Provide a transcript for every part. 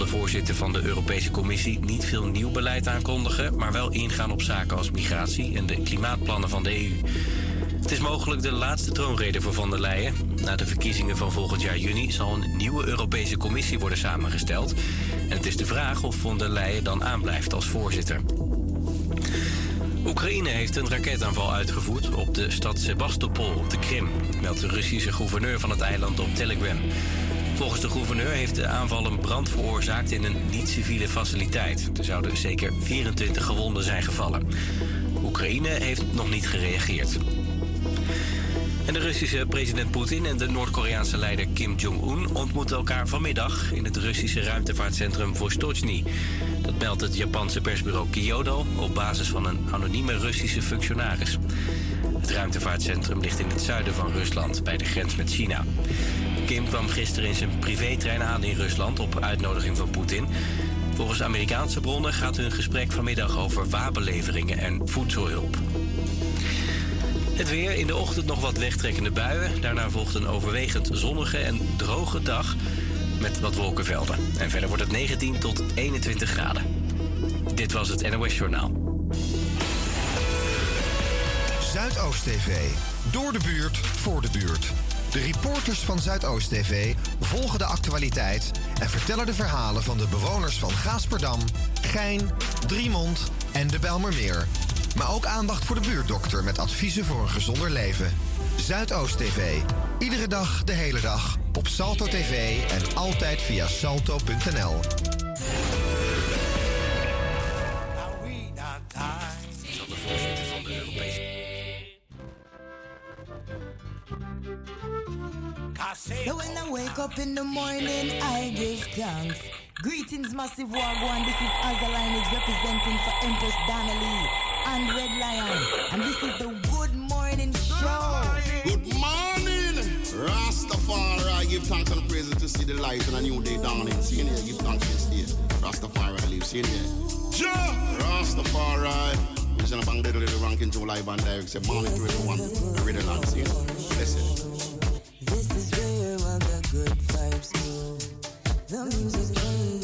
de voorzitter van de Europese Commissie niet veel nieuw beleid aankondigen, maar wel ingaan op zaken als migratie en de klimaatplannen van de EU. Het is mogelijk de laatste troonrede voor van der Leyen. Na de verkiezingen van volgend jaar juni zal een nieuwe Europese Commissie worden samengesteld. En het is de vraag of von der Leyen dan aanblijft als voorzitter. Oekraïne heeft een raketaanval uitgevoerd op de stad Sebastopol op de Krim, meldt de Russische gouverneur van het eiland op Telegram. Volgens de gouverneur heeft de aanval een brand veroorzaakt in een niet-civiele faciliteit. Er zouden zeker 24 gewonden zijn gevallen. Oekraïne heeft nog niet gereageerd. En de Russische president Poetin en de Noord-Koreaanse leider Kim Jong-un ontmoeten elkaar vanmiddag in het Russische ruimtevaartcentrum Vostochny. Dat meldt het Japanse persbureau Kyodo op basis van een anonieme Russische functionaris. Het ruimtevaartcentrum ligt in het zuiden van Rusland, bij de grens met China. Kim kwam gisteren in zijn privétrein aan in Rusland op uitnodiging van Poetin. Volgens Amerikaanse bronnen gaat hun gesprek vanmiddag over wapenleveringen en voedselhulp. Het weer, in de ochtend nog wat wegtrekkende buien. Daarna volgt een overwegend zonnige en droge dag met wat wolkenvelden. En verder wordt het 19 tot 21 graden. Dit was het NOS Journaal. Zuidoost TV. Door de buurt, voor de buurt. De reporters van Zuidoost TV volgen de actualiteit en vertellen de verhalen van de bewoners van Gaasperdam, Gein, Driemond en de Belmermeer. Maar ook aandacht voor de buurtdokter met adviezen voor een gezonder leven. Zuidoost TV. Iedere dag, de hele dag. Op Salto TV en altijd via salto.nl. So when I wake up in the morning, I give thanks. Greetings, Massive Wagwan. This is Azaline representing for Empress Donnelly and Red Lion. And this is the Good Morning Show. Good morning, Rastafari. Give thanks and praises to see the light and a new day dawning. See here, give thanks this day. Rastafari live. See here. Ja, Rastafari. We're gonna bang the little ranking to live and direct. Say morning to everyone. The ready land. See here. Listen. Good vibes go. The music playing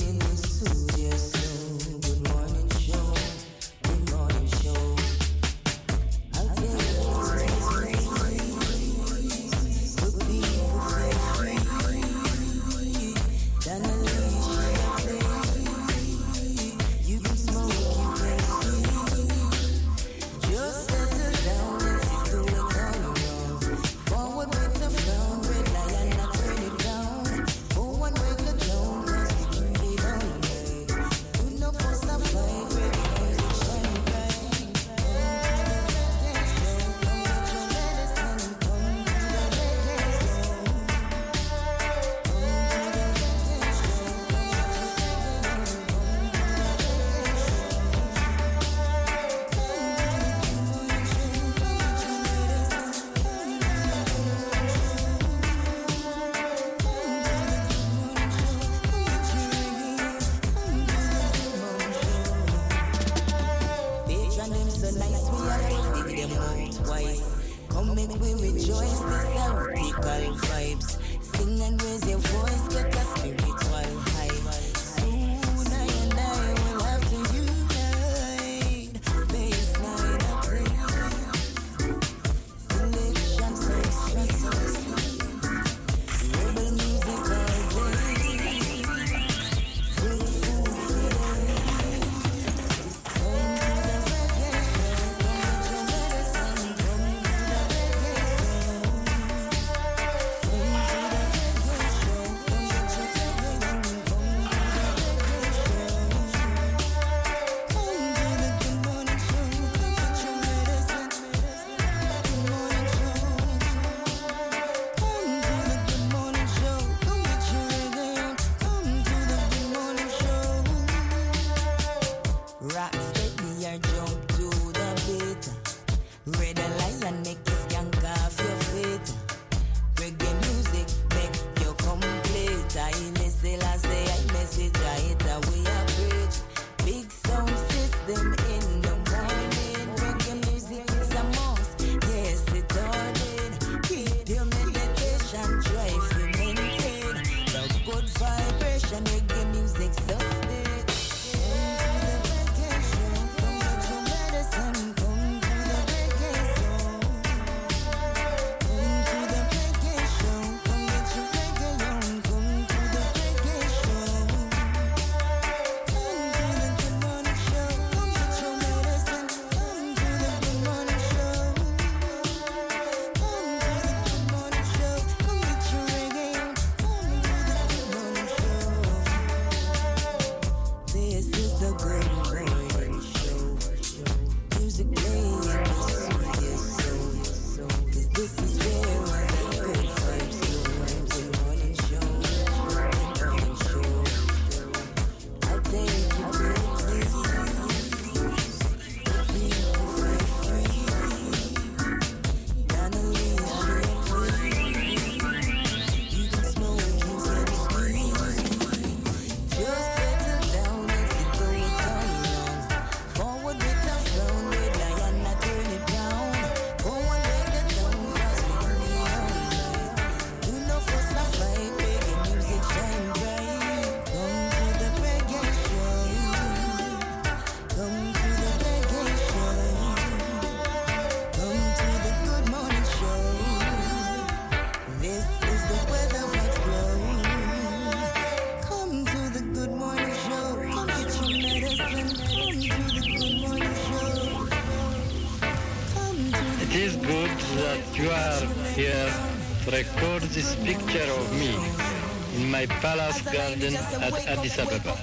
palace garden at Addis Ababa.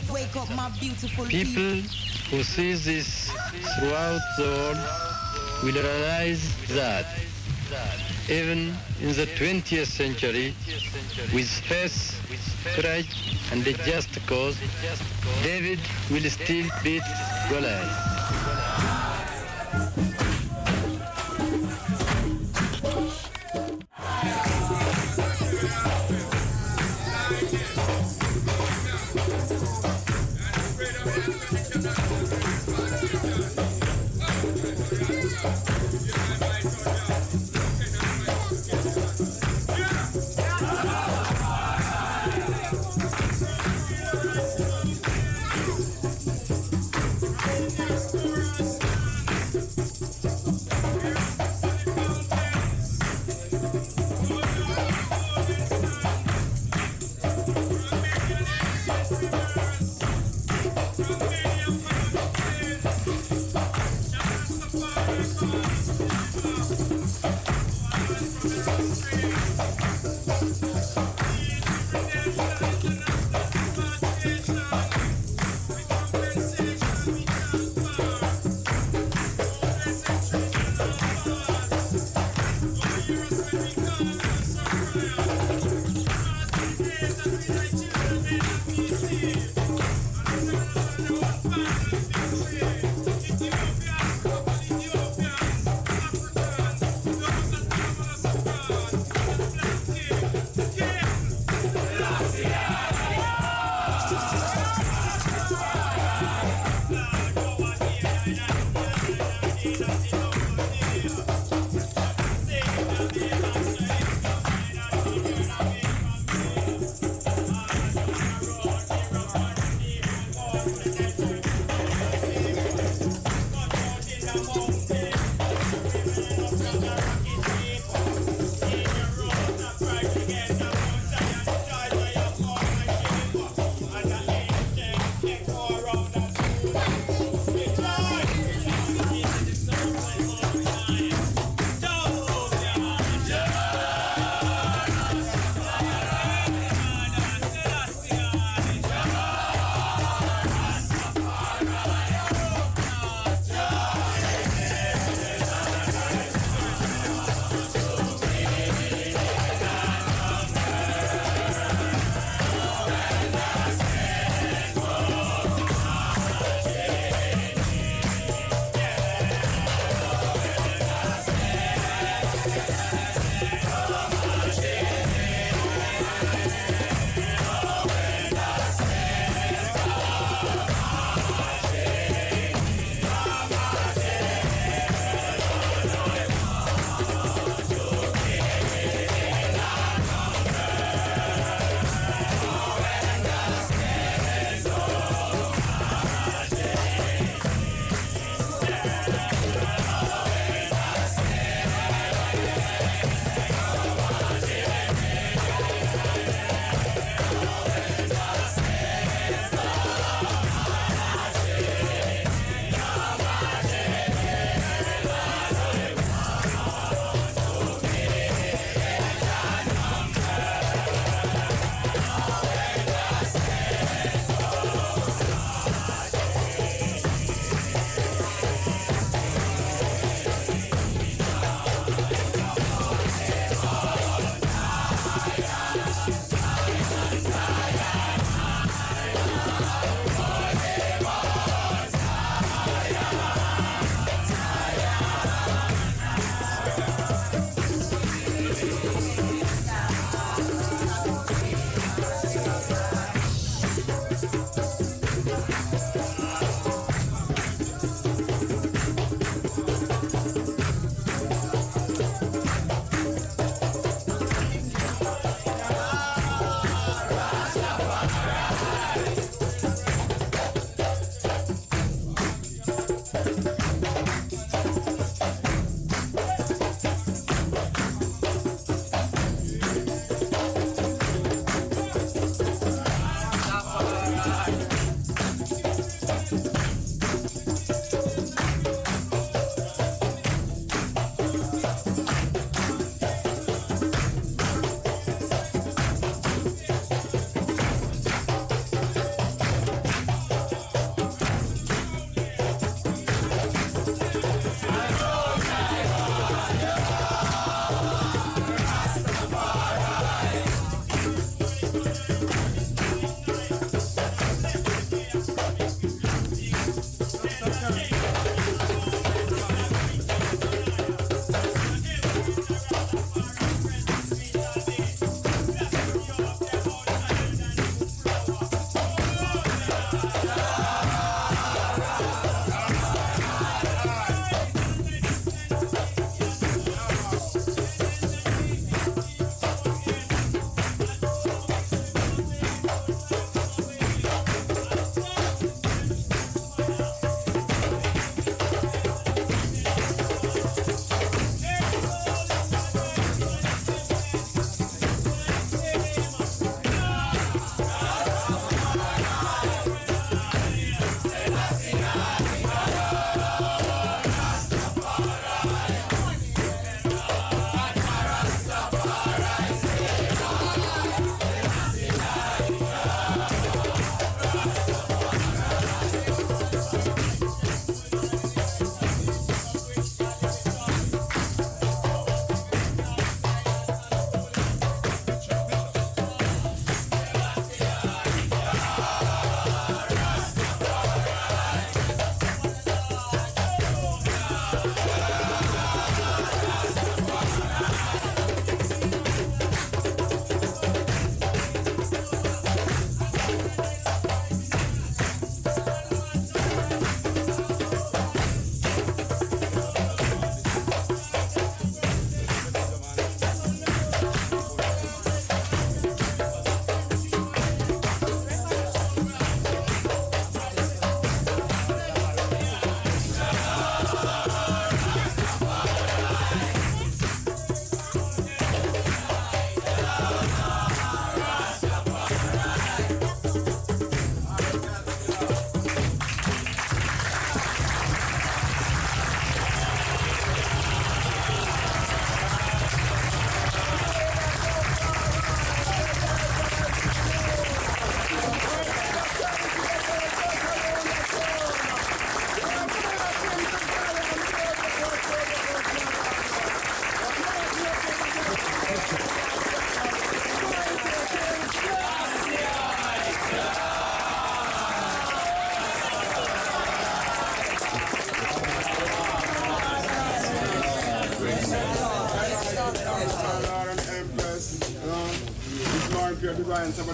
People who see this throughout the world will realize that even in the 20th century, with faith, courage, and a just cause, David will still beat Goliath.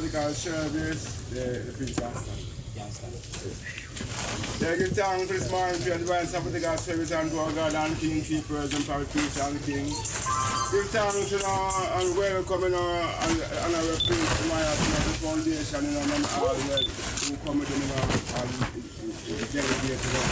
Sabbatical Service, the, the Prince Rasta. Yeah, give thanks for this morning divine service and to our God and King, keepers and power preacher and King. Give thanks, you know, and welcome, you know, and, and our to my you the foundation, you and all who come with you and delegate, you know,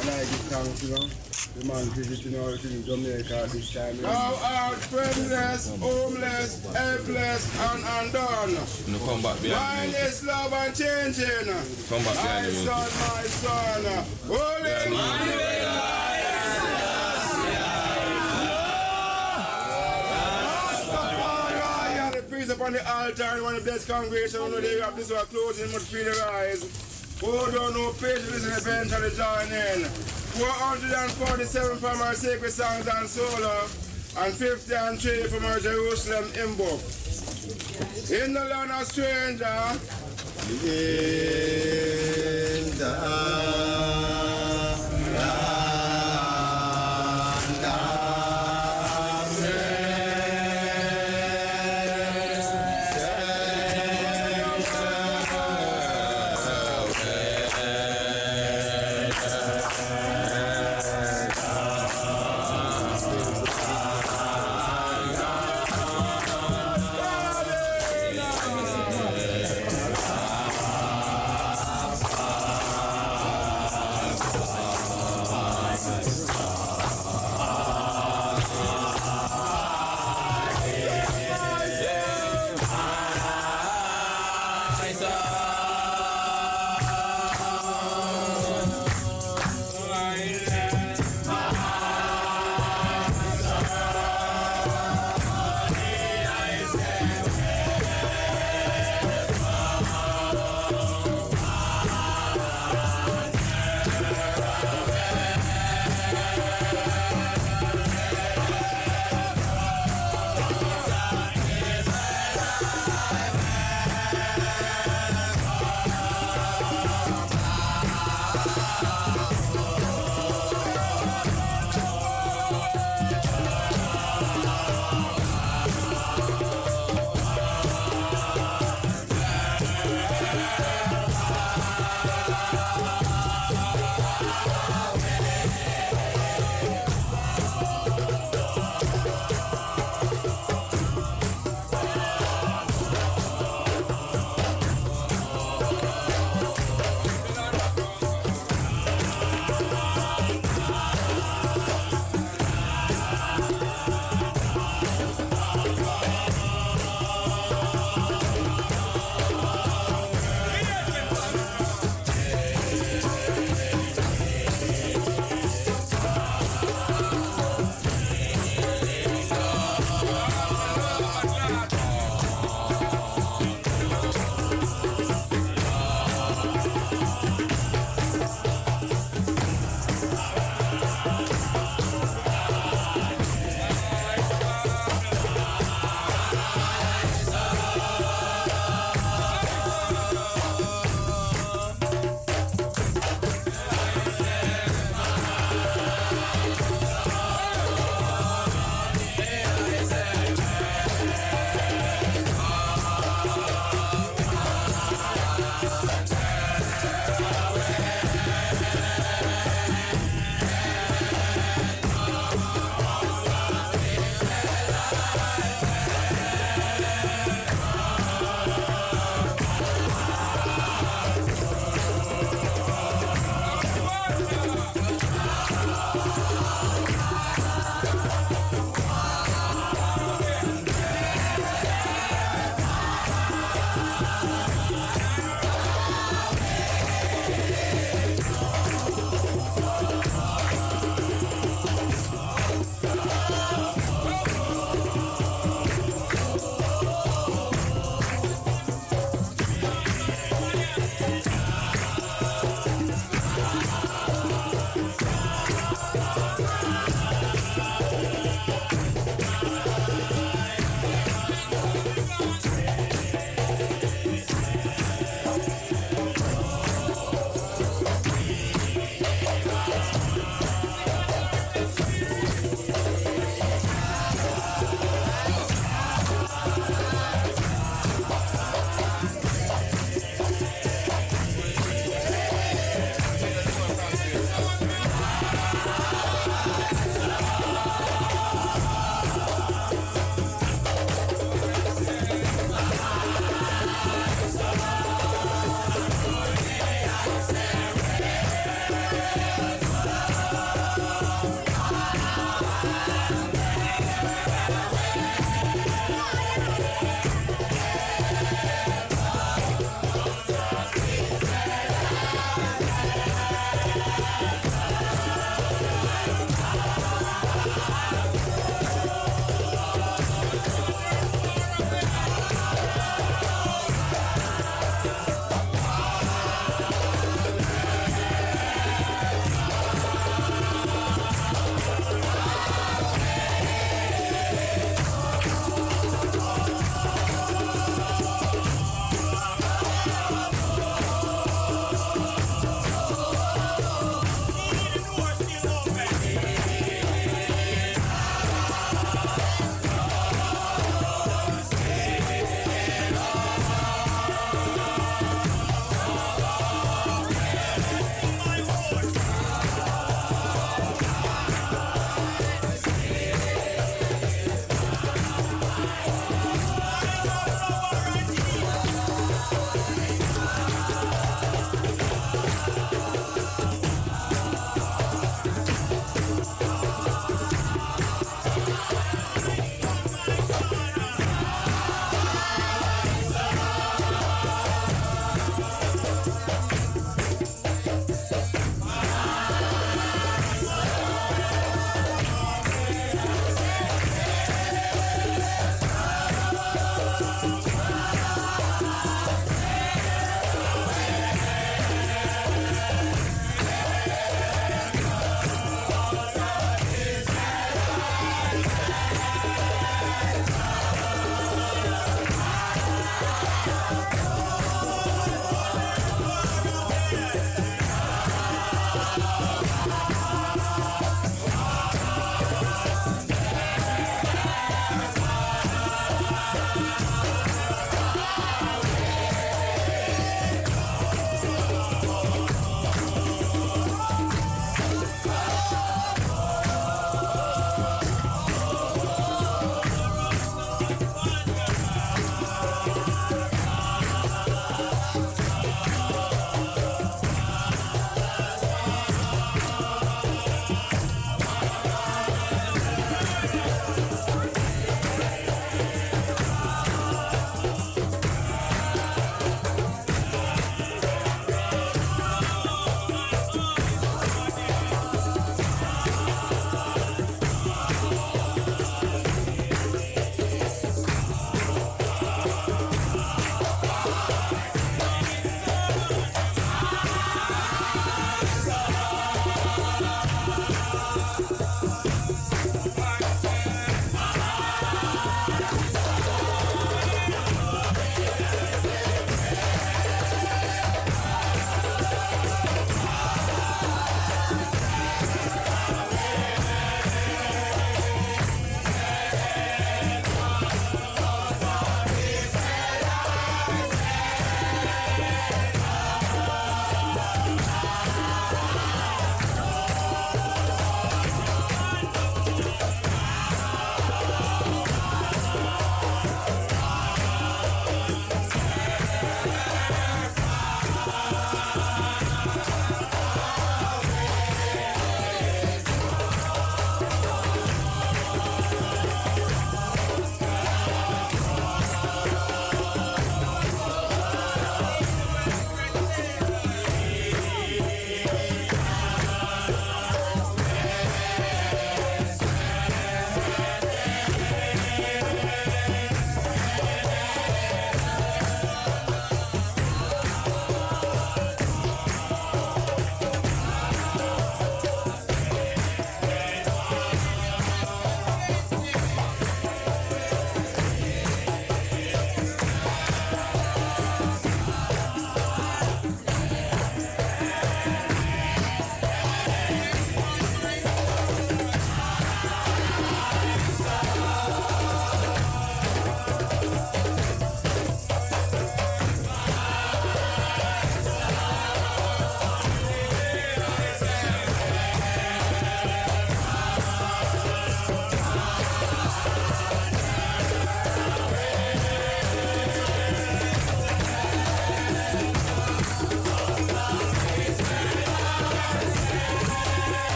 and I give thanks, you know. The man visiting in Jamaica this time. Now out friendless, homeless, helpless, and undone. No come back behind Mine is love and changing. Come back My behind me. son, my son. Holy the priest upon the altar and one of the blessed congregation when they have this one closing must feel the rise. Don't know patience eventually join in. 447 from our sacred songs and solo and 50 and 3 from our Jerusalem hymn book. In the land of stranger, in the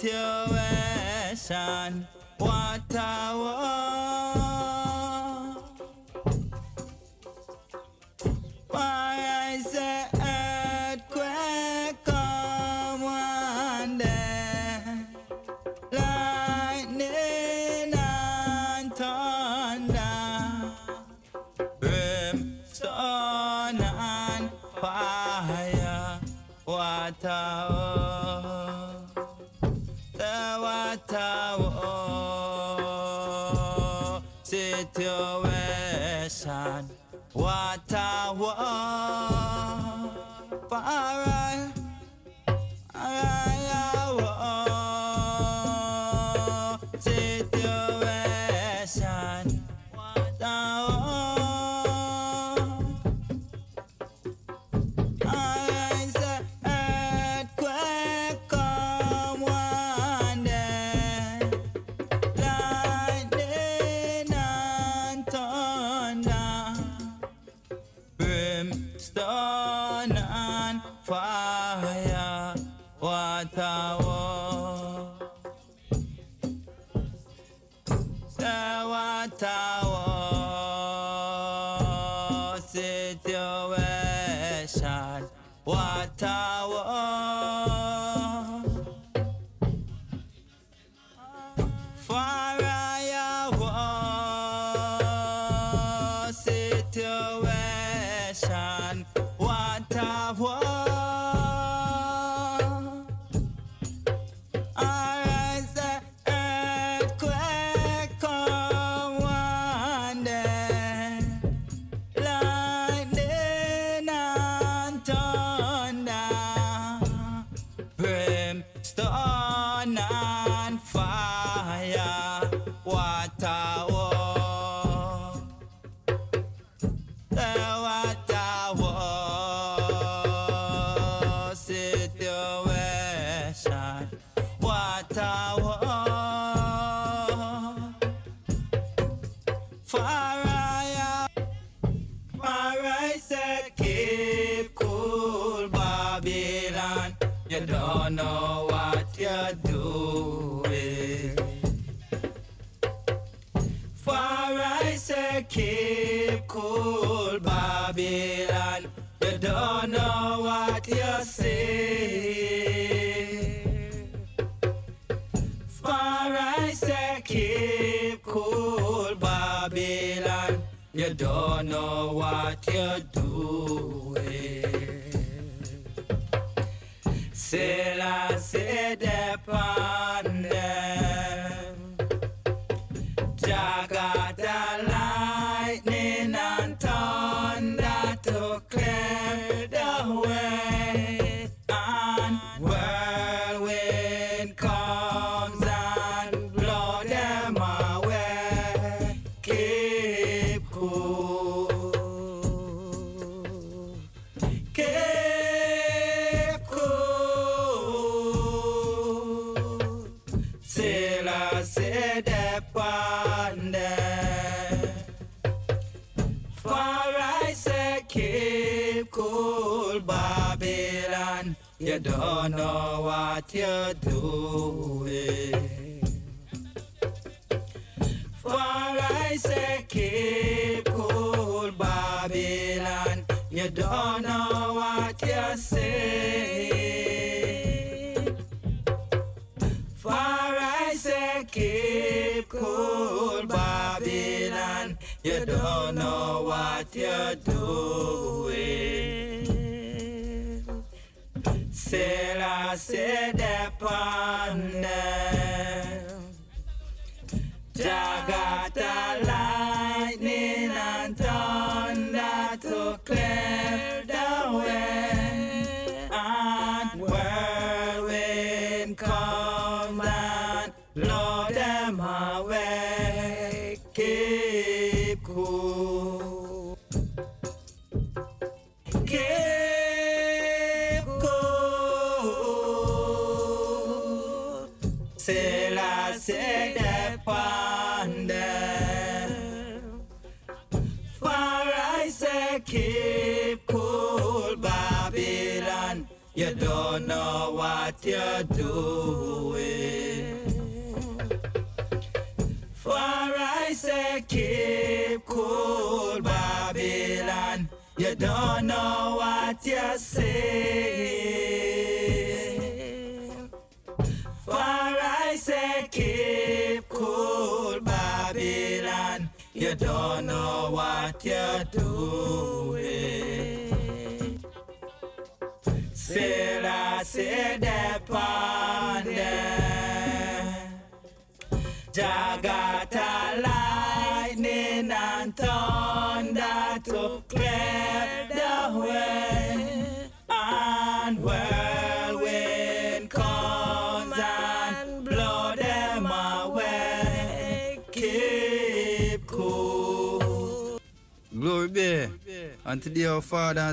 situation. What a war.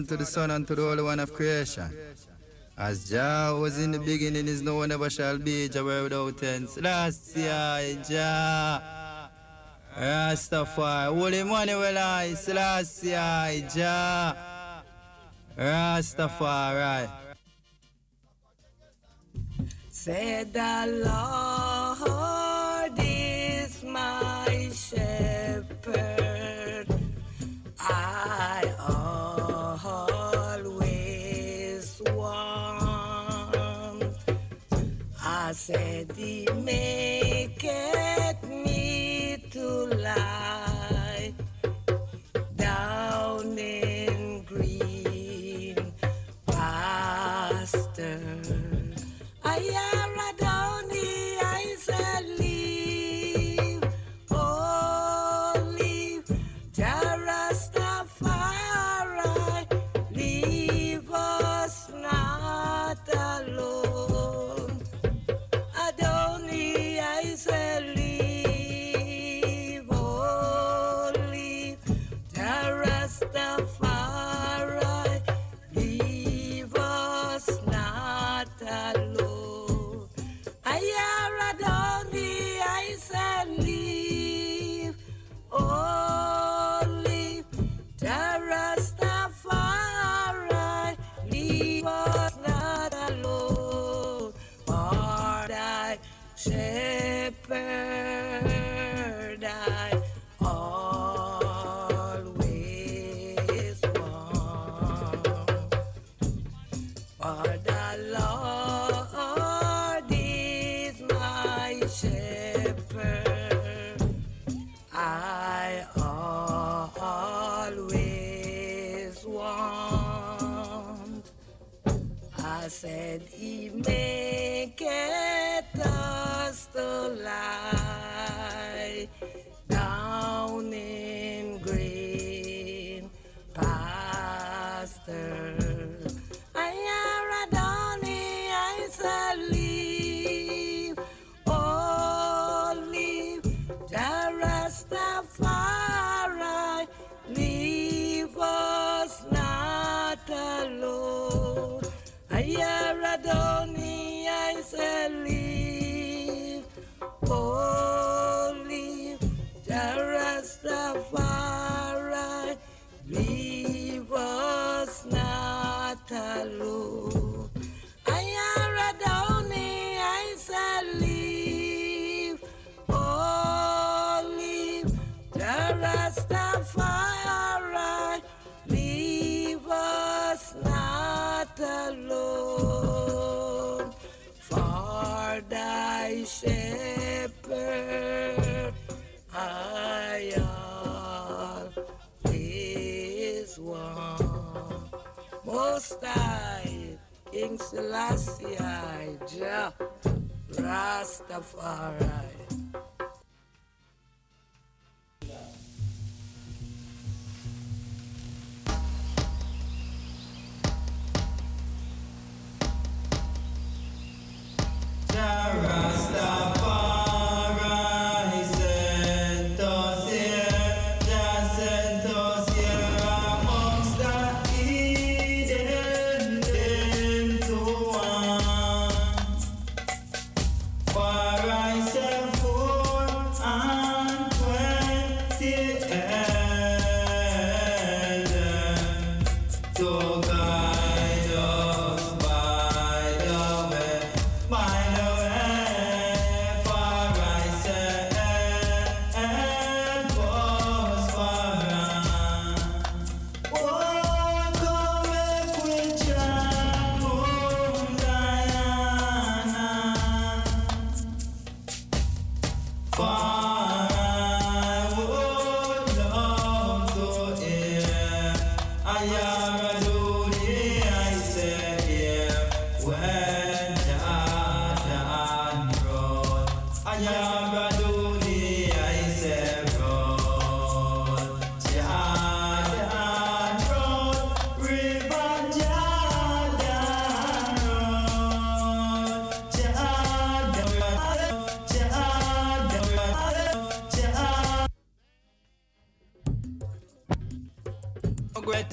To the Son, and to the Holy One of creation. As Jah was in the beginning, is no one ever shall be, Jah without end. Selassie I, Jah. Rastafari, Holy Manuel, I, Selassie I, Jah. Rastafari. Said the Lord.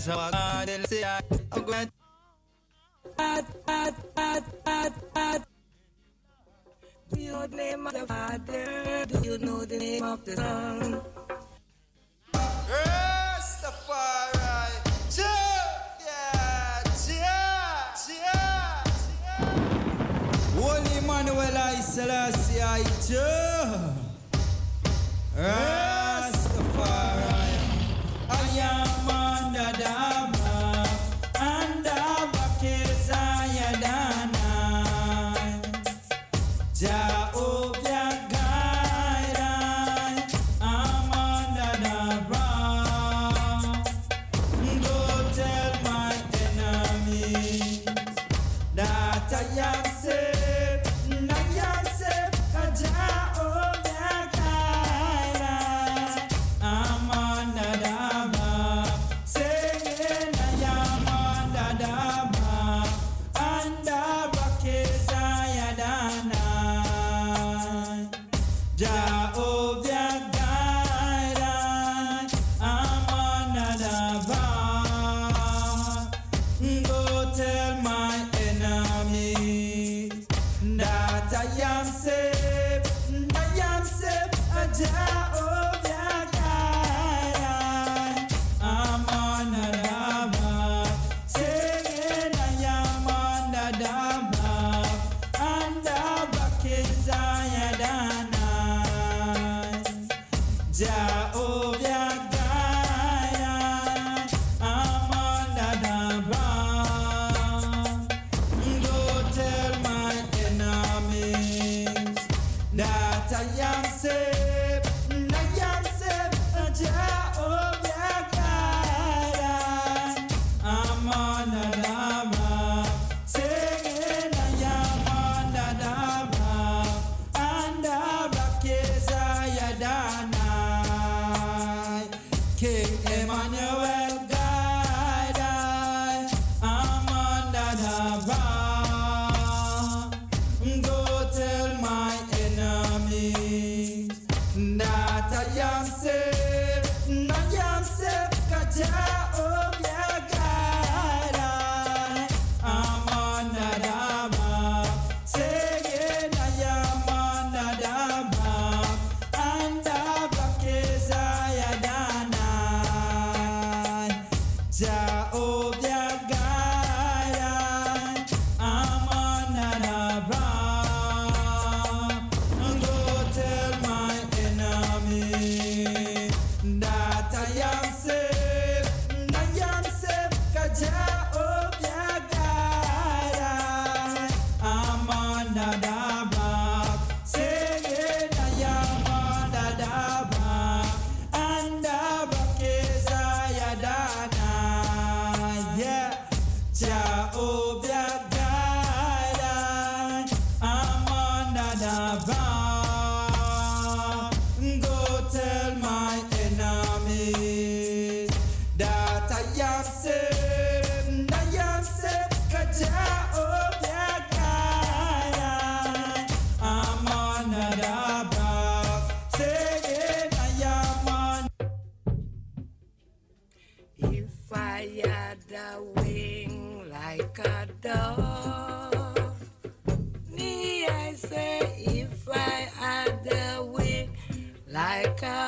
Jordan.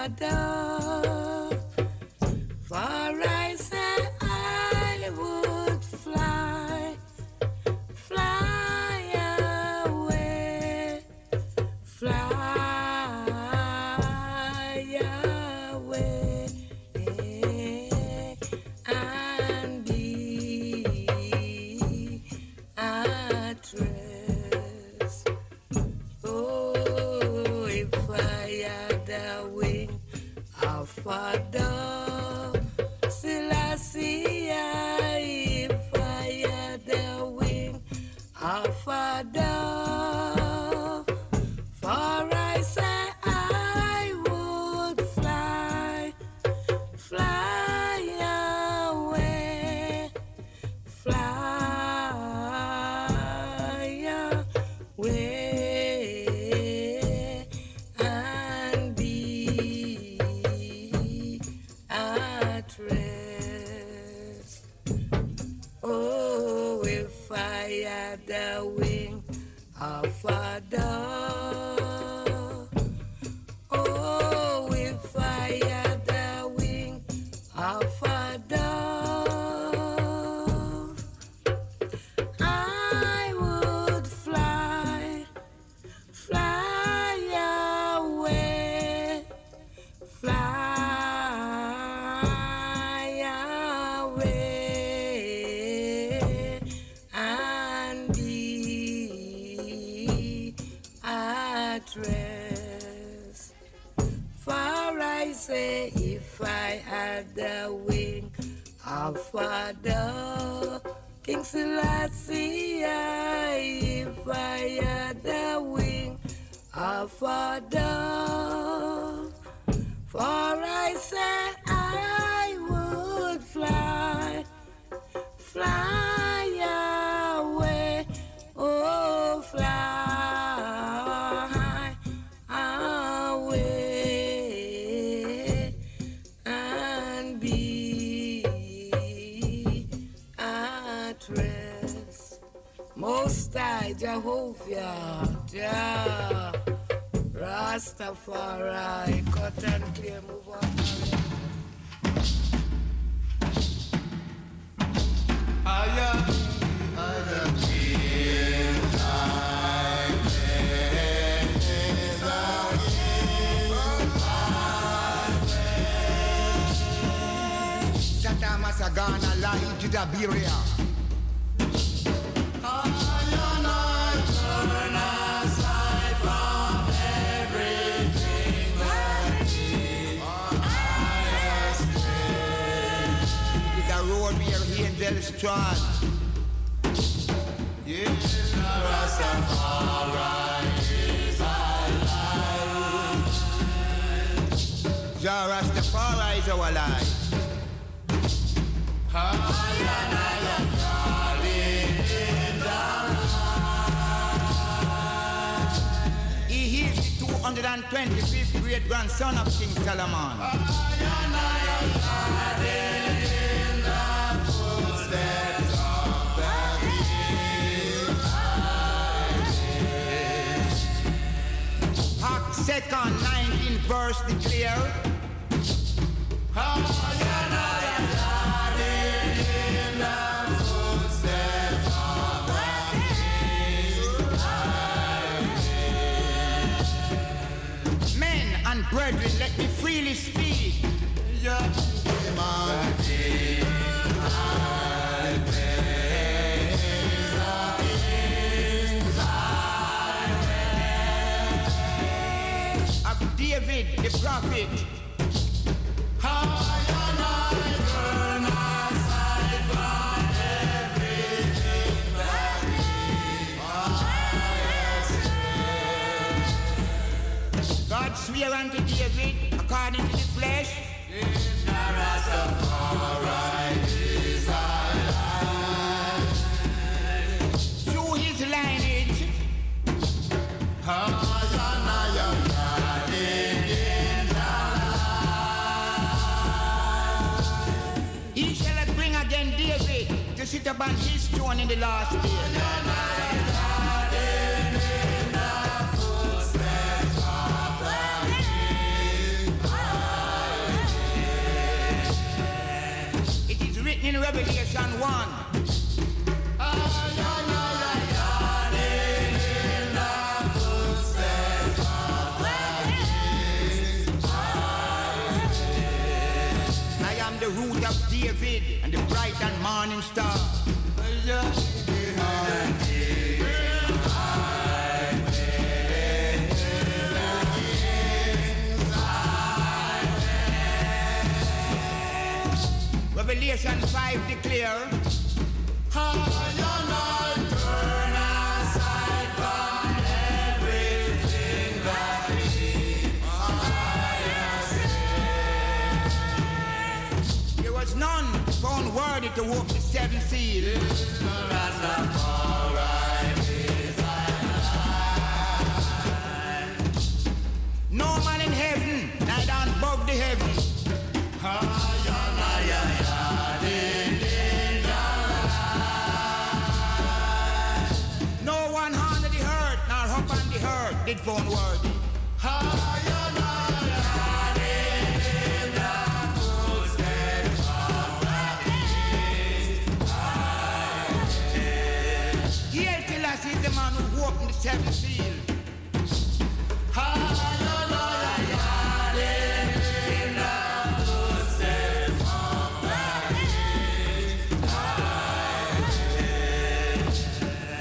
Second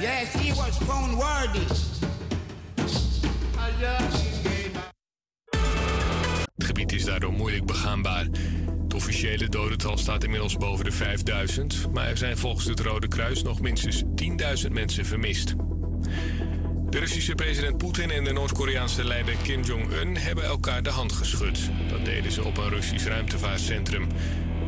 Yes, he was found worthy. Het gebied is daardoor moeilijk begaanbaar. Het officiële dodental staat inmiddels boven de 5000, maar er zijn volgens het Rode Kruis nog minstens 10.000 mensen vermist. De Russische president Poetin en de Noord-Koreaanse leider Kim Jong-un hebben elkaar de hand geschud. Dat deden ze op een Russisch ruimtevaartcentrum.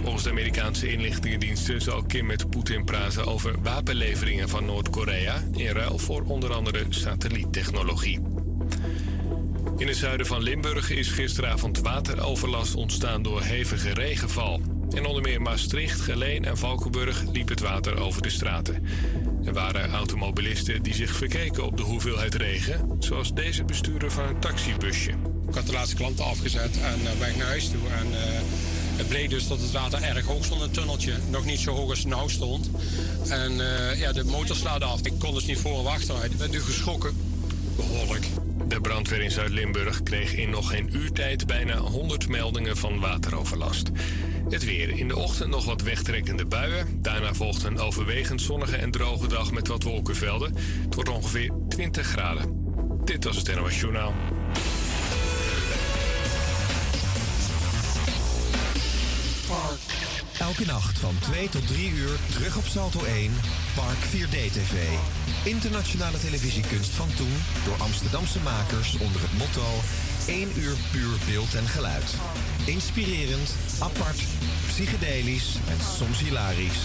Volgens de Amerikaanse inlichtingendiensten zal Kim met Poetin praten over wapenleveringen van Noord-Korea in ruil voor onder andere satelliettechnologie. In het zuiden van Limburg is gisteravond wateroverlast ontstaan door hevige regenval. In onder meer Maastricht, Geleen en Valkenburg liep het water over de straten. Er waren automobilisten die zich verkeken op de hoeveelheid regen, zoals deze bestuurder van een taxibusje. Ik had de laatste klanten afgezet en uh, naar huis toe. En uh, het bleek dus dat het water erg hoog stond in het tunneltje. Nog niet zo hoog als het nou stond. En uh, ja, de motor slaat af. Ik kon dus niet voor of achteruit. Ik ben nu geschrokken. Behoorlijk. De brandweer in Zuid-Limburg kreeg in nog geen uurtijd bijna 100 meldingen van wateroverlast. Het weer. In de ochtend nog wat wegtrekkende buien. Daarna volgt een overwegend zonnige en droge dag met wat wolkenvelden. Het wordt ongeveer 20 graden. Dit was het NOS Journaal. Elke nacht van 2 tot 3 uur terug op Salto 1, Park 4D TV. Internationale televisiekunst van toen door Amsterdamse makers onder het motto 1 uur puur beeld en geluid. Inspirerend, apart, psychedelisch en soms hilarisch.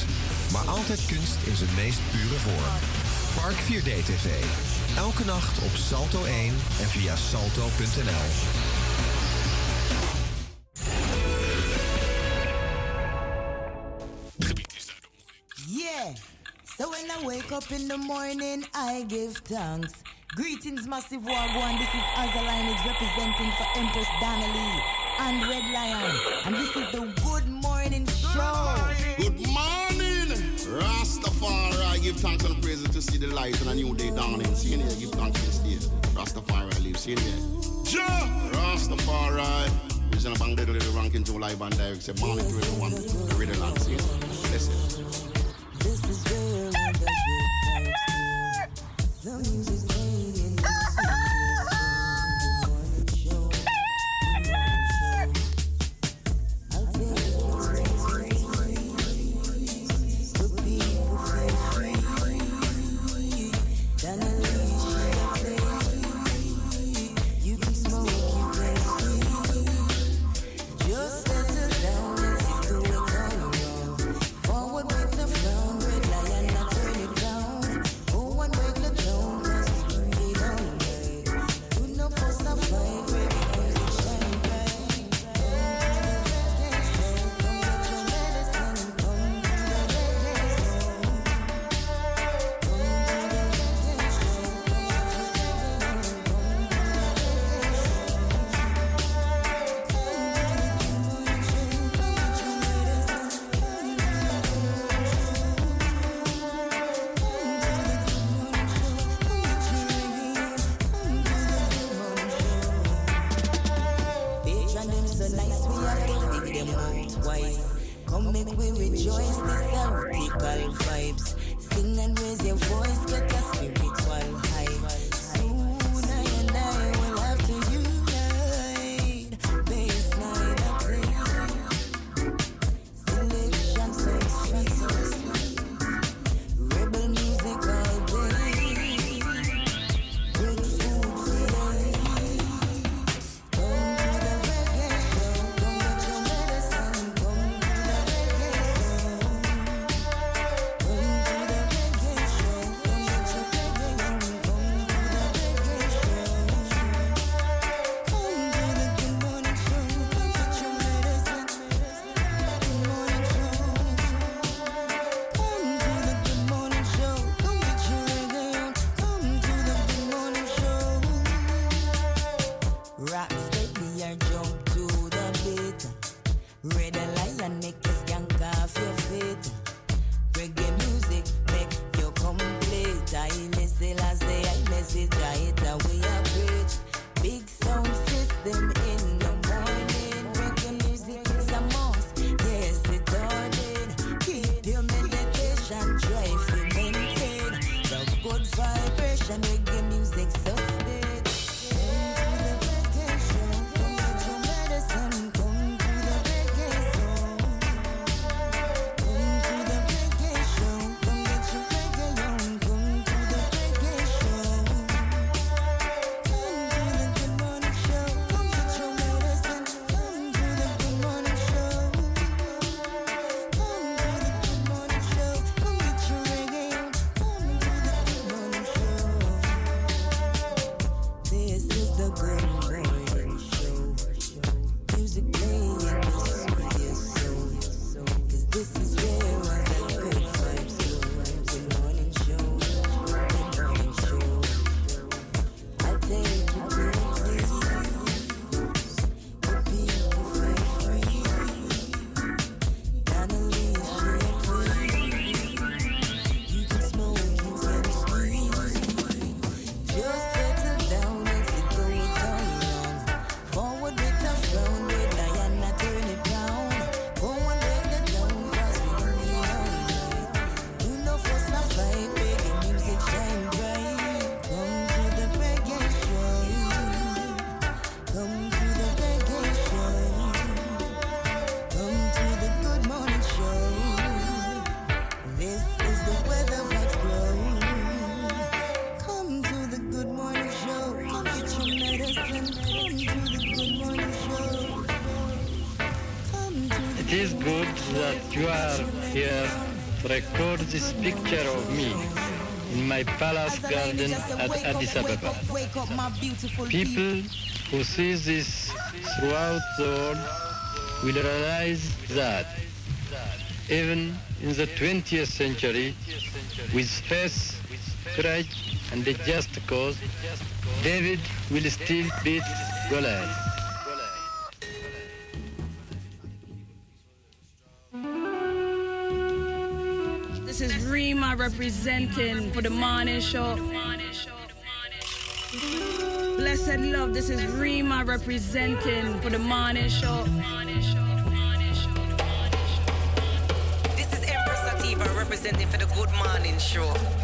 Maar altijd kunst in zijn meest pure vorm. Park 4D TV. Elke nacht op Salto 1 en via salto.nl. Yeah. So when I wake up in the morning, I give thanks. Greetings, massive wagwan. This is Azaline representing for Empress Donnelly and Red Lion. And this is the Good Morning Show. Good morning, Rastafari. I give thanks and praises to see the light and a new day dawning. See here, give thanks this day. Rastafari lives. See here. Ja, Rastafari. We're gonna bang little little ranking to live and direct. Say morning to everyone. The real land. See here. Listen. care of me in my palace garden at Addis Ababa. People who see this throughout the world will realize that even in the 20th century, with faith, courage, and a just cause, David will still beat Goliath. This is Rima representing for the morning show. Blessed love, this is Rima representing for the morning show. This is Empress Sativa representing for the good morning show.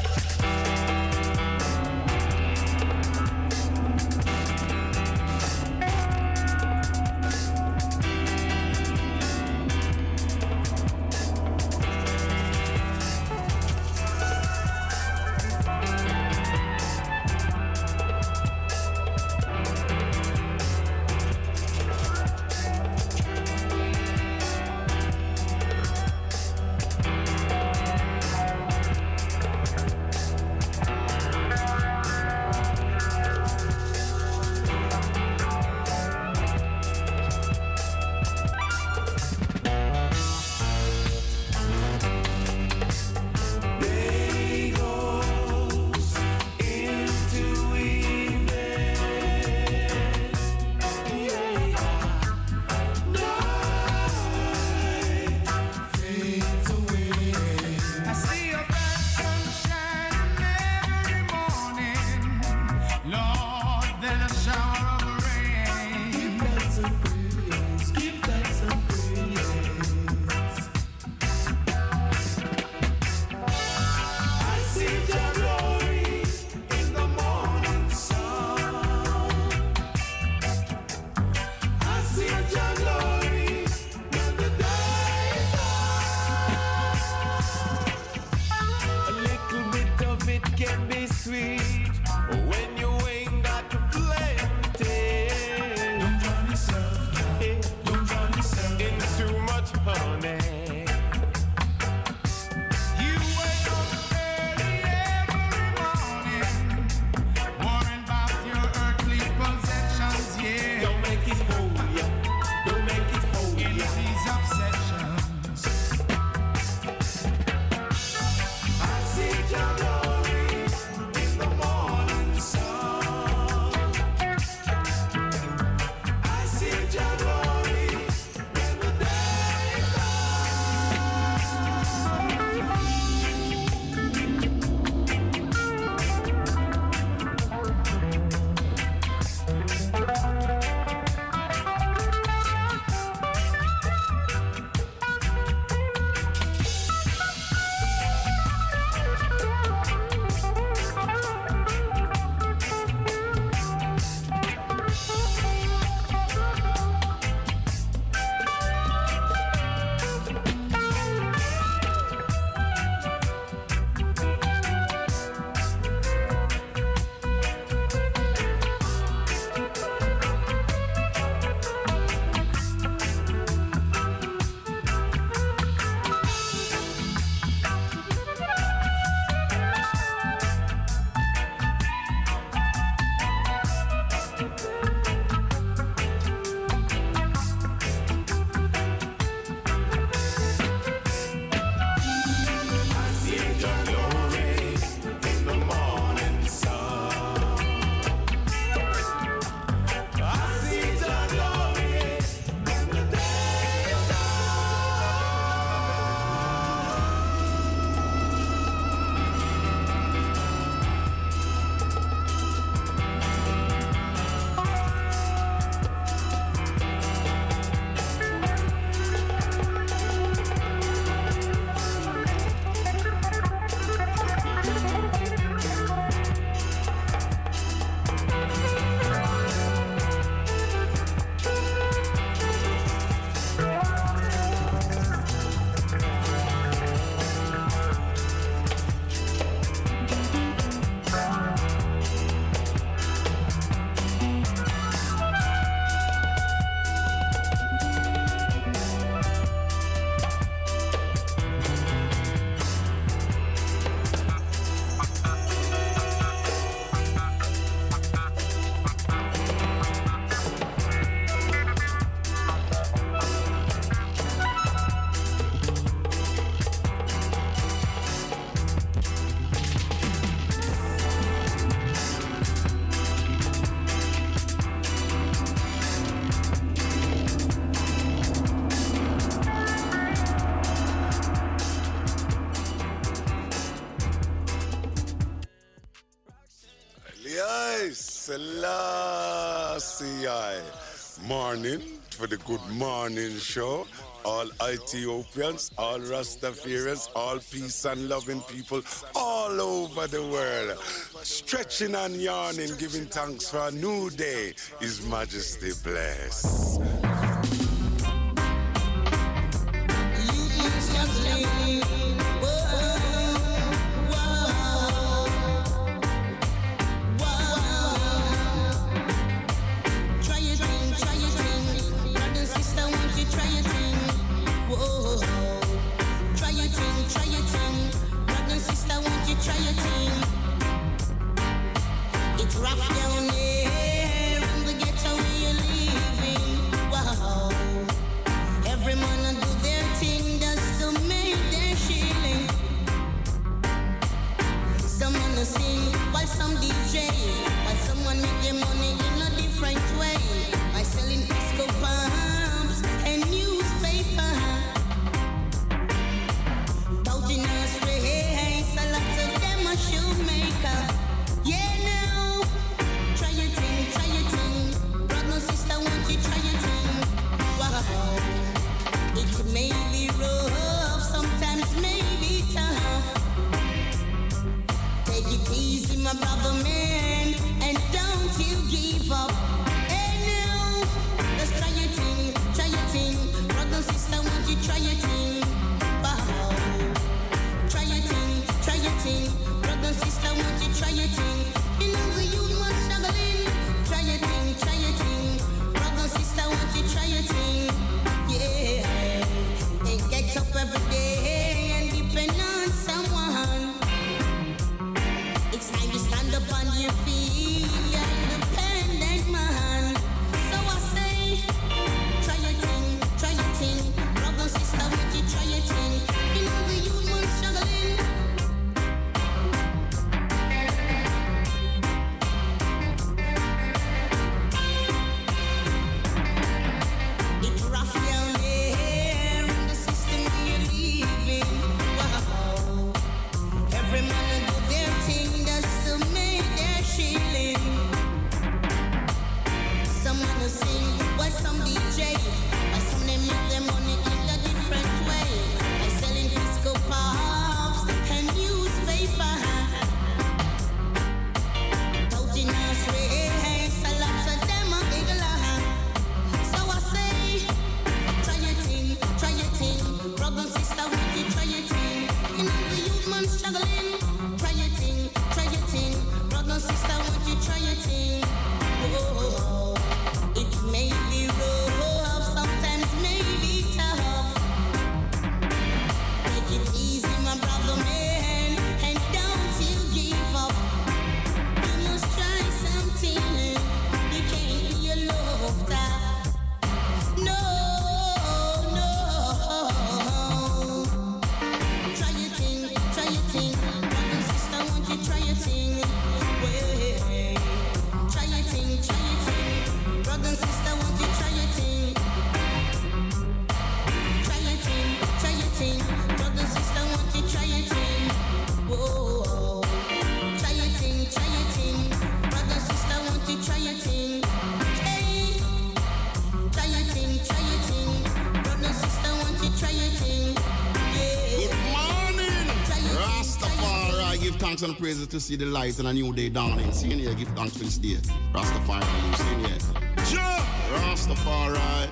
morning for the Good Morning Show. All Ethiopians, all Rastafarians, all peace and loving people all over the world. Stretching and yawning, giving thanks for a new day. His Majesty bless. crazy to see the light and a new day dawning. Seeing here, give thanks for this day. Rastafari, seeing here. Jump! Rastafari.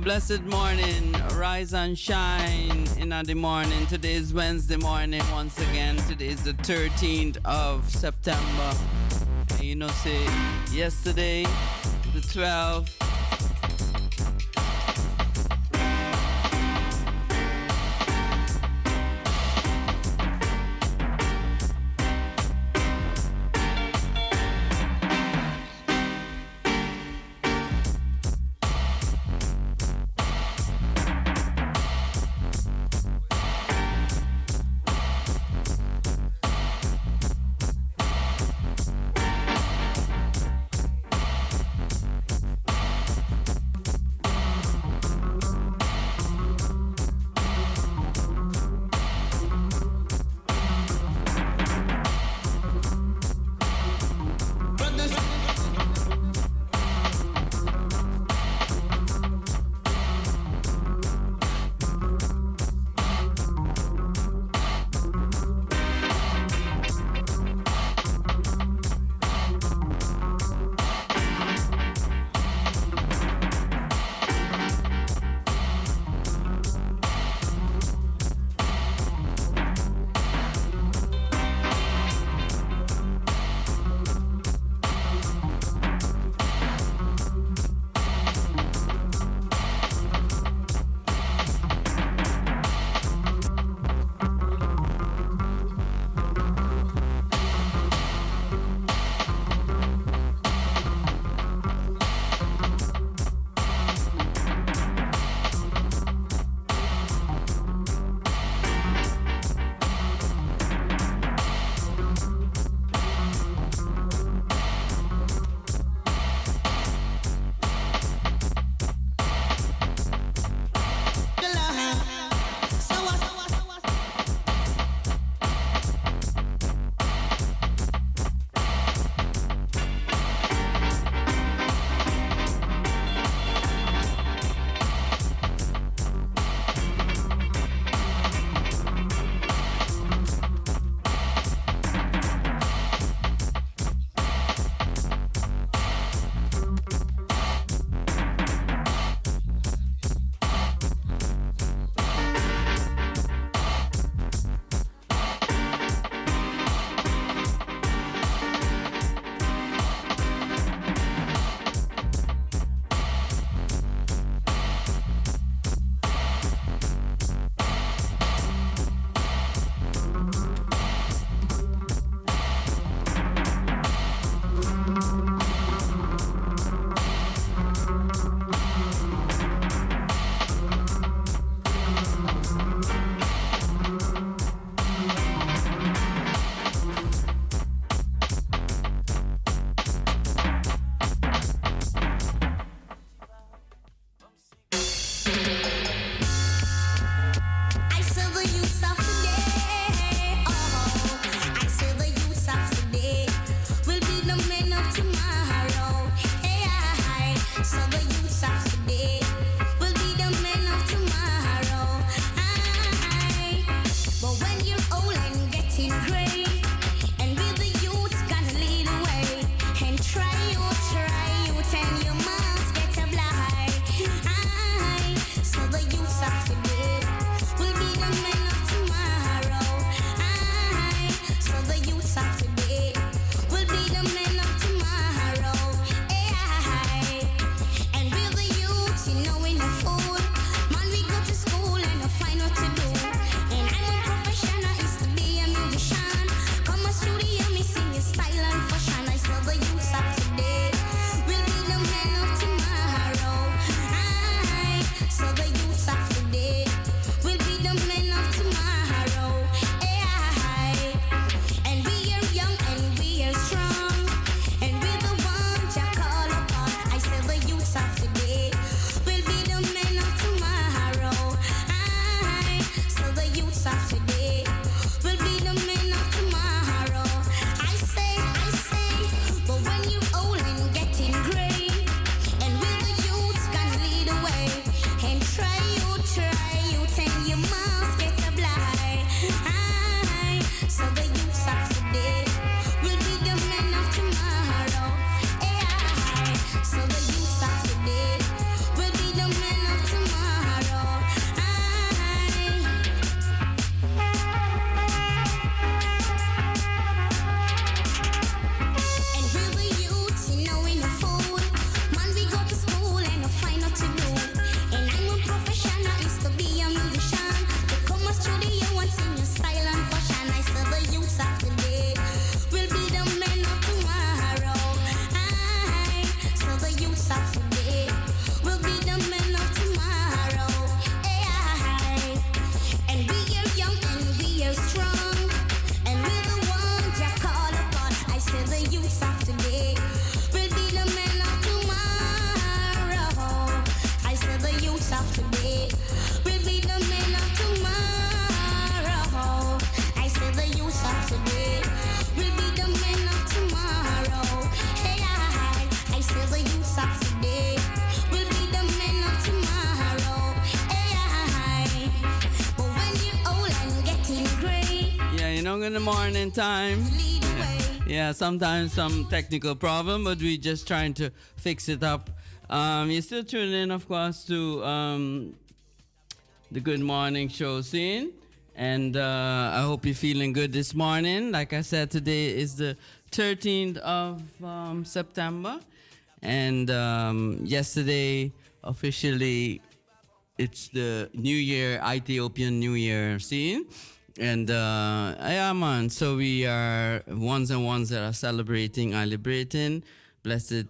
blessed morning, rise and shine in the morning. Today is Wednesday morning once again. Today is the 13th of September. And you know, say yesterday, the 12th, time. Yeah, sometimes some technical problem, but we're just trying to fix it up. Um, you're still tuning in, of course, to um, the Good Morning Show scene. And uh, I hope you're feeling good this morning. Like I said, today is the 13th of um, September. And um, yesterday, officially, it's the New Year, Ethiopian New Year scene. And uh, yeah, man. So we are ones and ones that are celebrating, are liberating. Blessed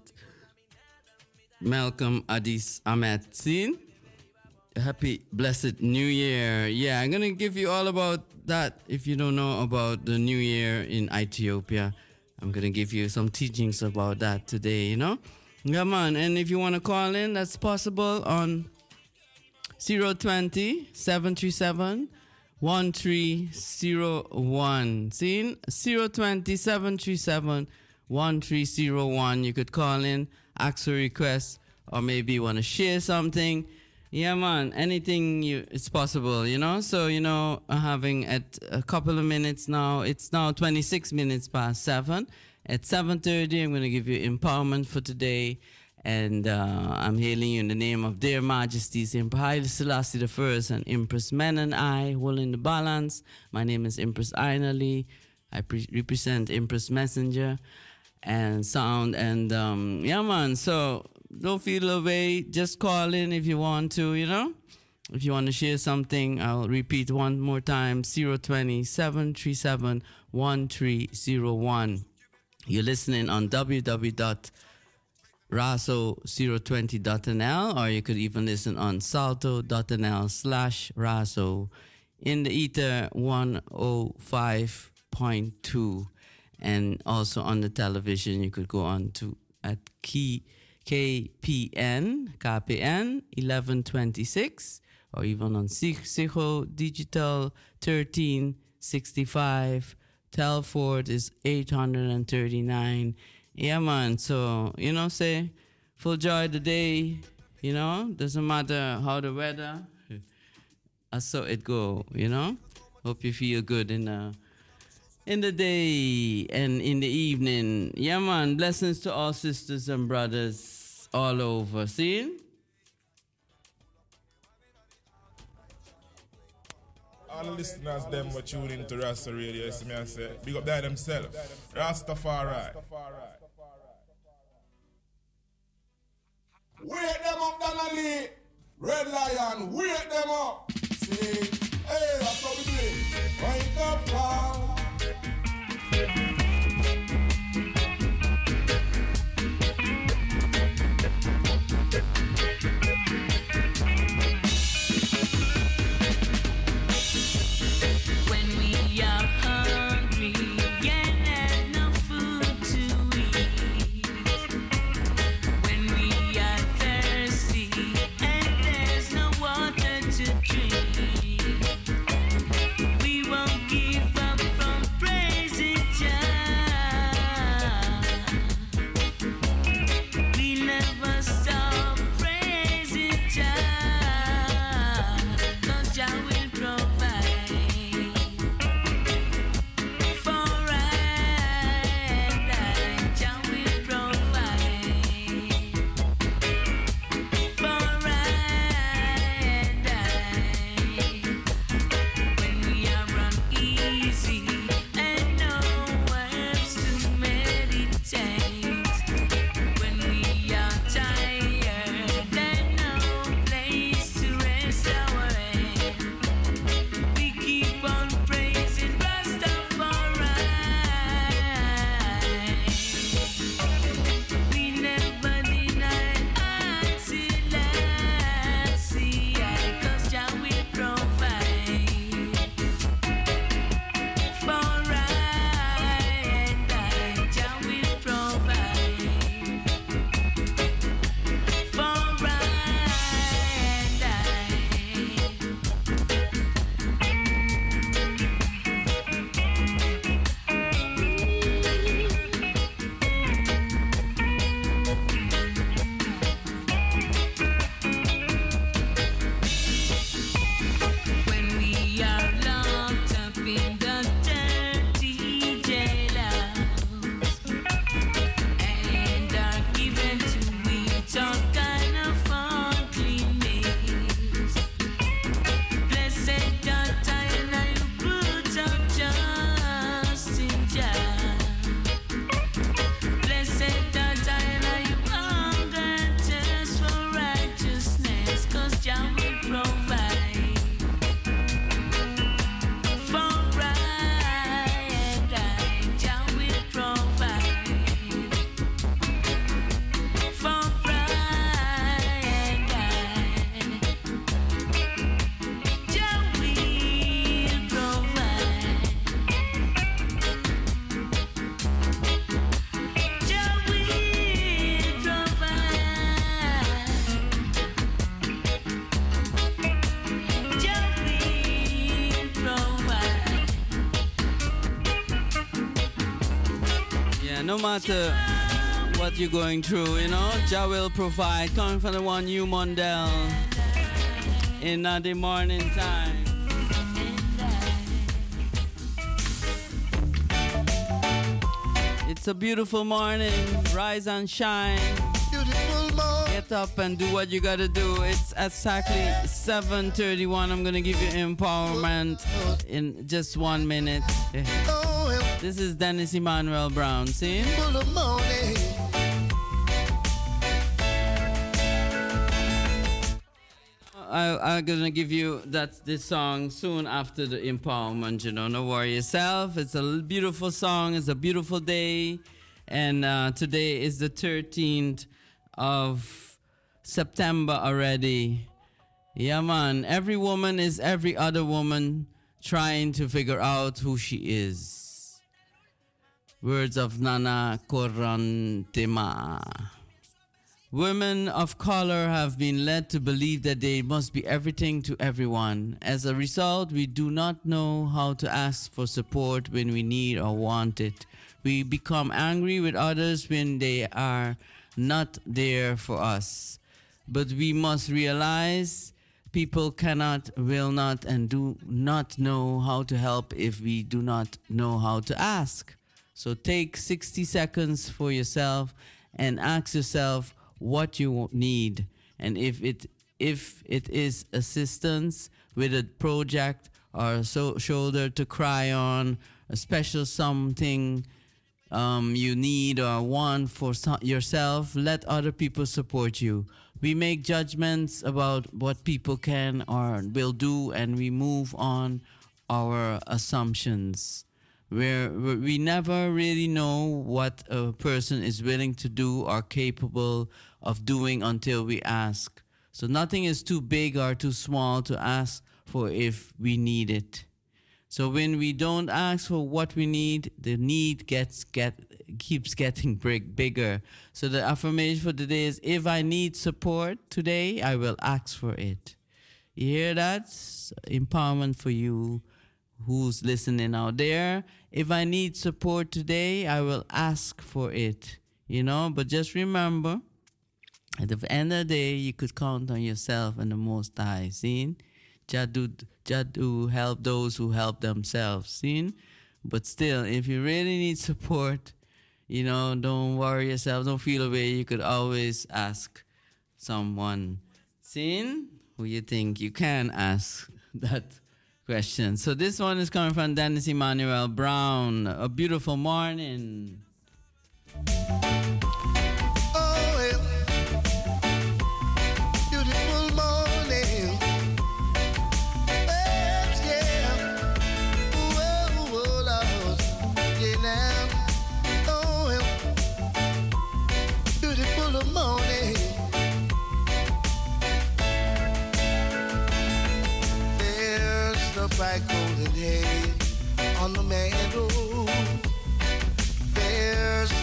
Melkam Addis Amet scene. Happy blessed New Year. Yeah, I'm gonna give you all about that. If you don't know about the New Year in Ethiopia, I'm gonna give you some teachings about that today, you know? Yeah, man. And if you wanna call in, that's possible on 020 737 1301. Seen? 020 737 1301. You could call in, ask a request, or maybe want to share something. Yeah, man. Anything you, it's possible, you know. So you know, having at a couple of minutes now. It's now 26 minutes past seven. At 7:30, I'm going to give you empowerment for today, and uh, I'm hailing you in the name of Their Majesties Emperor Haile Selassie the First and Empress Menen I, holding the balance. My name is Empress Aina Lee. I pre- represent Empress Messenger and Sound, and um, yeah, man. So don't feel away. Just call in if you want to, you know. If you want to share something, I'll repeat one more time 020 737 1301. You're listening on www.raso020.nl or you could even listen on salto.nl slash raso in the ether 105.2 and also on the television you could go on to at key KPN, KPN 1126, or even on Ziggo Digital 1365. Telford is 839. Yeah, man. So, you know, say, full joy the day, you know, doesn't matter how the weather, uh, I saw it go, you know. Hope you feel good in the in the day and in the evening. Yeah, man. Blessings to all sisters and brothers all over. See? All the listeners, them were tuned into Rasta Radio, you see me I say, big up there themselves. Rastafari. Wake them up, Donnelly. Red Lion, wake them up. See, hey, that's how we do. Wake up, Paul. No matter what you're going through, you know, Jah will provide. Coming from the one you Mondell in the morning time. It's a beautiful morning. Rise and shine. Get up and do what you gotta do. It's exactly 7:31. I'm gonna give you empowerment in just one minute. Oh, This is Dennis Emmanuel Brown. See? I, I'm gonna give you that this song soon after the empowerment. You know, don't worry yourself. It's a beautiful song. It's a beautiful day, and uh, today is the 13th of September already. Yeah, man. Every woman is every other woman trying to figure out who she is. Words of Nana Korantema. Women of color have been led to believe that they must be everything to everyone. As a result, we do not know how to ask for support when we need or want it. We become angry with others when they are not there for us. But we must realize people cannot, will not, and do not know how to help if we do not know how to ask. So take 60 seconds for yourself and ask yourself what you need. And if it if it is assistance with a project or a so shoulder to cry on a special something um, you need or want for so- yourself let other people support you. We make judgments about what people can or will do and we move on our assumptions where we never really know what a person is willing to do or capable of doing until we ask. So nothing is too big or too small to ask for if we need it. So when we don't ask for what we need, the need gets get keeps getting big, bigger. So the affirmation for today is if I need support today, I will ask for it. You hear that? Empowerment for you who's listening out there. If I need support today, I will ask for it. You know, but just remember, at the end of the day, you could count on yourself and the Most High. Seen? Jah do help those who help themselves. Seen? But still, if you really need support, you know, don't worry yourself. Don't feel away. You could always ask someone. Seen? Who you think you can ask that question. So this one is coming from Dennis Emmanuel Brown. A beautiful morning.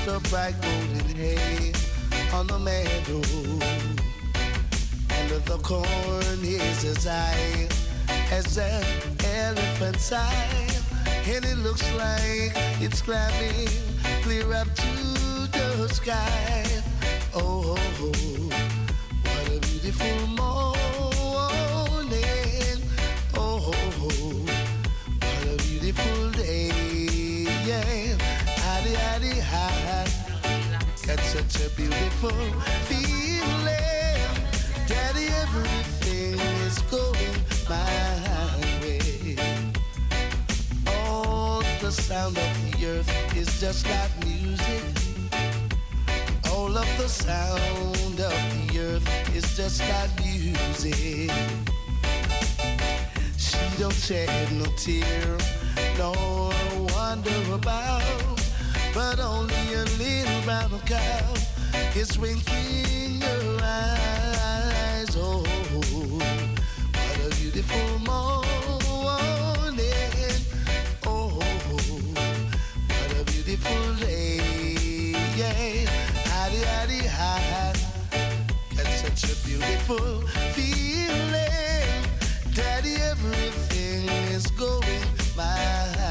The bright golden hay on the meadow. And the corn is as high as an elephant's eye. And it looks like it's climbing clear up to the sky. Oh, oh, oh, what a beautiful morning. Such a beautiful feeling. Daddy, everything is going my way. All the sound of the earth is just like music. All of the sound of the earth is just like music. She don't shed no tear, no wonder about, but only a little brown cow is winking her eyes. Oh, what a beautiful morning. Oh, what a beautiful day. Yeah, addy, addy, hi. Got such a beautiful feeling. Daddy, everything is going my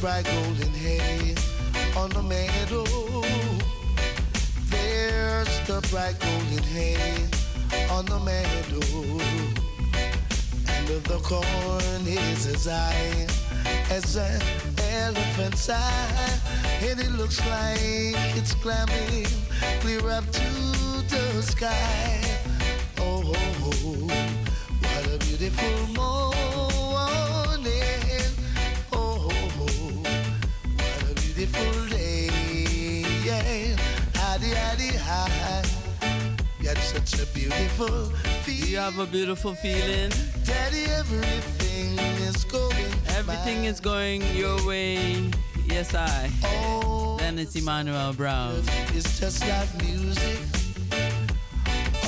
bright golden hay on the meadow. There's the bright golden hay on the meadow. And the corn is as high as an elephant's eye. And it looks like it's climbing clear up to the sky. Oh, oh, oh, what a beautiful morning. Beautiful day. Yeah, howdy, howdy, hi. Got such a beautiful You have a beautiful feeling. Daddy, everything is going Everything is going your way. Yes, I. Dennis Emmanuel Brown. It's just like music.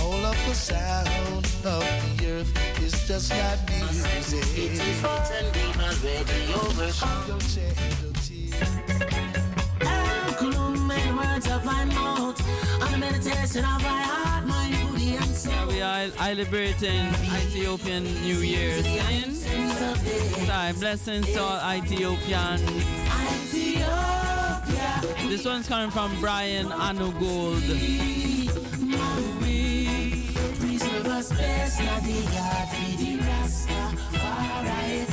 All of the sound of the earth is just like music. It is written, we've already overcome. Words of my mouth, on the meditation of my heart, mind, body, and soul. Yeah, we are celebrating Ethiopian New sorry, blessings to all Ethiopians. This one's coming from Brian Anugold. Preserve us best, the God, the Rasta, far right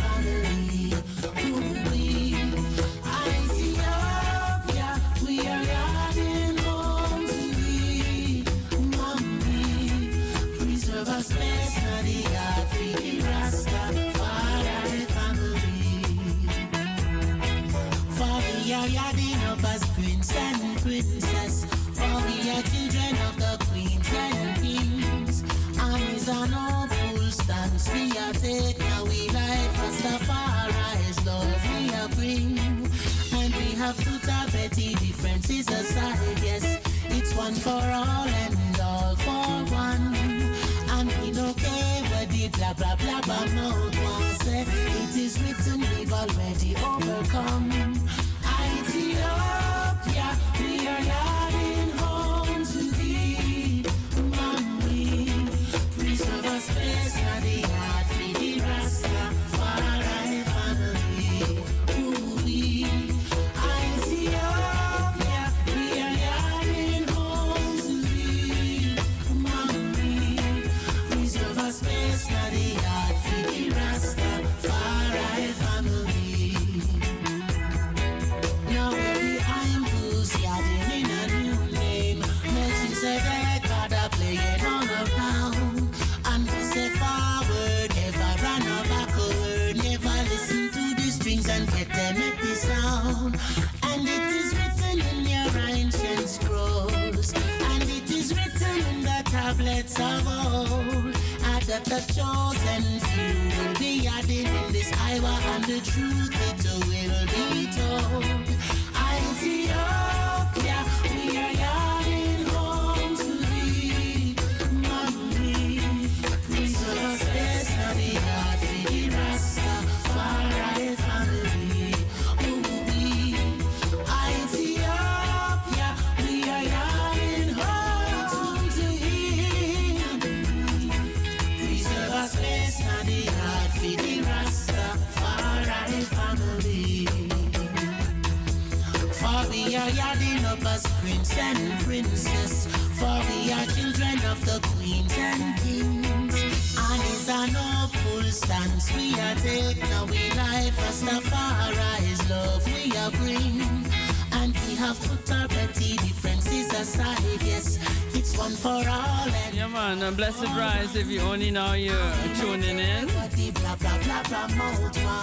know you're tuning in.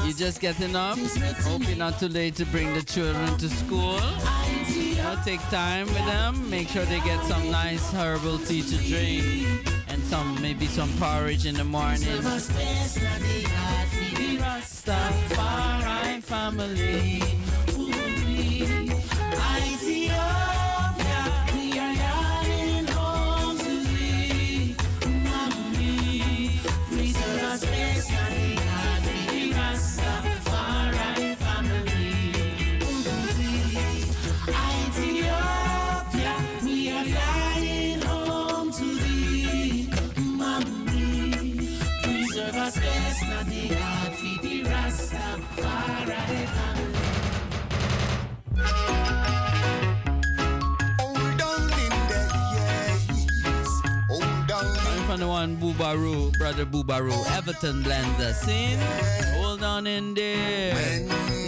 You're just getting up. You're not too late to bring the children to school. You take time with them. Make sure they get some nice herbal tea to drink. And some maybe some porridge in the morning. Preserve us Boobaroo, brother Boobaroo, Everton blender. Sin, hold on in there.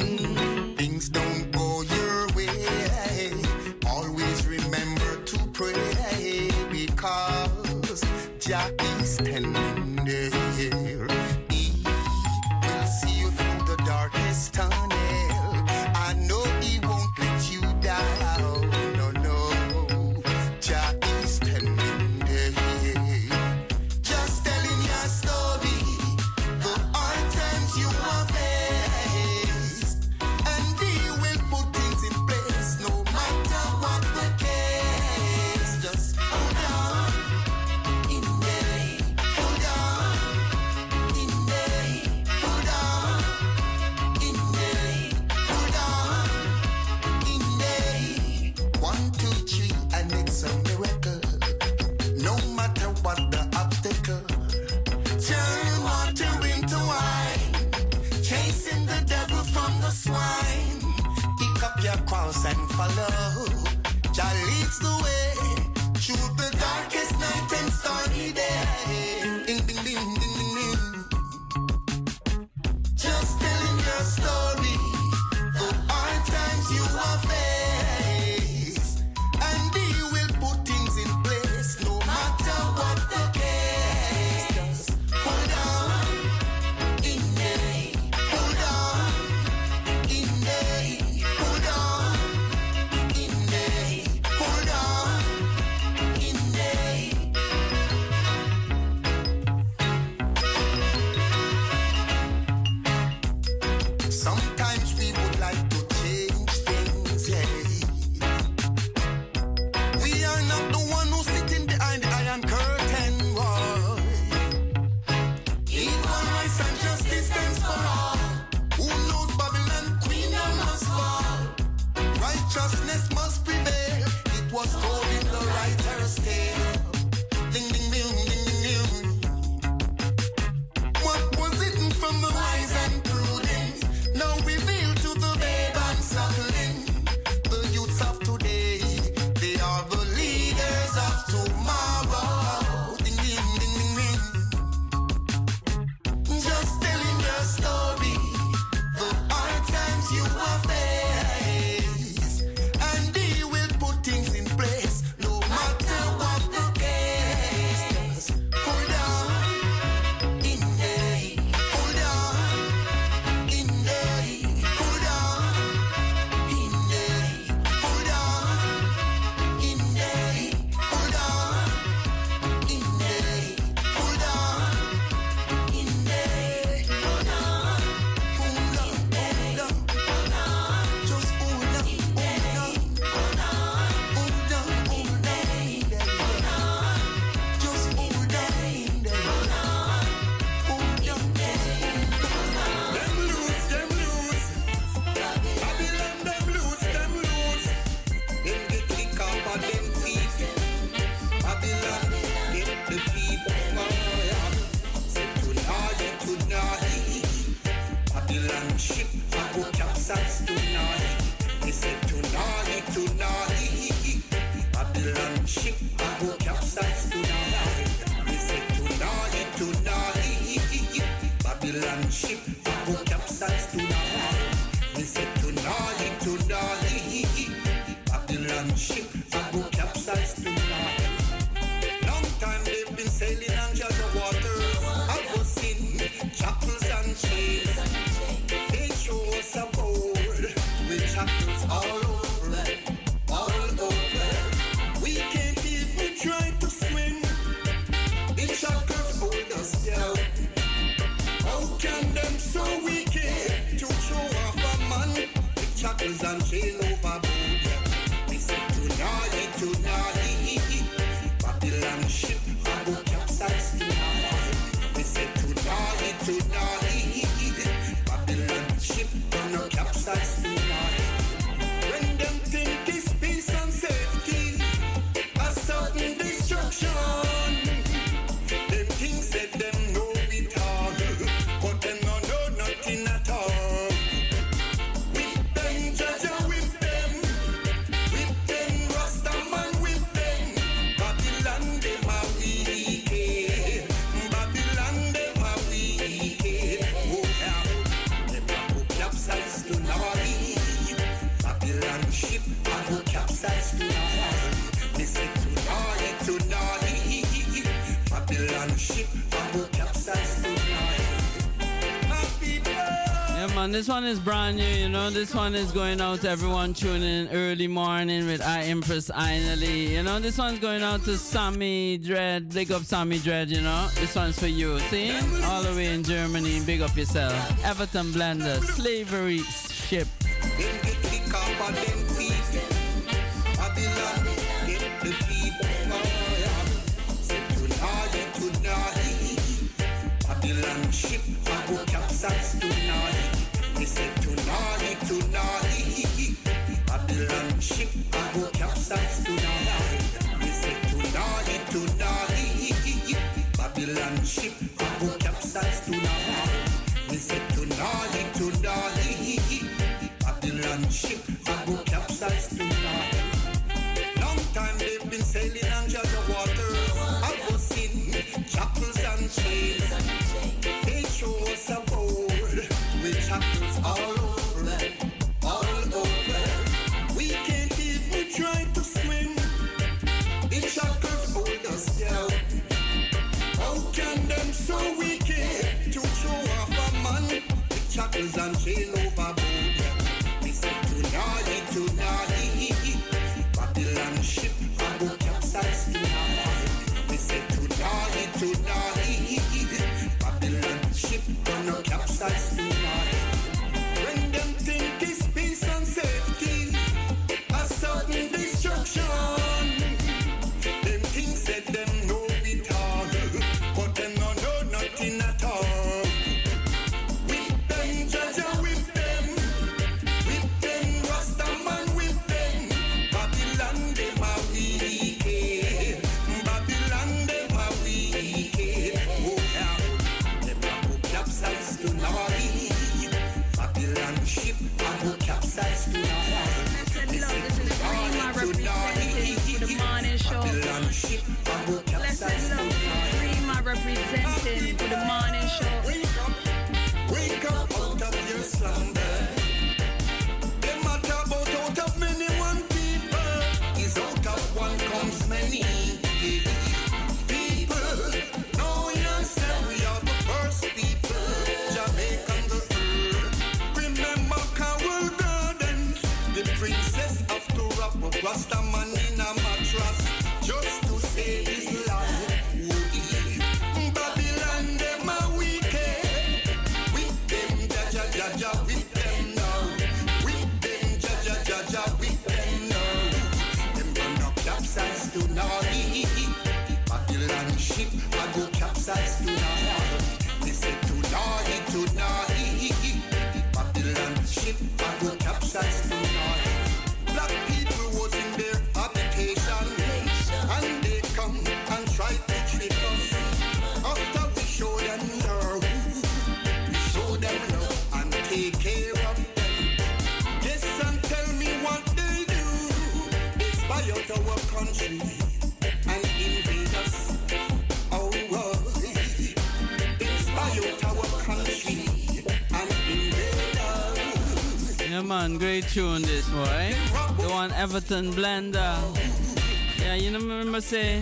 is brand new, you know. This one is going out to everyone tuning in early morning with I Empress Ainali. You know, this one's going out to Sammy Dread. Big up Sammy Dread, you know. This one's for you. See? All the way in Germany. Big up yourself. Everton Blender. Slavery. one. Great tune, this one, right? The one Everton Blender. Yeah, you know, remember say,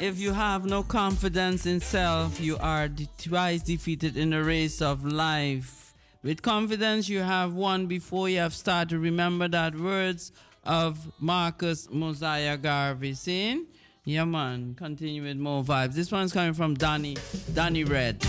if you have no confidence in self, you are twice defeated in the race of life. With confidence, you have won before you have started. Remember that words of Marcus Mosiah Garvey. See? Yeah, man. Continue with more vibes. This one's coming from Danny, Danny Red.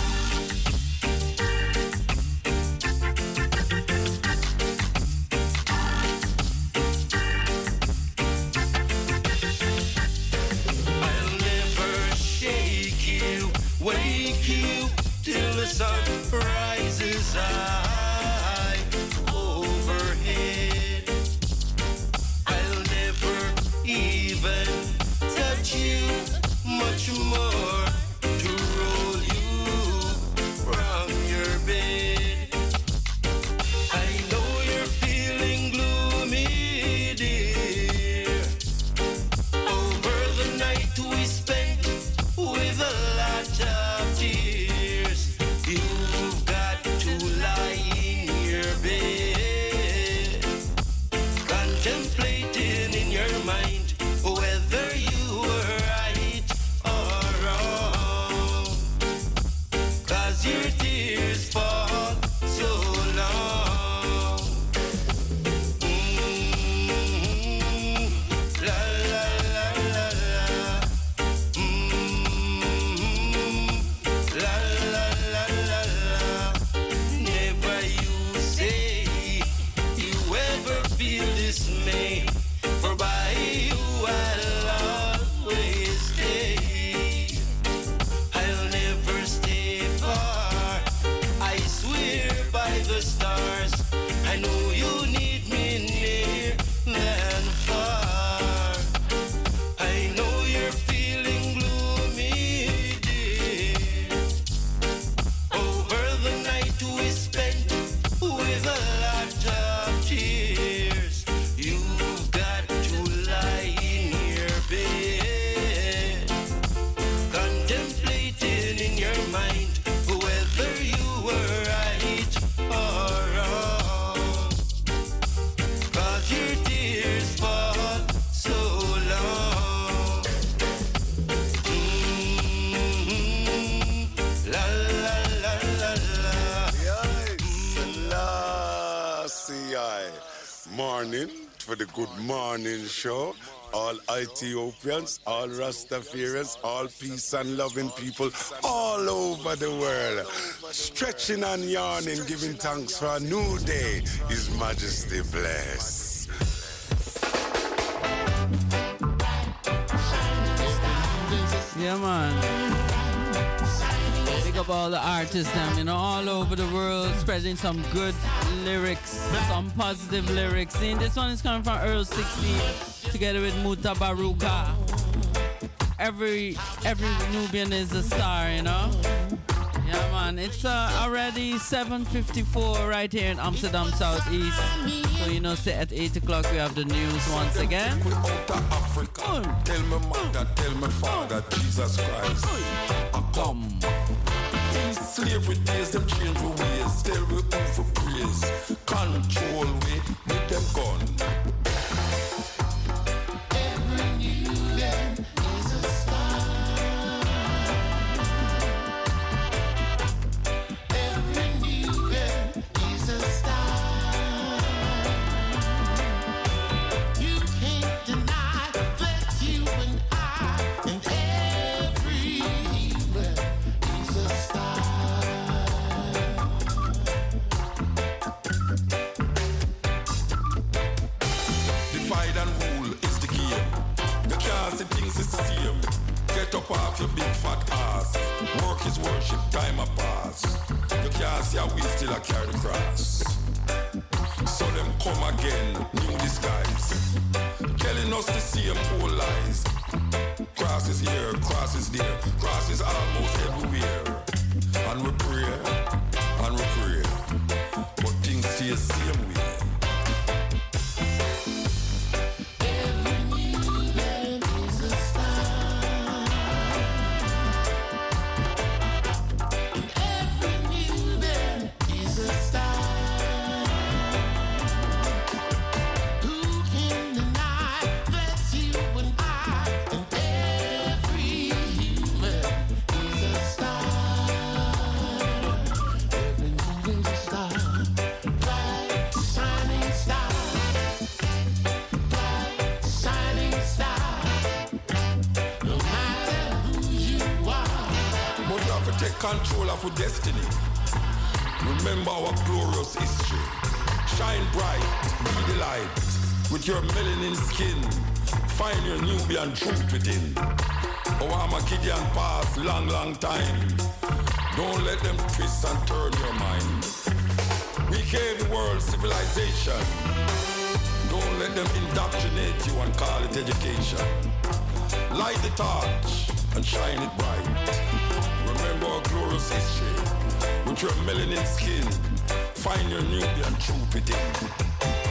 All Ethiopians, all Rastafarians, all peace and loving people all over the world. Stretching and yawning, giving thanks for a new day. His Majesty bless. Yeah, man. Up all the artists, them, you know, all over the world, spreading some good lyrics, some positive lyrics. See, this one is coming from Earl 16, together with Mutabaruka. Every every Nubian is a star, you know. Yeah, man. It's uh, already 7:54 right here in Amsterdam Southeast. So you know, say at 8 o'clock we have the news once again. Tell me mother, tell me father, Jesus Christ. Come. Slavery days, them change the ways. Tell we who praise. Control we with them gun. Up off your big fat ass. Work is worship, time a pass. You can't see how we still a carry the cross. So them come again, new disguise. Telling us the same old lies. Cross is here, cross is there, cross is almost everywhere. And we pray, and we pray. But things stay the same way. Your destiny. Remember our glorious history. Shine bright, be the light. With your melanin skin, find your Nubian truth within. Oh, Our Armageddon past long, long time. Don't let them twist and turn your mind. We gave the world civilization. Don't let them indoctrinate you and call it education. Light the torch and shine it bright. Our glorious history. With your melanin skin, find your Nubian truth within. Every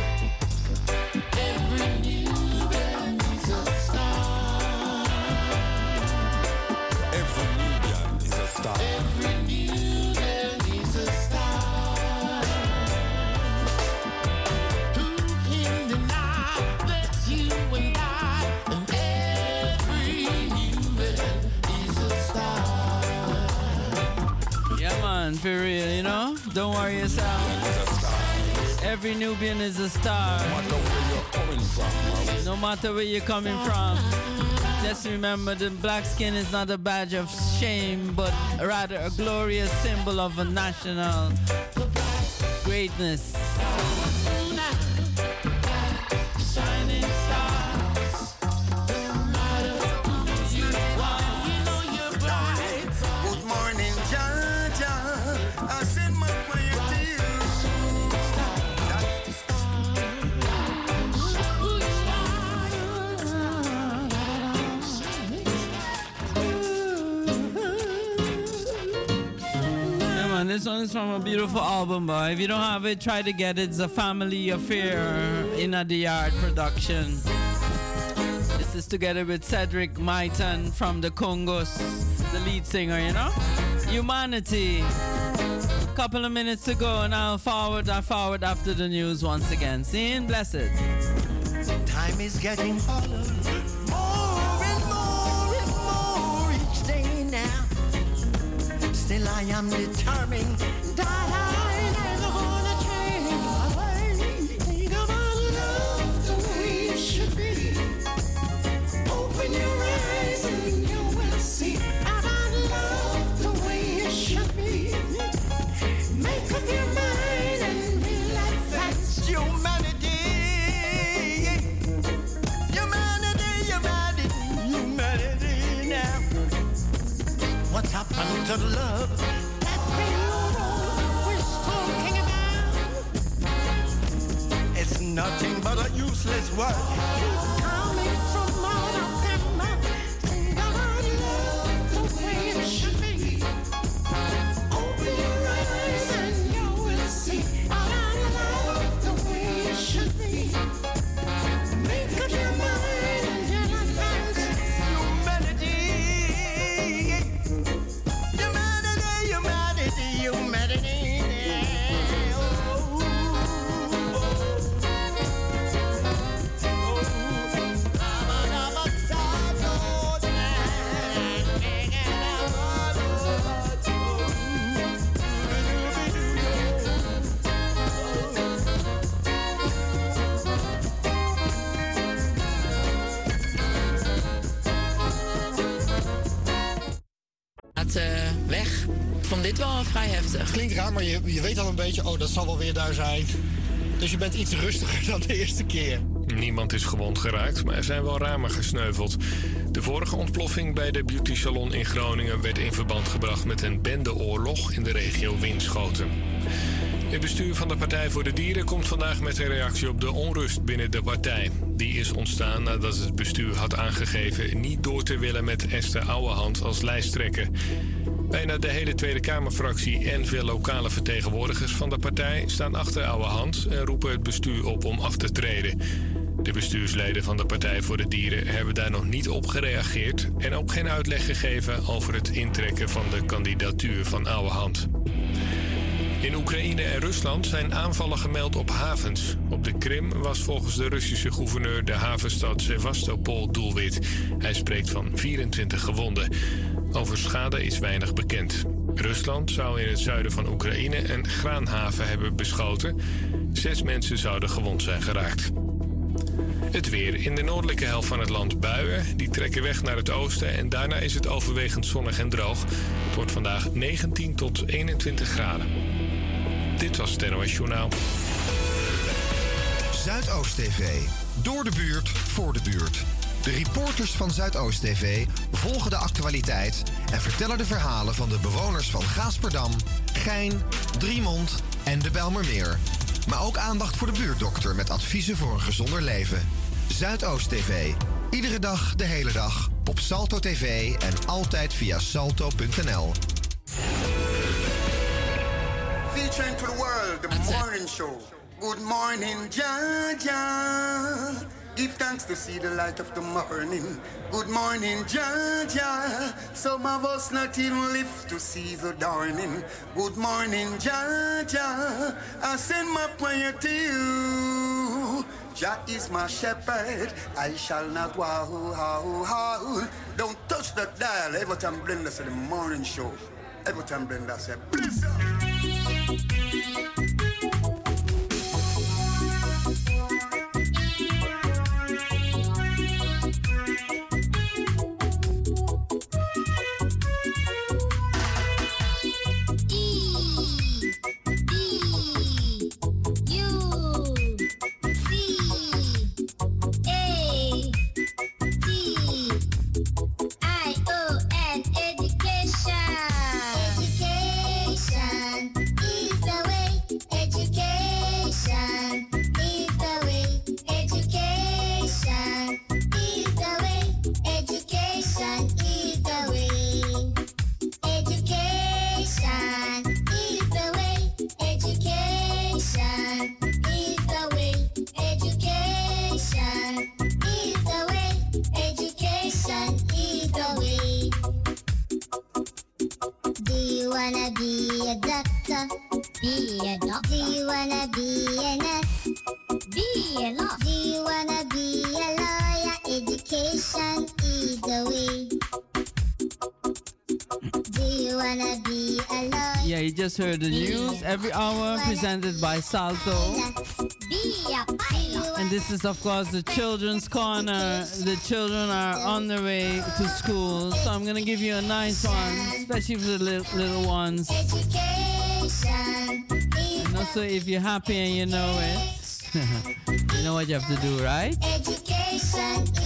man, for real, you know? Don't worry yourself. Every Nubian is a star. No matter where you're coming from. Just remember the black skin is not a badge of shame, but rather a glorious symbol of a national greatness. Man, this one is from a beautiful album, boy. If you don't have it, try to get it. It's a family affair Inna de Yard production. This is together with Cedric Myton from the Congos, the lead singer, you know? Humanity. Couple of minutes to go, and I'll forward, I forward after the news once again. Seeing blessed. Time is getting. More and more and more each day now. Still, I am determined that I of love. That we're talking about. It's nothing but a useless word. Gaat eh, weg. Ik vond dit wel vrij heftig. Klinkt raar, maar je, je weet al een beetje, oh, dat zal wel weer daar zijn. Dus je bent iets rustiger dan de eerste keer. Niemand is gewond geraakt, maar er zijn wel ramen gesneuveld. De vorige ontploffing bij de beauty salon in Groningen werd in verband gebracht met een bendeoorlog in de regio Winschoten. Het bestuur van de Partij voor de Dieren komt vandaag met een reactie op de onrust binnen de partij. Die is ontstaan nadat het bestuur had aangegeven niet door te willen met Esther Ouwehand als lijsttrekker. Bijna de hele Tweede Kamerfractie en veel lokale vertegenwoordigers van de partij staan achter Ouwehand en roepen het bestuur op om af te treden. De bestuursleden van de Partij voor de Dieren hebben daar nog niet op gereageerd en ook geen uitleg gegeven over het intrekken van de kandidatuur van Ouwehand. In Oekraïne en Rusland zijn aanvallen gemeld op havens. Op de Krim was volgens de Russische gouverneur de havenstad Sevastopol doelwit. Hij spreekt van 24 gewonden. Over schade is weinig bekend. Rusland zou in het zuiden van Oekraïne een graanhaven hebben beschoten. Zes mensen zouden gewond zijn geraakt. Het weer. In de noordelijke helft van het land buien. Die trekken weg naar het oosten en daarna is het overwegend zonnig en droog. Het wordt vandaag 19 tot 21 graden. Dit was het NOS Journaal. Zuidoost TV. Door de buurt, voor de buurt. De reporters van Zuidoost TV volgen de actualiteit en vertellen de verhalen van de bewoners van Gaasperdam, Gein, Driemond en de Belmermeer. Maar ook aandacht voor de buurtdokter met adviezen voor een gezonder leven. Zuidoost TV. Iedere dag, de hele dag. Op Salto TV en altijd via salto.nl. Featuring to the world, the morning show. Good morning, Jaja. Give thanks to see the light of the morning. Good morning, Jaja. Some of us not even live to see the dawning. Good morning, Jaja. I send my prayer to you. Jah is my shepherd, I shall not wow. Don't touch that dial. Everton Blender said the morning show. Everton Blender said, please. Heard the news every hour presented by Salto. Be a pilot. And this is, of course, the children's corner. The children are on their way to school. So I'm going to give you a nice one, especially for the little, little ones. And also, if you're happy and you know it, you know what you have to do, right? Education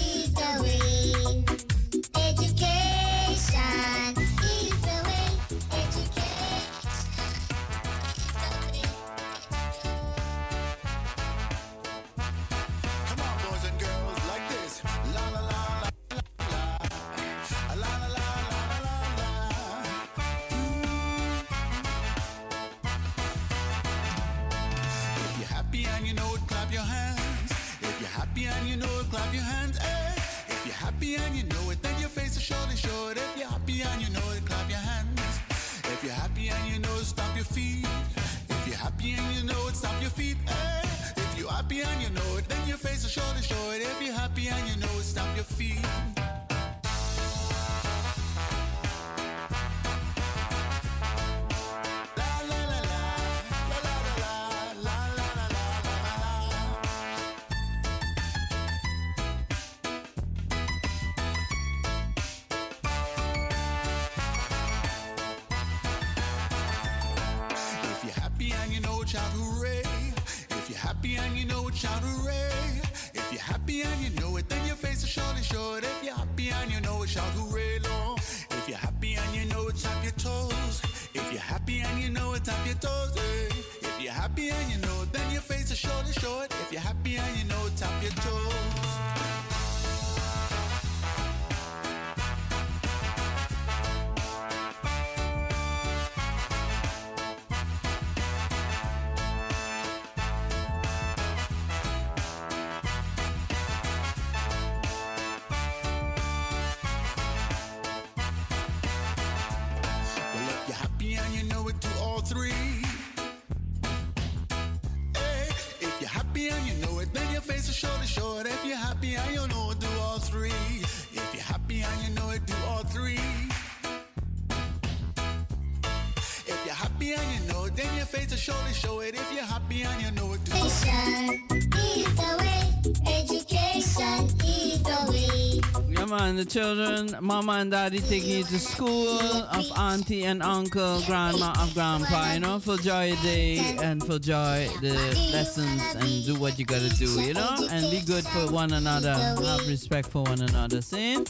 children, mama and daddy taking you to school of auntie and uncle, grandma of grandpa, you know, for joy day and for joy the lessons and do what you gotta do, you know, and be good for one another, have respect for one another. See?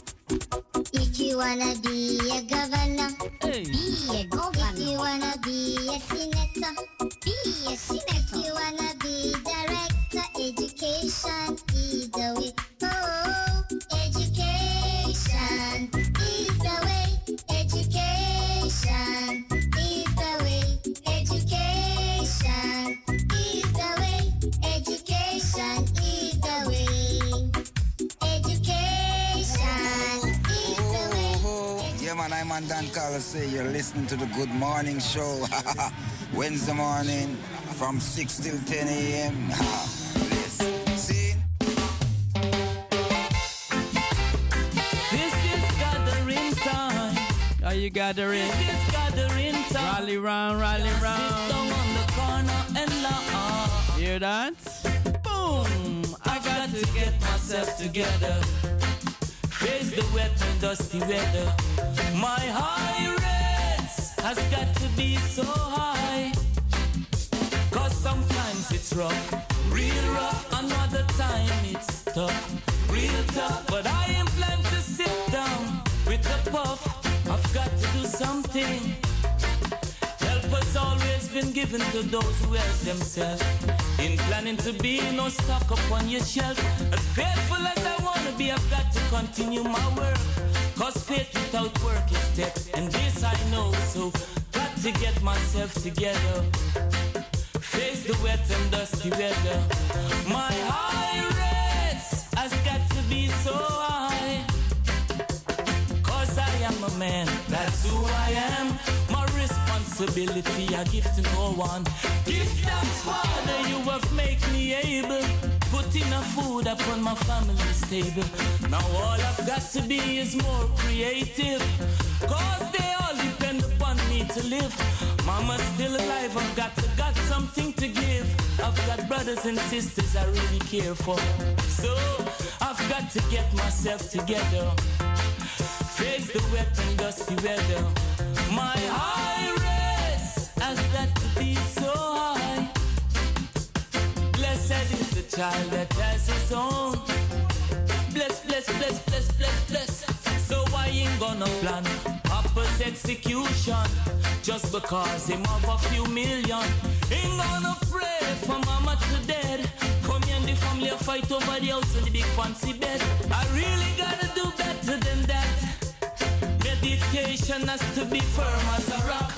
If you wanna be a governor, be a governor. If you wanna be a senator, be a senator. Yeah, man, on Dan Carlos. Say you're listening to the Good Morning Show. Wednesday morning from 6 till 10 a.m. Listen, see? This is gathering time. Are you gathering? This is gathering time. Rally round, rally Sit round. down on the corner and laugh. Hear that? Boom! I got to get myself together. Face the wet and dusty weather. My high rates has got to be so high. Cause sometimes it's rough, real rough. Another time it's tough, real tough. But I am planned to sit down with a puff. I've got to do something. Help has always been given to those who help themselves. In planning to be no stock upon your shelf. As faithful as I be, I've got to continue my work. Cause faith without work is dead, And this I know, so got to get myself together. Face the wet and dusty weather. My high rates has got to be so high. Cause I am a man, that's who I am. My responsibility I give to no one. Give thanks, Father, you have made me able. Put enough food upon my family's table. Now all I've got to be is more creative. Cause they all depend upon me to live. Mama's still alive, I've got to got something to give. I've got brothers and sisters I really care for. So I've got to get myself together. Face the wet and dusty weather. My high to be so high. Blessed is the child that has his own. Bless, bless, bless, bless, bless, bless. So I ain't gonna plan Papa's execution just because him have a few million. Ain't gonna pray for mama to dead. For me and the family a fight over the house and the big fancy bed. I really gotta do better than that. Meditation has to be firm as a rock.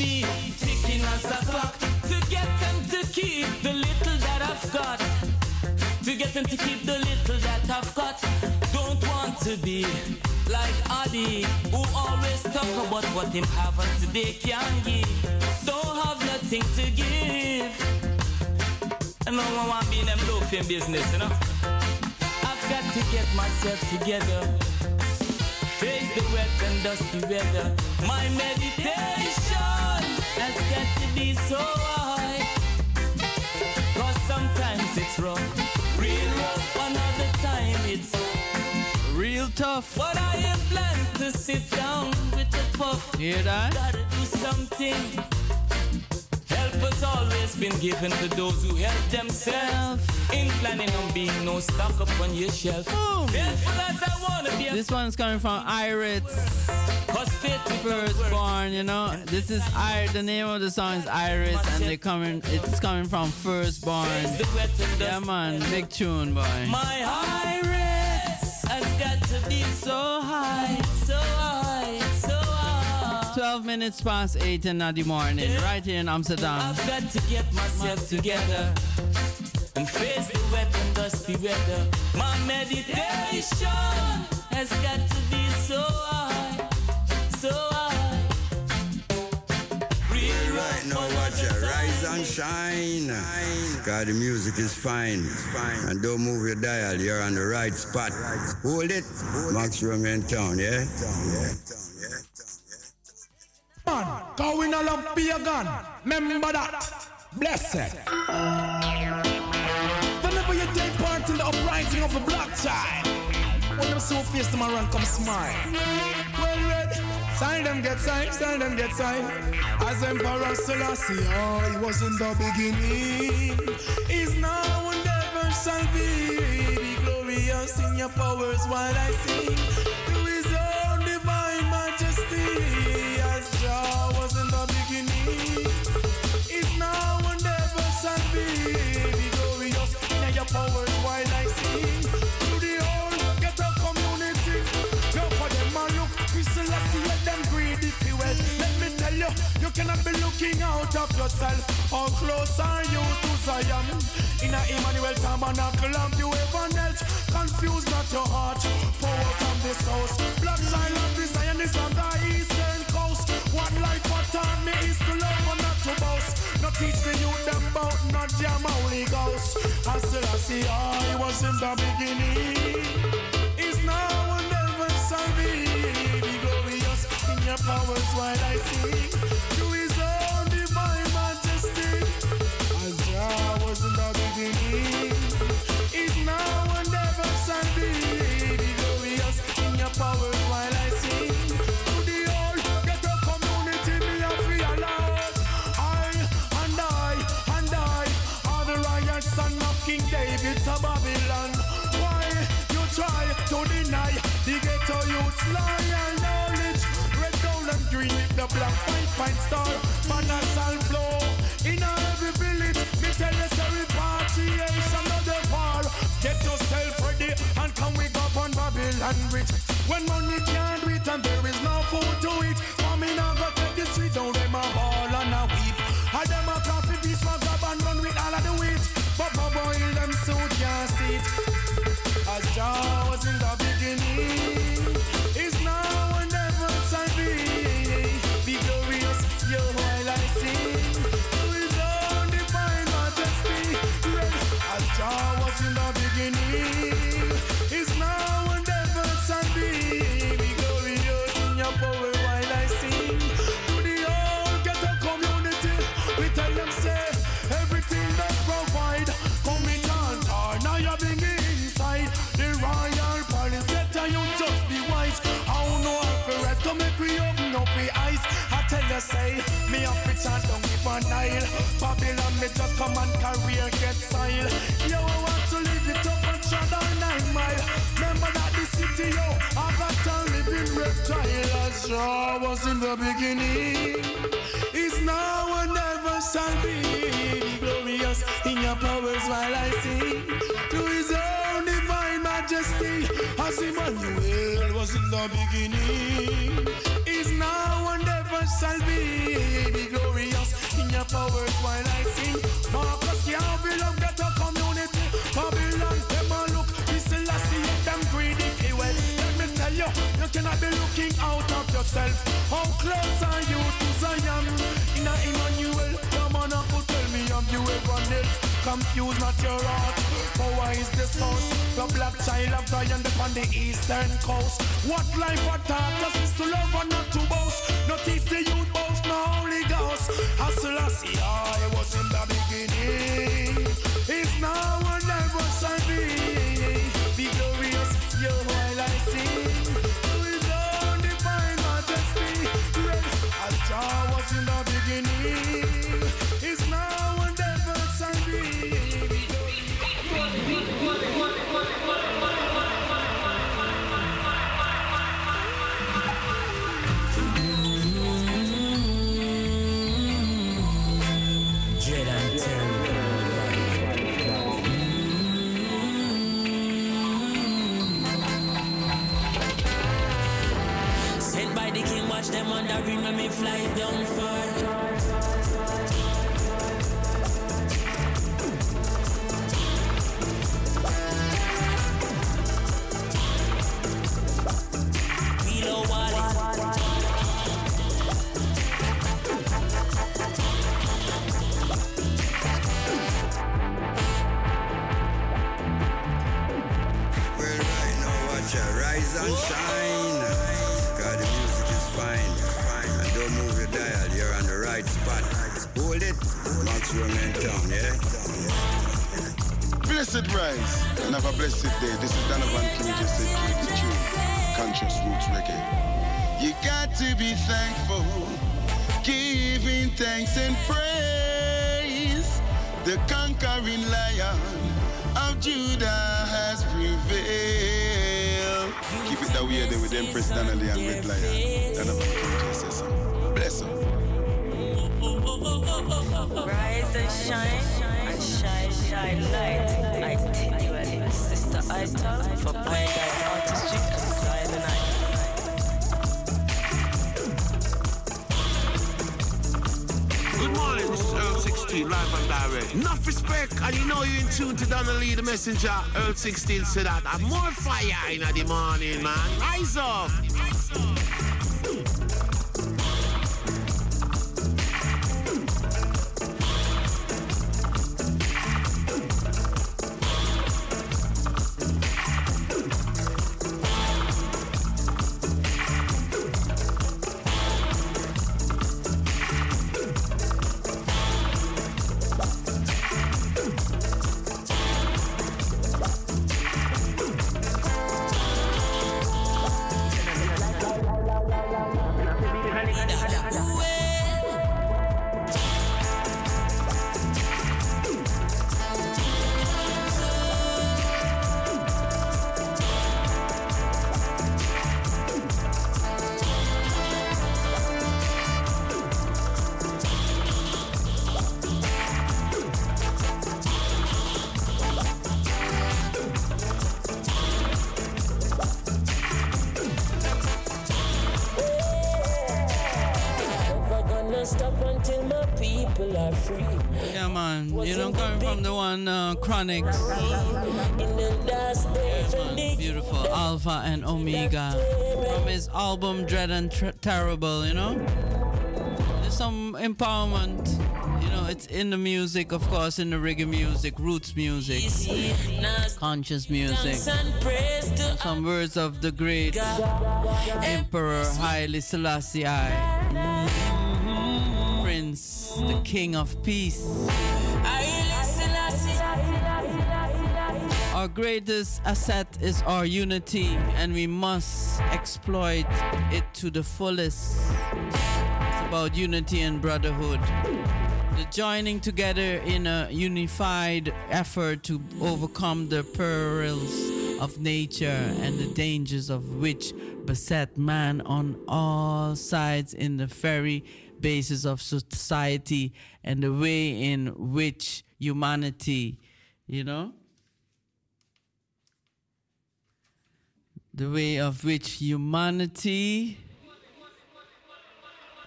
Be ticking as a clock. To get them to keep the little that I've got. To get them to keep the little that I've got. Don't want to be like Adi, who always talk about what him have and today can give. Don't have nothing to give. And no one want be in them loafing business, you know. I've got to get myself together. Face the wet and dusty weather. My meditation has got to be so high. Cause sometimes it's rough, real rough, another time it's real tough. But I am planned to sit down with the puff. Hear that? Gotta do something. Has always been given to those who help themselves. In planning on being no stock up on your shelf. Faithful as I wanna be. This one's coming from Iris. Firstborn, you know. This is I. The name of the song is Iris, and they coming. It's coming from Firstborn. Yeah, man, big tune, boy. My iris has got to be so high, so high. 12 minutes past 8 in the morning, right here in Amsterdam. I've got to get myself together and face the wet and dusty weather. My meditation has got to be so high, so high. Well, right now, watch it. Rise and shine. God, the music is fine. fine. And don't move your dial. You're on the right spot. Hold it. Max Room in town, yeah? Man, going all love pagan. Remember that. Blessed. Whenever you take part in the uprising of a black child, when them so face them around, come smile. Well read, sign them get signed, sign them get signed. As Emperor Selassie, oh, he was in the beginning. He's now and ever shall be. Be glorious in your powers while I sing. Looking out of yourself. How close are you to Zion? In a Emmanuel Tabernacle and you heaven else. Confuse not your heart. Power from this house. Black silent Zion is on the eastern coast. What life what taught me is to love and not to boast. Not teach the youth about not jam Holy Ghost. I I see I was in the beginning. Is now and ever shall be. Be glorious in your powers while I sing. Black, white, white star. Banners and flow in every village. Me tell you, say repatriation eh, of the war. Get yourself ready and come we go on Babylon rich. When money Babylon me just come and career get style. Yo, I want to live it up and tread on nine mile. Remember that the city, yo, I got a living reptile. As Jah was in the beginning, is now and never shall be. Be glorious in your powers while I sing to his own divine majesty. As Emmanuel was in the beginning, is now and ever shall be no while I sing. Marcus can't belong to the community. Babylon, them a look. This is last year, them greedy feel. Well, let me tell you, you cannot be looking out of yourself. How close are you to Zion? In a Emmanuel, come on up, tell me, have you ever knelt? Confuse not your heart. Power is the source. The black child of Zion upon the eastern coast. What life or taught us is to love and not to boast. Not if the youth boast, no Holy Ghost. Hustle, I see, I was in the beginning. It's now or never shall. Be Blessed rise and have a blessed day. This is Donovan King said keep the tune. Conscious roots reggae. You got to be thankful, giving thanks and praise. The conquering lion of Judah has prevailed. Keep it that way there with Empress Donnelly and Red Lion. Donovan King says. Bless her. Rise and shine, shine, light. I tell you, sister, I talk for eye artistry and silent night. Good morning, this is Earl 16, live and direct. Enough respect, and you know you're in tune to Donnelly, the messenger. Earl 16 said that. And more fire in the morning, man. Rise up. Never Beautiful. Alpha and Omega. From his album Dread and Tr- Terrible, you know? There's some empowerment. You know, it's in the music, of course, in the reggae music, roots music, conscious music. Some words of the great Emperor Haile Selassie. Prince, the King of Peace. Our greatest asset is our unity, and we must exploit it to the fullest. It's about unity and brotherhood. The joining together in a unified effort to overcome the perils of nature and the dangers of which beset man on all sides in the very basis of society and the way in which humanity, you know, the way of which humanity,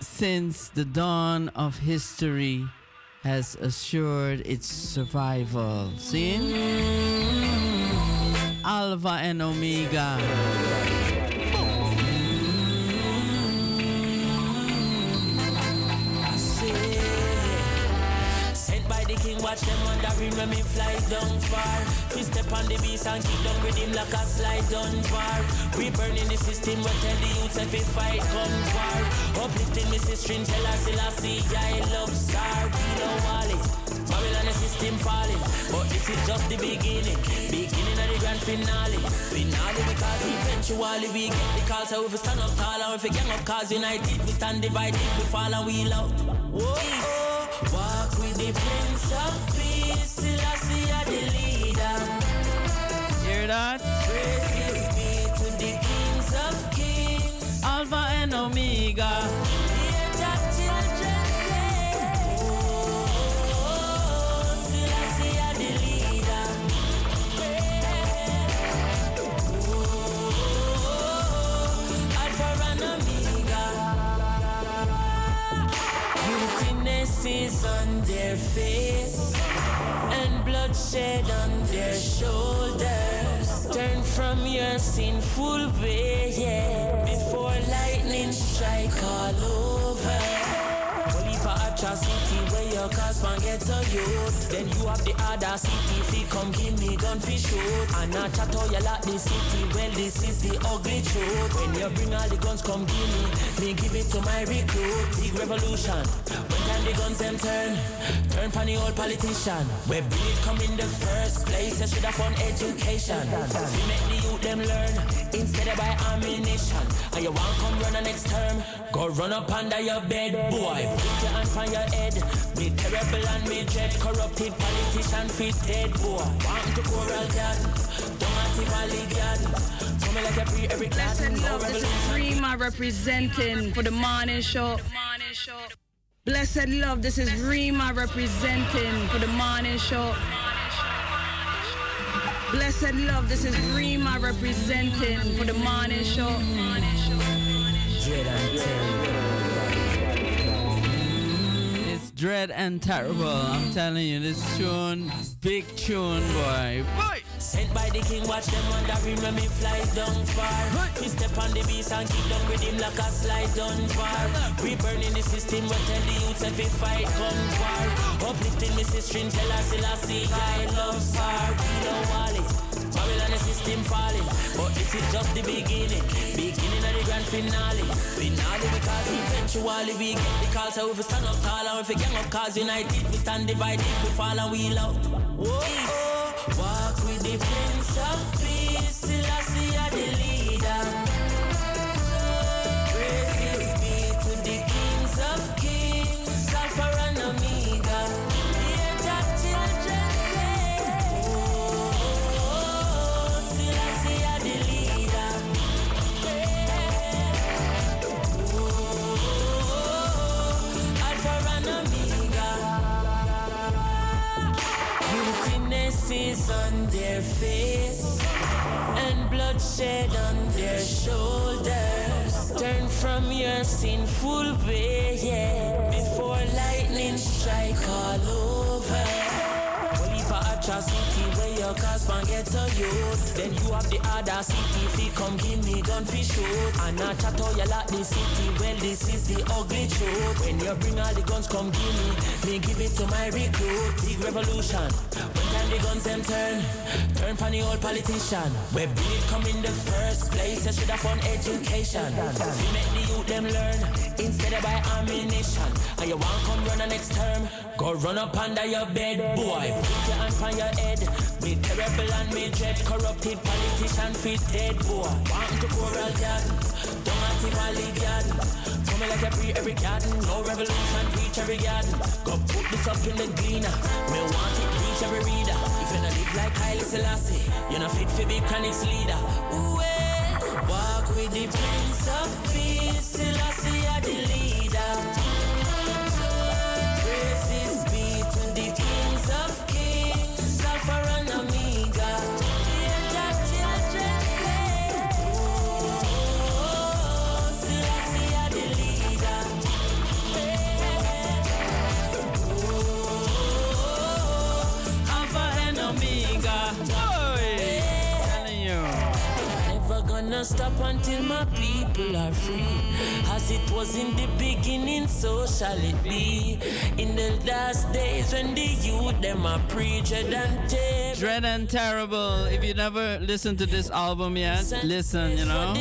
since the dawn of history, has assured its survival. See? Alpha and Omega. Watch them wondering when me fly down far. We step on the beast and keep down with him like a slide down bar. We burning the system, we tell the youths if we fight come war. Uplifting me sister, tell us I see I love Sar, Kilo Wally. Babylon the system falling, but this is just the beginning. Beginning of the grand finale. Finale because eventually we get the call. So if we stand up tall and if we gang up cause united, we stand divided, we fall and we love. Whoa, oh, the Prince of Peace, see you the leader. Hear that? Praises be to the kings of kings. Alpha and Omega. Is on their face and bloodshed on their shoulders. Turn from your sinful way, yeah, before lightning strike all over. If atrocity your cause man get to youth, then you have the audacity fi come give me gun fi shoot. And I chat how you like the city, well this is the ugly truth. When you bring all the guns come give me, me give it to my recruit. Big revolution, when time the guns them turn, turn pan the old politician. Where bleed come in the first place, you should have fun education. We make the youth them learn, instead of buy ammunition. And you want come run the next term, go run up under your bed, boy. Put your hand on your head, me terrible and me dread, corrupted politician fit dead, boy. Want to coral dad, don't active valley dad. Coming like a pre every class Blessed love, this is. Rima representing for the morning show. Blessed love, this is Rima representing for the morning show. Blessed love, this is Rima representing for the morning show. Dread and It's dread and terrible. I'm telling you, this tune, big tune, boy. Boy! Sent by the king, watch them wondering when me fly down far. We step on the beast and keep down with him like a slide down bar. We burning the system, we tell the youths if we fight come war. Uplifting me sister, tell us I see I love Sar, Kilo Wally. Babylon the system falling, but this is just the beginning. Beginning of the grand finale. Finale because eventually we get the call. So if we stand up tall and if we gang up cause united, we stand divided, we fall and we love. Whoa, walk with the Prince of Peace, still Is on their face and bloodshed on their shoulders. Turn from your sinful way, yeah, before lightning strike all over. Where your get to youth, then you have the audacity fi come give me gun fi shoot. And I chat how you like the city, well this is the ugly truth. When you bring all the guns come give me, me give it to my recruit. Big revolution, when time the guns them turn, turn pan the old politician. Where bleed come in the first place, you should have fun education. We make the youth them learn, instead of buy ammunition. And you want come run the next term, go run up under your bed, boy. Put your hand on your head, me terrible and me dread, corrupted politician fit dead, boy. Want to coral garden, don't actively garden. Coming like pre every garden, no revolution, reach every garden. Go put this up in the gleaner, me want it reach every reader. If you not live like Haile Selassie, you're not fit for be chronics leader. Ooh, eh. Walk with the Prince of Peace, Selassie are the leader. Gonna stop until my people are free. As it was in the beginning, so shall it be. In the last days when the youth them are preached and terrible. Dread and terrible. If you never listened to this album yet, listen, you know.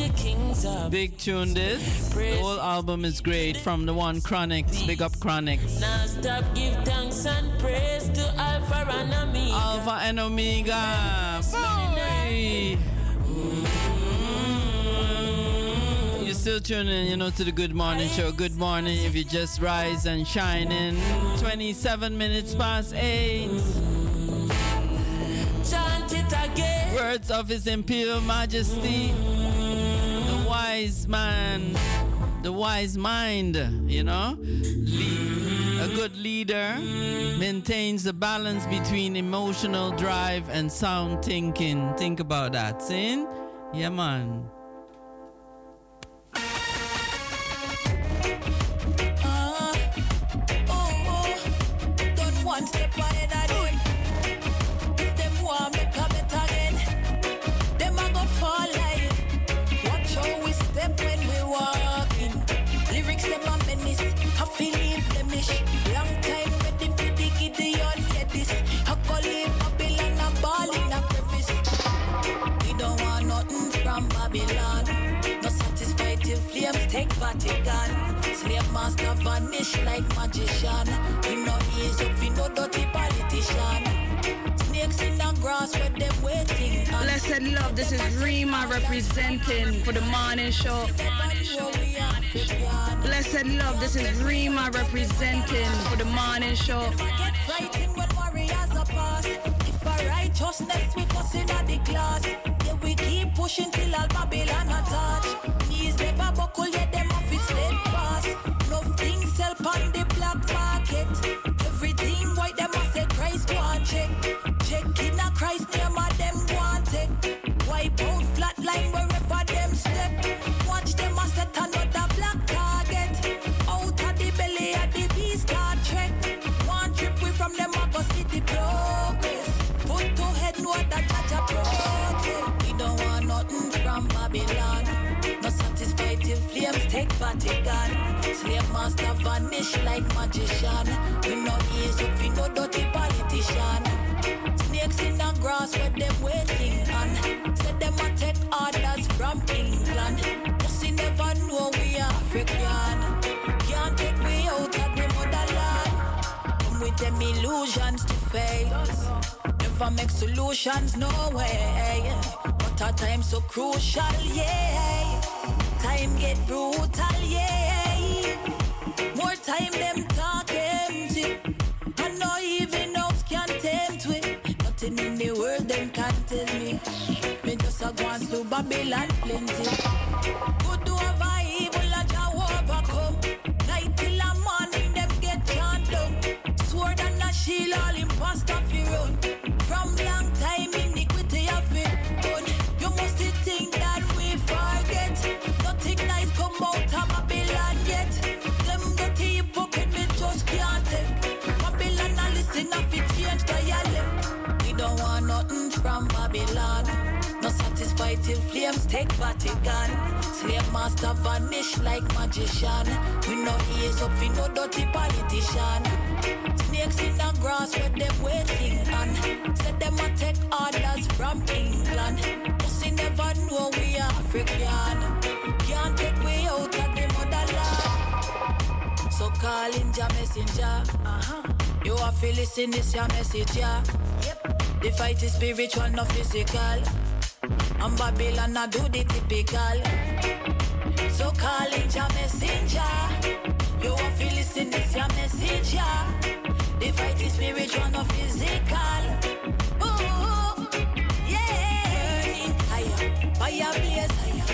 Big tune this. The whole album is great from the one Chronixx. Big up Chronixx. Now stop, give thanks and praise to Alpha and Omega. Alpha and Omega. Boy. Still tuning you know, to the Good Morning Show. Good morning if you just rise and shine in. 27 minutes past 8. Chant it again. Words of His Imperial Majesty. The wise man. The wise mind, you know? A good leader maintains the balance between emotional drive and sound thinking. Think about that. Sin? Yeah, man. Take Vatican. Slave master vanish like magician. We no ease up, we no dirty politician. Snakes in the grass where them waiting. Blessed love, this is Rima representing for the morning show. Blessed love, this is Rima representing for the morning show. Frightened when warriors are past. If a righteousness we at the class. Pushing till all Babylon attach. Knees never buckle yet Babylon. No satisfied flames take Vatican. Slave master vanish like magician. We no ease up, we no dirty politician. Snakes in the grass where them waiting on. Said them a take orders from England. Pussy never know we African. Can't take we out of the motherland. Come with them illusions to face. Never make solutions, no way. Our time so crucial, yeah. Time get brutal, yeah. More time them talk empty. And no even else can tempt we. Nothing in the world them can tell me. Me just a go to Babylon plenty. Satisfied flames take Vatican. Slave master vanish like magician. We no ease up, we no dirty politician. Snakes in the grass where them waiting on. Said them a take orders from England. Pussy never know we African. Can't take we out of the motherland. So call in your messenger. Uh-huh. You have to listen this your message, yeah. The fight is spiritual, not physical. And Babylon I do the typical. So call in your messenger. You have to listen this your yeah. The fight is spiritual, not physical. Ooh, yeah. Burning higher, fire blaze higher,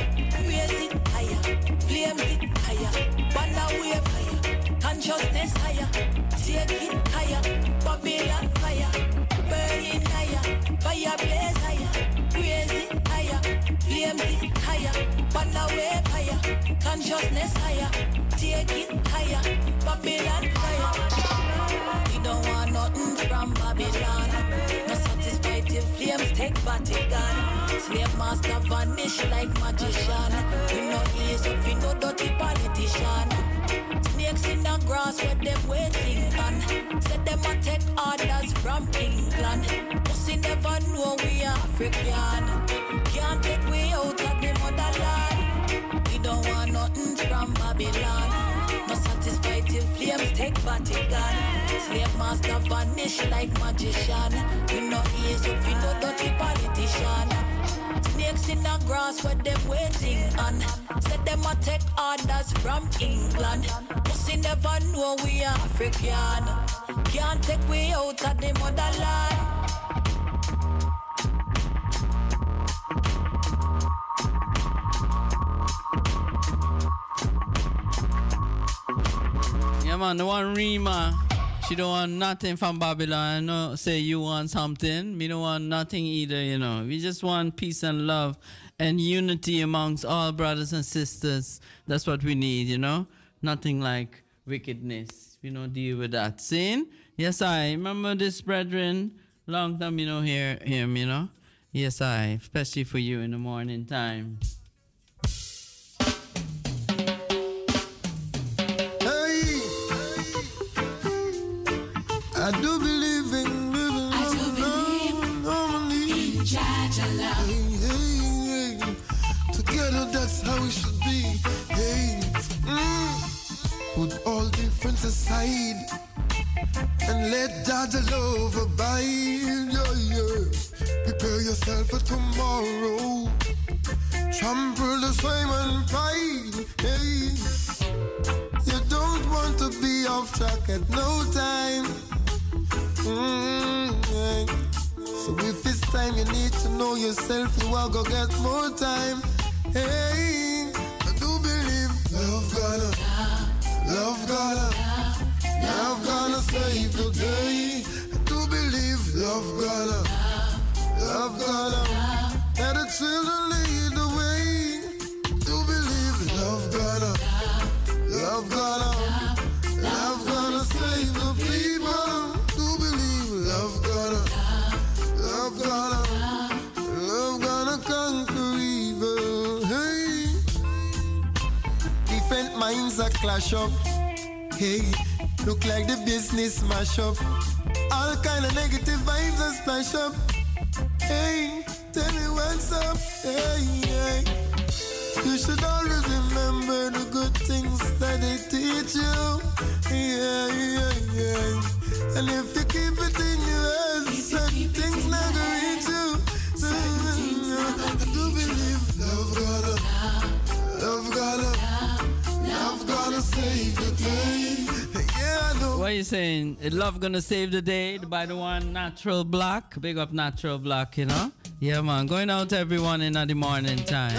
raise it higher, flame it higher, banner wave higher, consciousness higher, take it higher, Babylon fire, burning higher, fire blaze banner wave higher, consciousness higher, take it higher, Babylon fire. We don't want nothing from Babylon. No satisfied till flames take Vatican. Slave master vanish like magician. We no easy, we no dirty politician. Snakes in the grass where them waiting on. Said them a take orders from England. Pussy never know we African. Can't take we out don't want nothing from Babylon. No satisfied till flames take Vatican. Slave master vanish like magician. We no easy, we no dirty politician. Snakes in the grass where them waiting on. Said them a take orders from England. Pussy never know we are African. Can't take we out of the motherland. Man, the one Rima. She don't want nothing from Babylon. No, say you want something. Me don't want nothing either, you know. We just want peace and love and unity amongst all brothers and sisters. That's what we need, you know. Nothing like wickedness. We don't deal with that. Sin? Yes, I remember this, brethren. Long time you know hear him, you know. Yes, I, especially for you in the morning time. I do believe in living. I do believe normally. in Jah Jah love. Hey, hey, hey. Together, that's how it should be. Hey, mm. put all difference aside and let Jah Jah love abide. Yeah, yeah. Prepare yourself for tomorrow. Trample the shame and pride. Hey. You don't want to be off track at no time. Mm, yeah. So if it's time you need to know yourself, you are gonna get more time. Hey, I do believe love gonna, love gonna, love gonna save the day. I do believe love gonna, love gonna, let the children lead the way. I Do believe love gonna, love gonna, love gonna love gonna, conquer evil. Different minds are clash up. Hey, look like the business mash up. All kind of negative vibes are splash up. Hey, tell me what's up. Hey, hey. You should always remember the good things that they teach you. Yeah, yeah, yeah. And if you keep it in your head, certain things not gonna reach you. I do believe love gonna, love gonna, love gonna save the day. Yeah, I know. What are you saying? Is love gonna save the day by the one Natural Black? Big up Natural Black, you know? Yeah, man. Going out to everyone in the morning time.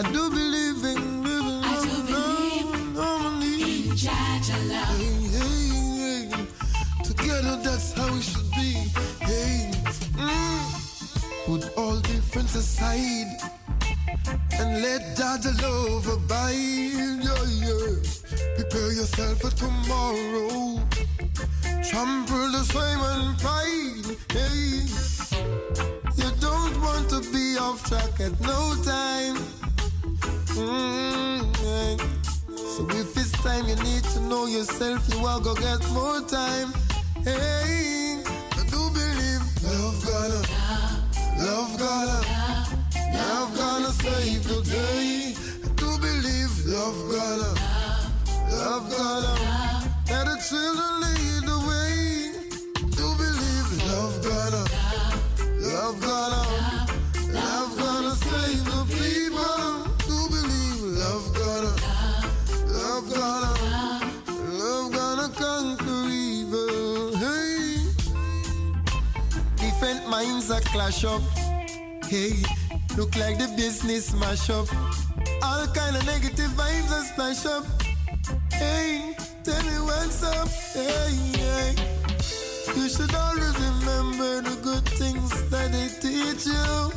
I do believe in living. I do believe in Jah Jah love. Hey, hey, hey. Together, that's how it should be. Hey, mm. put all difference aside and let Jah Jah love abide. Yeah, yeah. Prepare yourself for tomorrow. Trample the shame and pride. Hey, you don't want to be off track at no time. Mm, yeah. So if it's time you need to know yourself, you are gonna get more time. Hey, I do believe love gonna, love gonna, love gonna save the day. I do believe love gonna, love gonna, let the children lead the way. I Do believe love gonna, love gonna, love gonna save the people. Love gonna conquer evil. Different minds are clash up. Hey, look like the business mash up. All kind of negative vibes are splash up. Hey, tell me what's up. Hey, hey. You should always remember the good things that they teach you.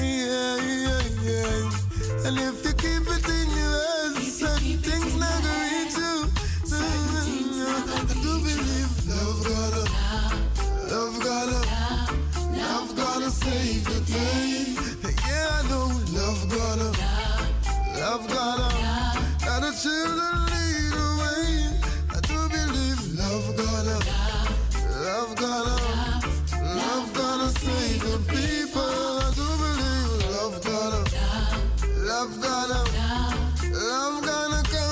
Yeah, yeah, yeah. And if you keep it in your hands, certain mm-hmm. things never reach you. I do believe love gotta, love gotta, love gotta save the day. Yeah, I know love gotta, love gotta, gotta chill the lead away. I do believe love gotta, love gotta, love gotta save the people love gonna, love gonna evil.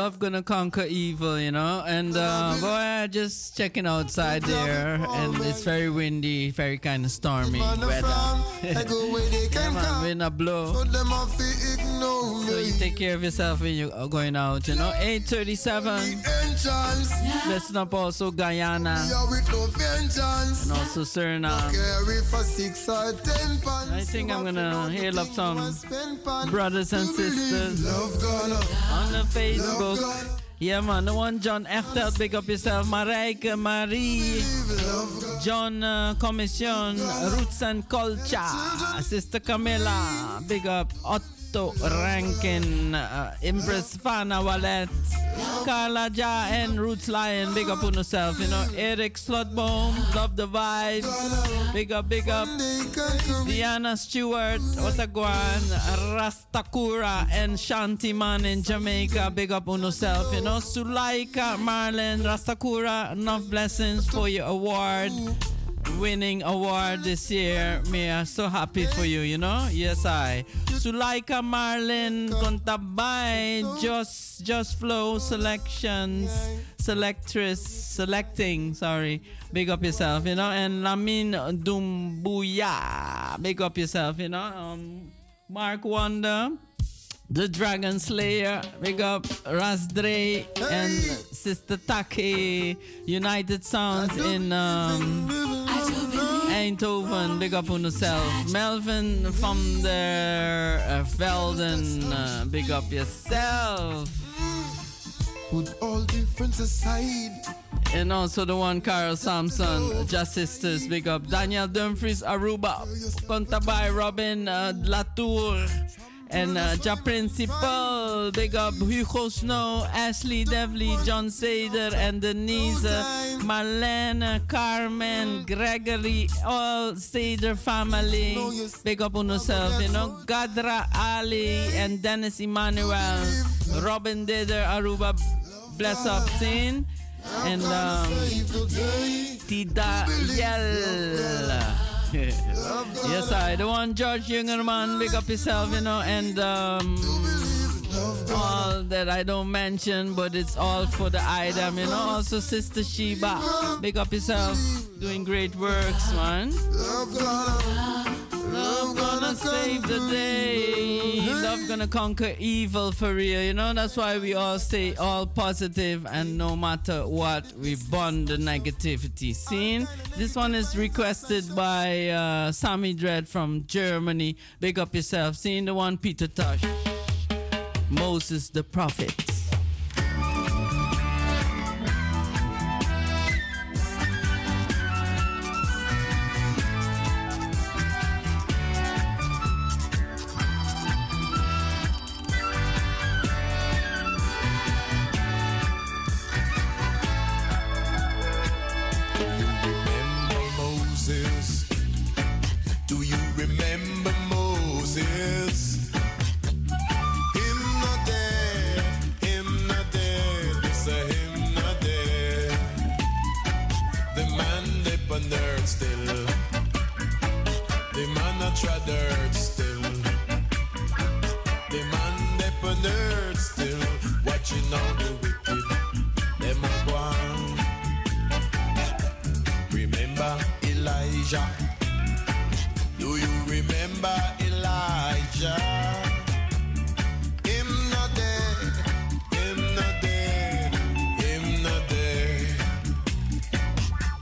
Love gonna conquer evil, you know. And uh, boy, just checking outside there, and it's very windy, very kind of stormy weather. I go where they yeah, man, wind a blow. But them off to ignore So you take care of yourself when you're going out, you know. 837. Vengeance, Listen up also Guyana yeah, with no vengeance. and also Suriname. Carry for six or ten pounds. I think I'm gonna hail up some brothers and sisters on the Facebook. Yeah man, the one John Echtelt, big up yourself. Marijke, Marie, John uh, Commission, Roots and Culture, Sister Camilla, big up Otto Rankin, uh, Empress Fana Wallet, Carla Ja and Roots Lion, big up on yourself, you know. Eric Slotboom, love the vibe, big up, big up. Diana Stewart, Otaguan, Rastakura, and Shanti Man in Jamaica. Big up on yourself, you know. Sulaika, Marlon, Rastakura, enough blessings for your award. Winning award this year. Me, I'm so happy for you, you know? Yes, I. Sulaika Marlin Contabay, Just Just Flow Selections, Selectress, Selecting, sorry. Big up yourself, you know? And Lamin Dumbuya, big up yourself, you know? Um, Mark Wonder. The Dragon Slayer, big up Rasdre and Sister Taki, United Sounds in um, Eindhoven, big up on yourself. Melvin from der uh, Velden, uh, big up yourself. Put all differences aside. And also the one Carol Sampson, Just Sisters, big up. Daniel Dumfries, Aruba, Contabay, Robin uh, Latour, and uh, Ja Principal, big up. Hugo Snow, Ashley Devley, John Sader, and Denise, uh, Marlene, Carmen, Gregory, all Sader family. Big up on yourself, you know. Gadra Ali and Dennis Emmanuel, Robin Dider, Aruba, bless up, scene. And um, Tida. Yes, I. The one George Jungerman, big up yourself, you know, and um, all that I don't mention, but it's all for the item, you know. Also, Sister Sheba, big up yourself, doing great works, man. Love gonna save the day. Love gonna conquer evil for real. You know, that's why we all stay all positive and no matter what, we bond the negativity scene. This one is requested by uh, Sammy Dread from Germany. Big up yourself. Seeing the one Peter Tosh. Moses the prophet. Elijah? Do you remember Elijah? Him not dead, him not dead, him not dead.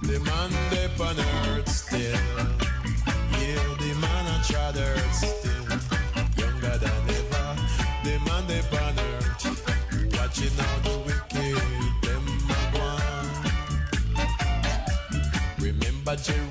The man on earth still. Yeah, the man still. Younger than ever. The man on earth. Watching. Remember Jeremiah?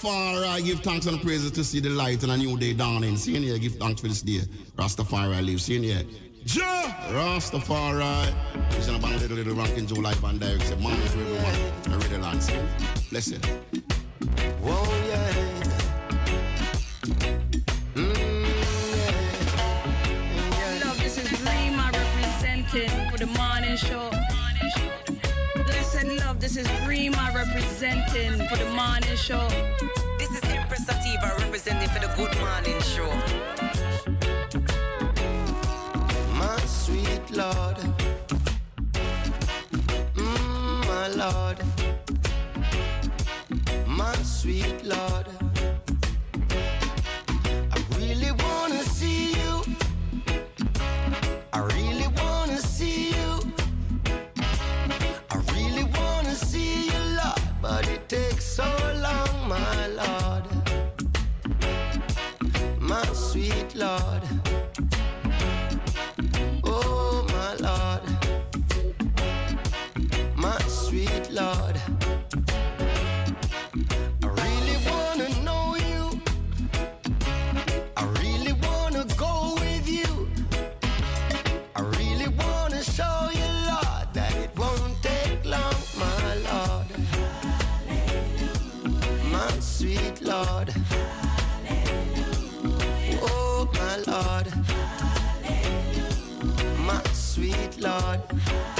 Rastafari, I give thanks and praises to see the light and a new day dawning. See in here, give thanks for this day. Rastafari, I live. See in here. Ja! Rastafari. It's in a little, little, little rocking Joe Life Van Direct, say, a man for everyone. I read the land. Listen. Whoa, yeah. for the morning show. Blessed love, this is Rima representing for the morning show. heart.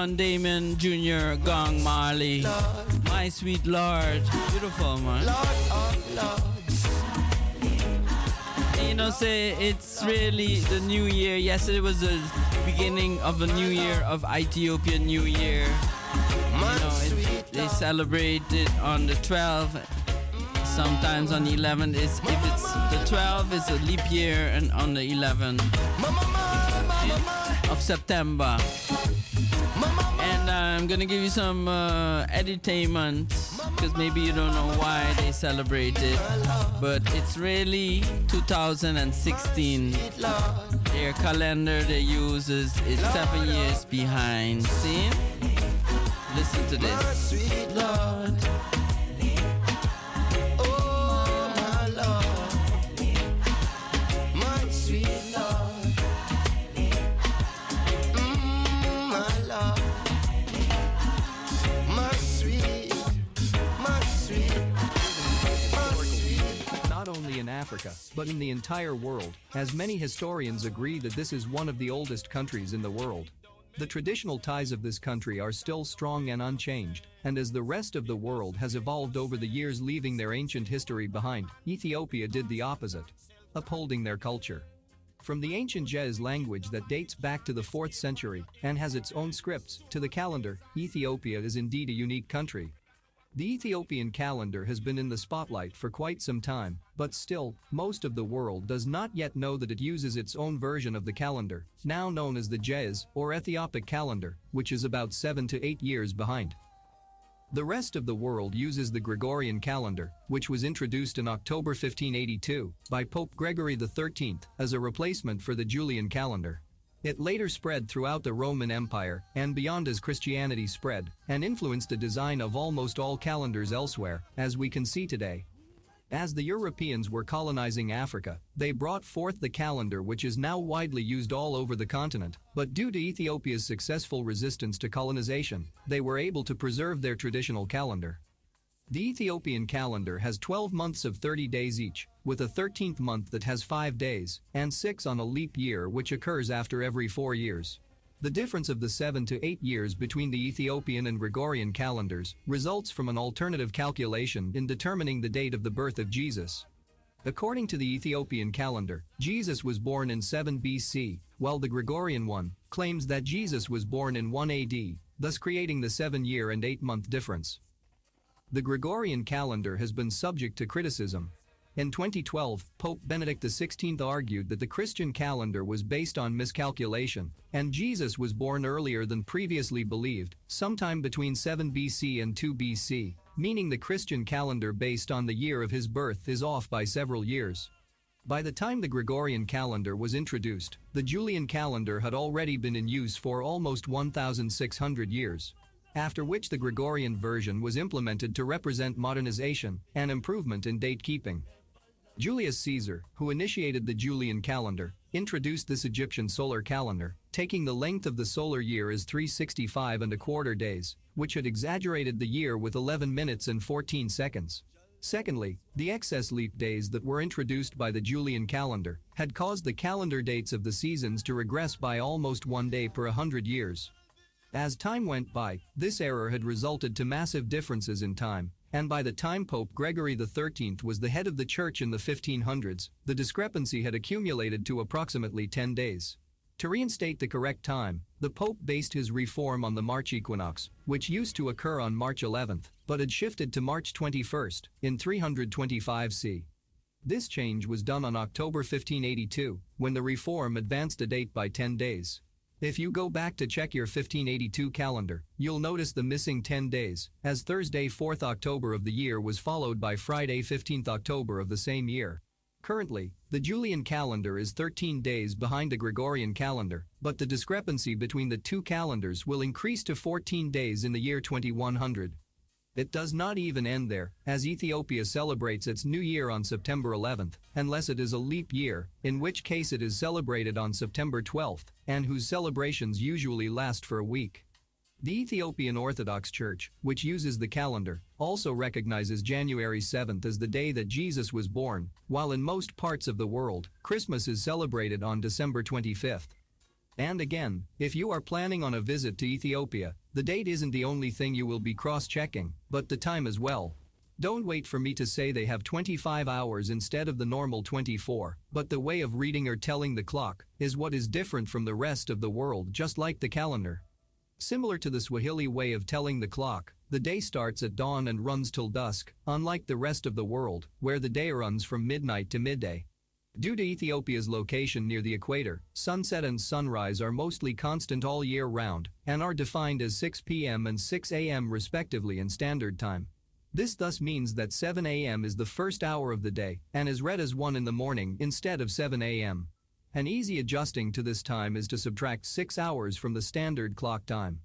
One Damian Jr. Gong Marley. My sweet Lord. Beautiful, man. And you know, say it's really the new year. Yesterday was the beginning of a new year of Ethiopian New Year. You know, it, they celebrate it on the 12th. Sometimes on the 11th. It's, if it's the 12th, it's a leap year, and on the 11th of September. I'm gonna give you some uh, entertainment because maybe you don't know why they celebrate it, but it's really 2016. Their calendar they use is, is seven years behind. See? Listen to this. In the entire world, as many historians agree that this is one of the oldest countries in the world. The traditional ties of this country are still strong and unchanged, and as the rest of the world has evolved over the years leaving their ancient history behind, Ethiopia did the opposite, upholding their culture. From the ancient Ge'ez language that dates back to the 4th century and has its own scripts, to the calendar, Ethiopia is indeed a unique country. The Ethiopian calendar has been in the spotlight for quite some time, but still, most of the world does not yet know that it uses its own version of the calendar, now known as the Ge'ez or Ethiopic calendar, which is about 7 to 8 years behind. The rest of the world uses the Gregorian calendar, which was introduced in October 1582 by Pope Gregory XIII as a replacement for the Julian calendar. It later spread throughout the Roman Empire and beyond as Christianity spread and influenced the design of almost all calendars elsewhere, as we can see today. As the Europeans were colonizing Africa, they brought forth the calendar which is now widely used all over the continent, but due to Ethiopia's successful resistance to colonization, they were able to preserve their traditional calendar. The Ethiopian calendar has 12 months of 30 days each, with a 13th month that has 5 days, and 6 on a leap year which occurs after every 4 years. The difference of the 7 to 8 years between the Ethiopian and Gregorian calendars results from an alternative calculation in determining the date of the birth of Jesus. According to the Ethiopian calendar, Jesus was born in 7 BC, while the Gregorian one claims that Jesus was born in 1 AD, thus creating the 7 year and 8 month difference. The Gregorian calendar has been subject to criticism. In 2012, Pope Benedict XVI argued that the Christian calendar was based on miscalculation, and Jesus was born earlier than previously believed, sometime between 7 BC and 2 BC, meaning the Christian calendar based on the year of his birth is off by several years. By the time the Gregorian calendar was introduced, the Julian calendar had already been in use for almost 1,600 years. After which the Gregorian version was implemented to represent modernization and improvement in date keeping. Julius Caesar, who initiated the Julian calendar, introduced this Egyptian solar calendar, taking the length of the solar year as 365 and a quarter days, which had exaggerated the year with 11 minutes and 14 seconds. Secondly, the excess leap days that were introduced by the Julian calendar had caused the calendar dates of the seasons to regress by almost one day per hundred years. As time went by, this error had resulted to massive differences in time, and by the time Pope Gregory XIII was the head of the church in the 1500s, the discrepancy had accumulated to approximately 10 days. To reinstate the correct time, the Pope based his reform on the March equinox, which used to occur on March 11th, but had shifted to March 21st, in 325 C. This change was done on October 1582, when the reform advanced a date by 10 days. If you go back to check your 1582 calendar, you'll notice the missing 10 days, as Thursday 4th October of the year was followed by Friday 15th October of the same year. Currently, the Julian calendar is 13 days behind the Gregorian calendar, but the discrepancy between the two calendars will increase to 14 days in the year 2100. It does not even end there, as Ethiopia celebrates its new year on September 11th, unless it is a leap year, in which case it is celebrated on September 12th, and whose celebrations usually last for a week. The Ethiopian Orthodox Church, which uses the calendar, also recognizes January 7th as the day that Jesus was born, while in most parts of the world, Christmas is celebrated on December 25th. And again, if you are planning on a visit to Ethiopia, the date isn't the only thing you will be cross checking, but the time as well. Don't wait for me to say they have 25 hours instead of the normal 24, but the way of reading or telling the clock is what is different from the rest of the world, just like the calendar. Similar to the Swahili way of telling the clock, the day starts at dawn and runs till dusk, unlike the rest of the world, where the day runs from midnight to midday. Due to Ethiopia's location near the equator, sunset and sunrise are mostly constant all year round and are defined as 6 p.m. and 6 a.m. respectively in standard time. This thus means that 7 a.m. is the first hour of the day and is read as 1 in the morning instead of 7 a.m. An easy adjusting to this time is to subtract 6 hours from the standard clock time.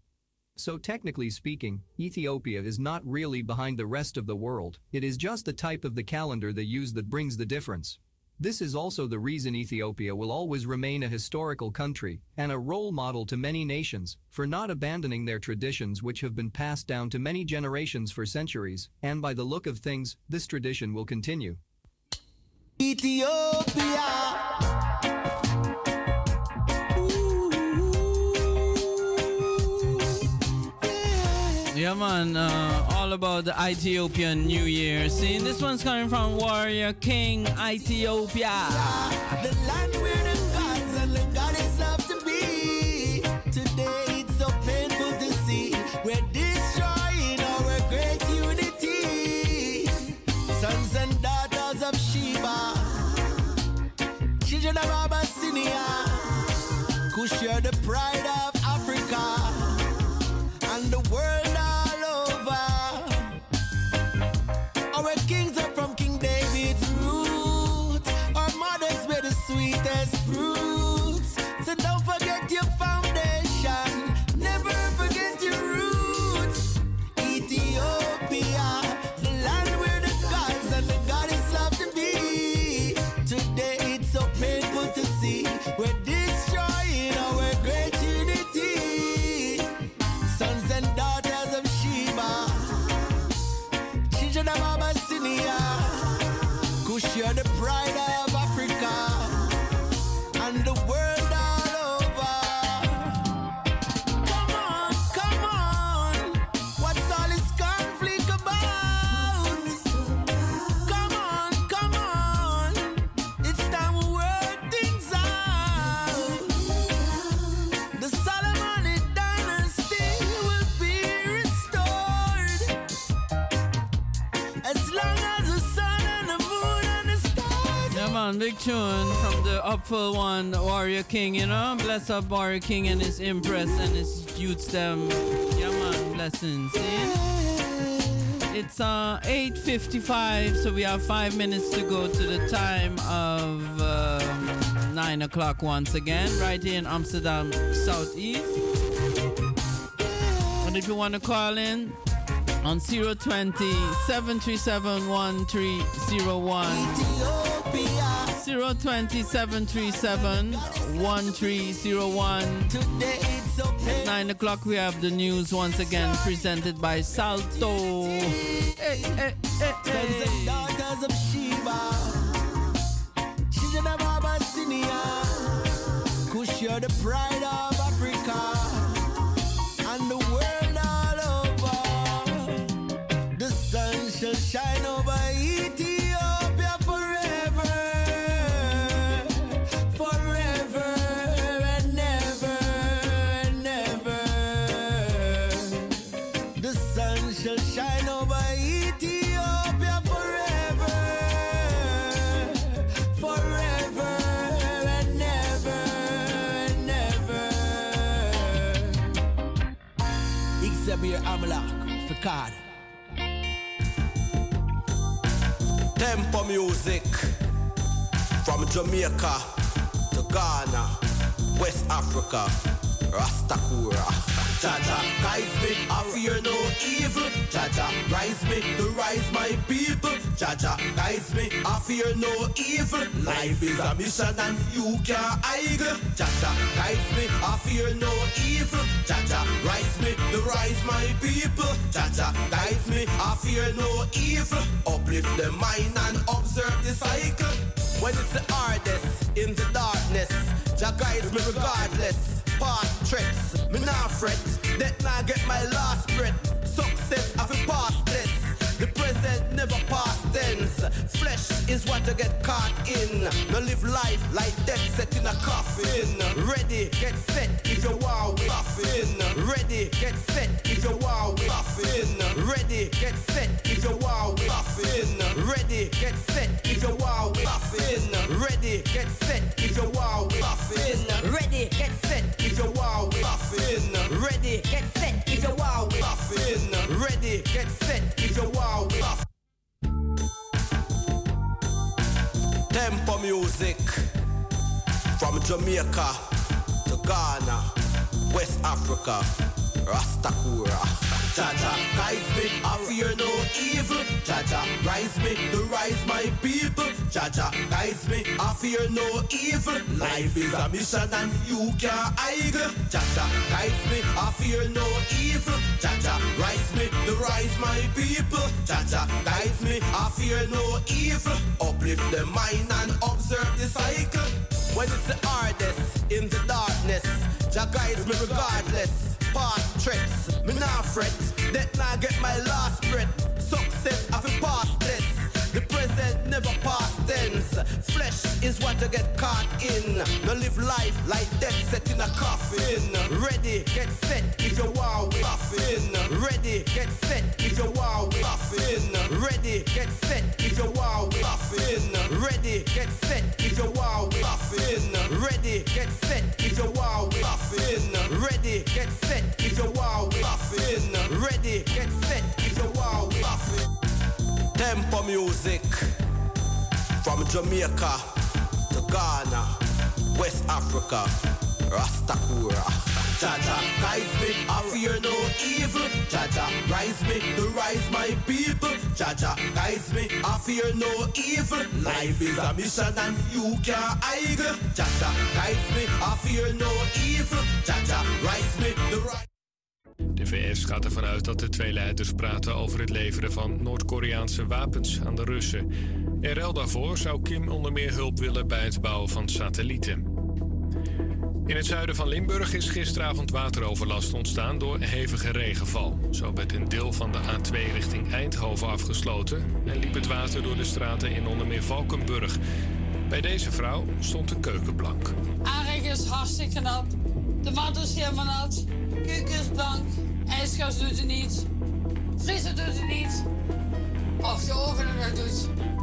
So technically speaking, Ethiopia is not really behind the rest of the world, it is just the type of the calendar they use that brings the difference. This is also the reason Ethiopia will always remain a historical country and a role model to many nations for not abandoning their traditions which have been passed down to many generations for centuries, and by the look of things, this tradition will continue. Ethiopia. Yeah, man, uh, all about the Ethiopian New Year. See, this one's coming from Warrior King, Ethiopia. The land where man, big tune from the Upful One, Warrior King, you know? Bless up Warrior King and his Empress and his youths, them. Yeah, man, blessings? It's uh 8.55, so we have five minutes to go to the time of um, 9 o'clock once again, right here in Amsterdam Southeast. And if you want to call in, on 020 737 1301. 020 737 1301. At 9 o'clock, we have the news once again presented by Salto. Hey, hey, hey, who share the pride of music from Jamaica to Ghana, West Africa, Rastakura. Jah Jah, guys me, I fear no evil. Jah Jah, rise me to rise my people. Jah Jah, guys me, I fear no evil. Life is a mission and you can't idle. Jah Jah, guys me, I fear no evil. Jah Jah, rise me to rise my people. Jah Jah, guys me, I fear no evil. Uplift the mind and observe the cycle. When it's the hardest in the darkness, Jah guides me regardless. Threats. Me nah fret, that nah get my last breath. Success of a past tense. The present never past tense. Flesh is what you get caught in. No live life like death set in a coffin. Ready, get set if you war with coffin. Ready, get set if you war with coffin. Ready, get set if you war with coffin. Ready, get set if you war with coffin. Ready, get set if you war with coffin. Ready, get set if you war with coffin. Ready, get set if you war with coffin. Ready, get set if you war with coffin. Tempo music from Jamaica to Ghana, West Africa, Rastakura. Jah Jah, guide me, I fear no evil. Jah Jah, rise me to rise my people. Jah Jah, guide me, I fear no evil. Life is a mission and you can't idle. Jah Jah, guide me, I fear no evil. Jah Jah, rise me to rise my people. Jah Jah, guide me, I fear no evil. Uplift the mind and observe the cycle. When it's the hardest in the darkness, Jah guides me regardless. Past threats, me nah fret. That nah get my last breath. Success a past tense. The present never past tense. Flesh is what you get caught in. No live life like death set in a coffin. Ready, get set if you war with coffin. Ready, get set if you war with coffin. Ready, get set if you war with coffin. Ready, get set if you war with coffin. Ready, get set if you war with coffin. Ready, get set if you war with coffin. Ready, get set if you war with coffin. Tempo music from Jamaica to Ghana, West Africa, Rastakura. Jaja, guide me, I fear no evil. Jaja, rise me to rise my people. Jaja, guide me, I fear no evil. Life is a mission and you can't idle. Jaja, guide me, I fear no evil. Jaja, rise me to rise. De VS gaat ervan uit dat de twee leiders praten over het leveren van Noord-Koreaanse wapens aan de Russen. In ruil daarvoor zou Kim onder meer hulp willen bij het bouwen van satellieten. In het zuiden van Limburg is gisteravond wateroverlast ontstaan door hevige regenval. Zo werd een deel van de A2 richting Eindhoven afgesloten en liep het water door de straten in onder meer Valkenburg. Bij deze vrouw stond de keuken blank. Aanreg is hartstikke nat. De mat is helemaal nat. Keuken is blank. IJsgas doet het niet. Vriezer doet het niet. Of de oven het doet.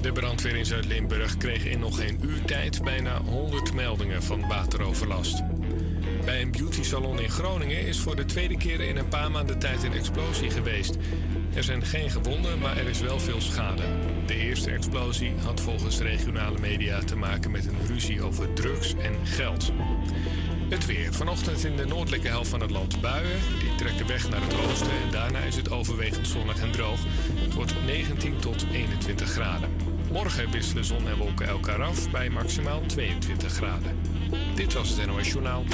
De brandweer in Zuid-Limburg kreeg in nog geen uur tijd bijna 100 meldingen van wateroverlast. Bij een beautysalon in Groningen is voor de tweede keer in een paar maanden tijd een explosie geweest. Er zijn geen gewonden, maar er is wel veel schade. De eerste explosie had volgens regionale media te maken met een ruzie over drugs en geld. Het weer. Vanochtend in de noordelijke helft van het land buien. Die trekken weg naar het oosten en daarna is het overwegend zonnig en droog. Het wordt 19 tot 21 graden. Morgen wisselen zon en wolken elkaar af bij maximaal 22 graden. Dit was het NOS Journaal.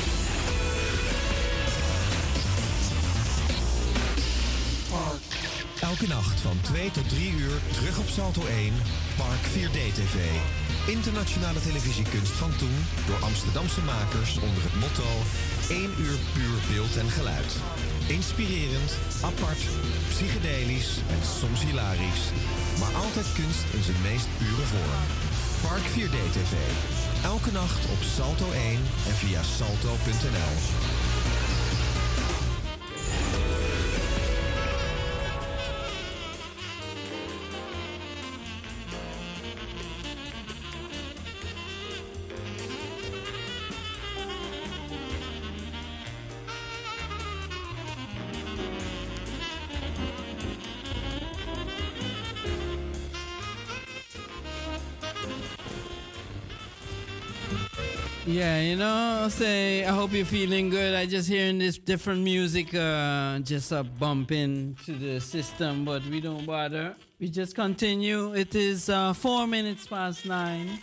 Elke nacht van 2 tot 3 uur terug op Salto 1, Park 4D TV. Internationale televisiekunst van toen door Amsterdamse makers onder het motto 1 uur puur beeld en geluid. Inspirerend, apart, psychedelisch en soms hilarisch. Maar altijd kunst in zijn meest pure vorm. Park 4D TV. Elke nacht op Salto 1 en via salto.nl. Yeah, you know, say I hope you're feeling good. I just hearing this different music uh just uh, bumping to the system, but we don't bother. We just continue. It is uh four minutes past nine.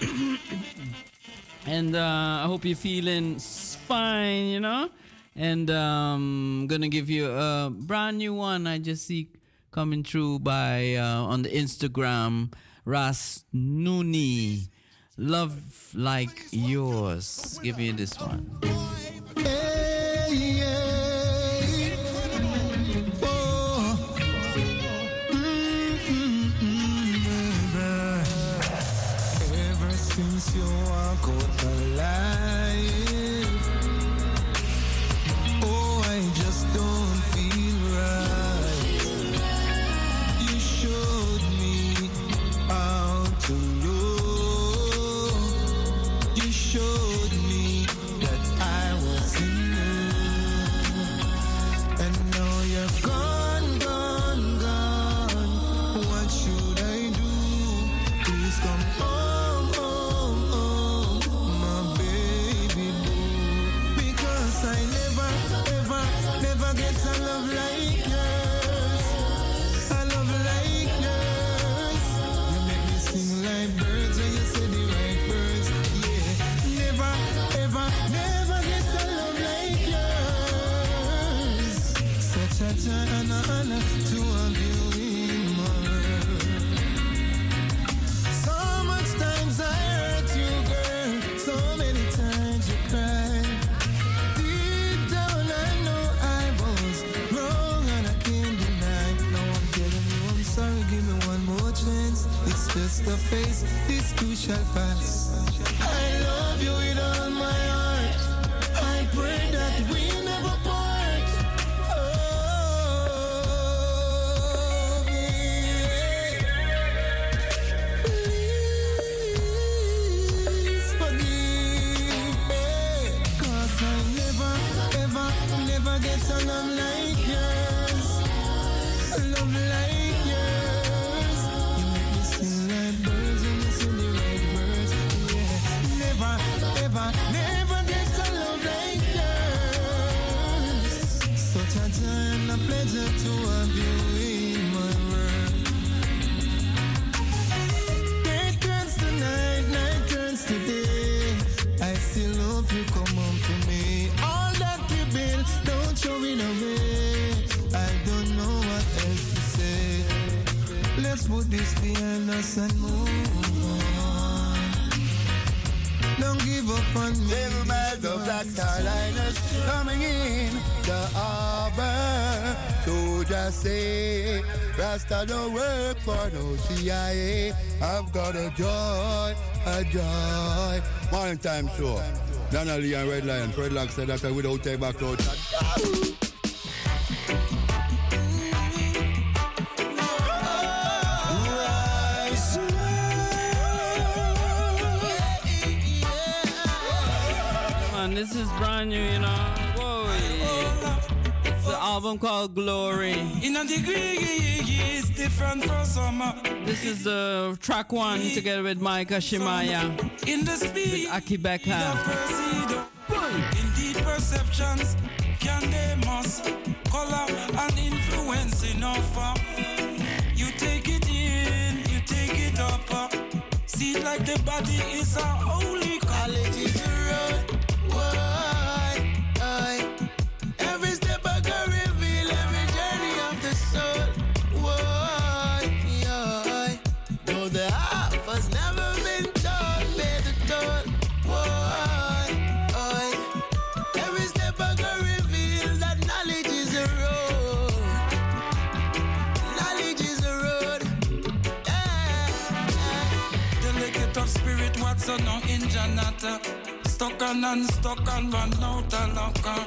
and uh I hope you're feeling fine, you know? And um gonna give you a brand new one I just see coming through by uh on the Instagram Ras Nuni. Love like yours. Give me this one. Hey. love life. the face, this too shall pass. I love you. Little miles of black starliners coming in the harbor. So just say, Rasta don't work for no CIA. I've got a joy, a joy. One time, sure. Donnelly and Red Lion, Fred said that I without take back out. you know. Whoa, yeah. It's an album called Glory. In a degree, it's different from summer. This is the uh, track one together with Micah Shemaiah. In the speed, with Aki Beckham. Indeed, perceptions can they must color and influence enough. You take it in, you take it up. See, like the body is out. lighter. Stuck and unstuck and run out of luck.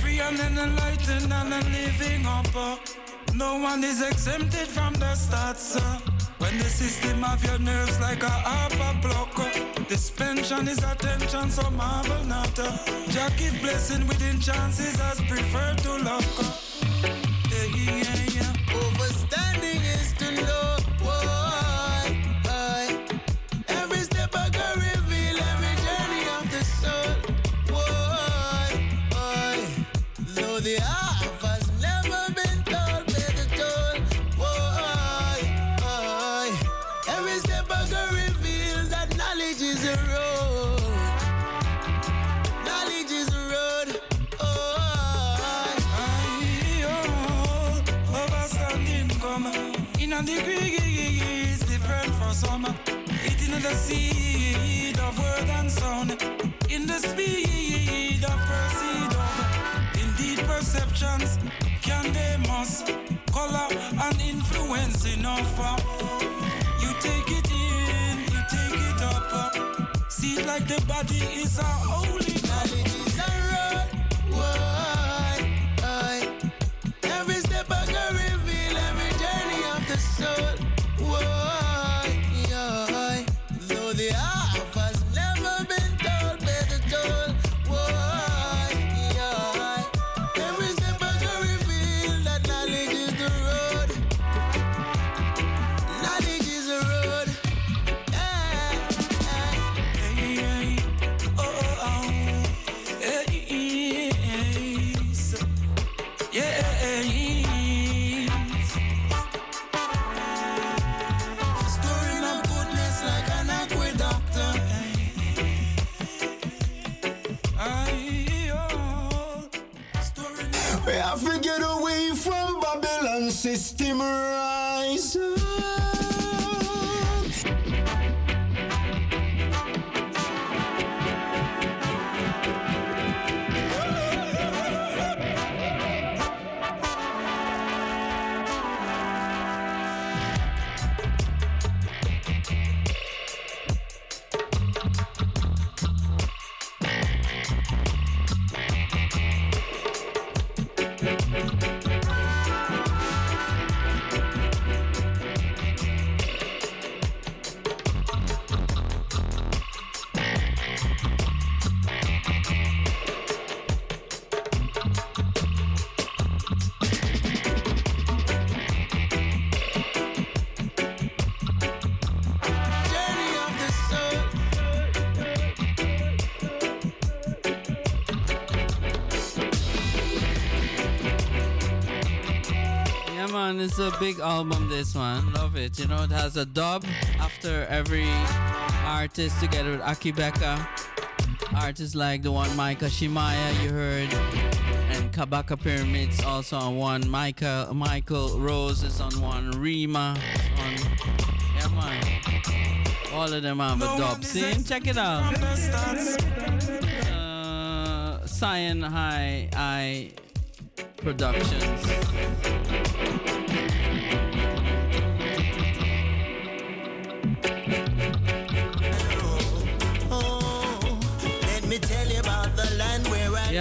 Free and enlightened and I'm living up. No one is exempted from the stats. Uh. When the system of your nerves like a upper block. Uh. This pension is attention, so marvel not. Uh. Jack give blessing within chances as preferred to luck. and degree is different for some. It in the seed of word and sound, in the speed of proceed of. Indeed, perceptions can they must color and influence enough. You take it in, you take it up. See, like the body is a It's a big album, this one. Love it. You know, it has a dub after every artist together with Aki Becca. Artists like the one Micah Shemaiah, you heard. And Kabaka Pyramids also on one. Micah, Michael Rose is on one. Rima on. Yeah, man. All of them have a dub. See? Check it out. Uh, Cyan High Eye Productions.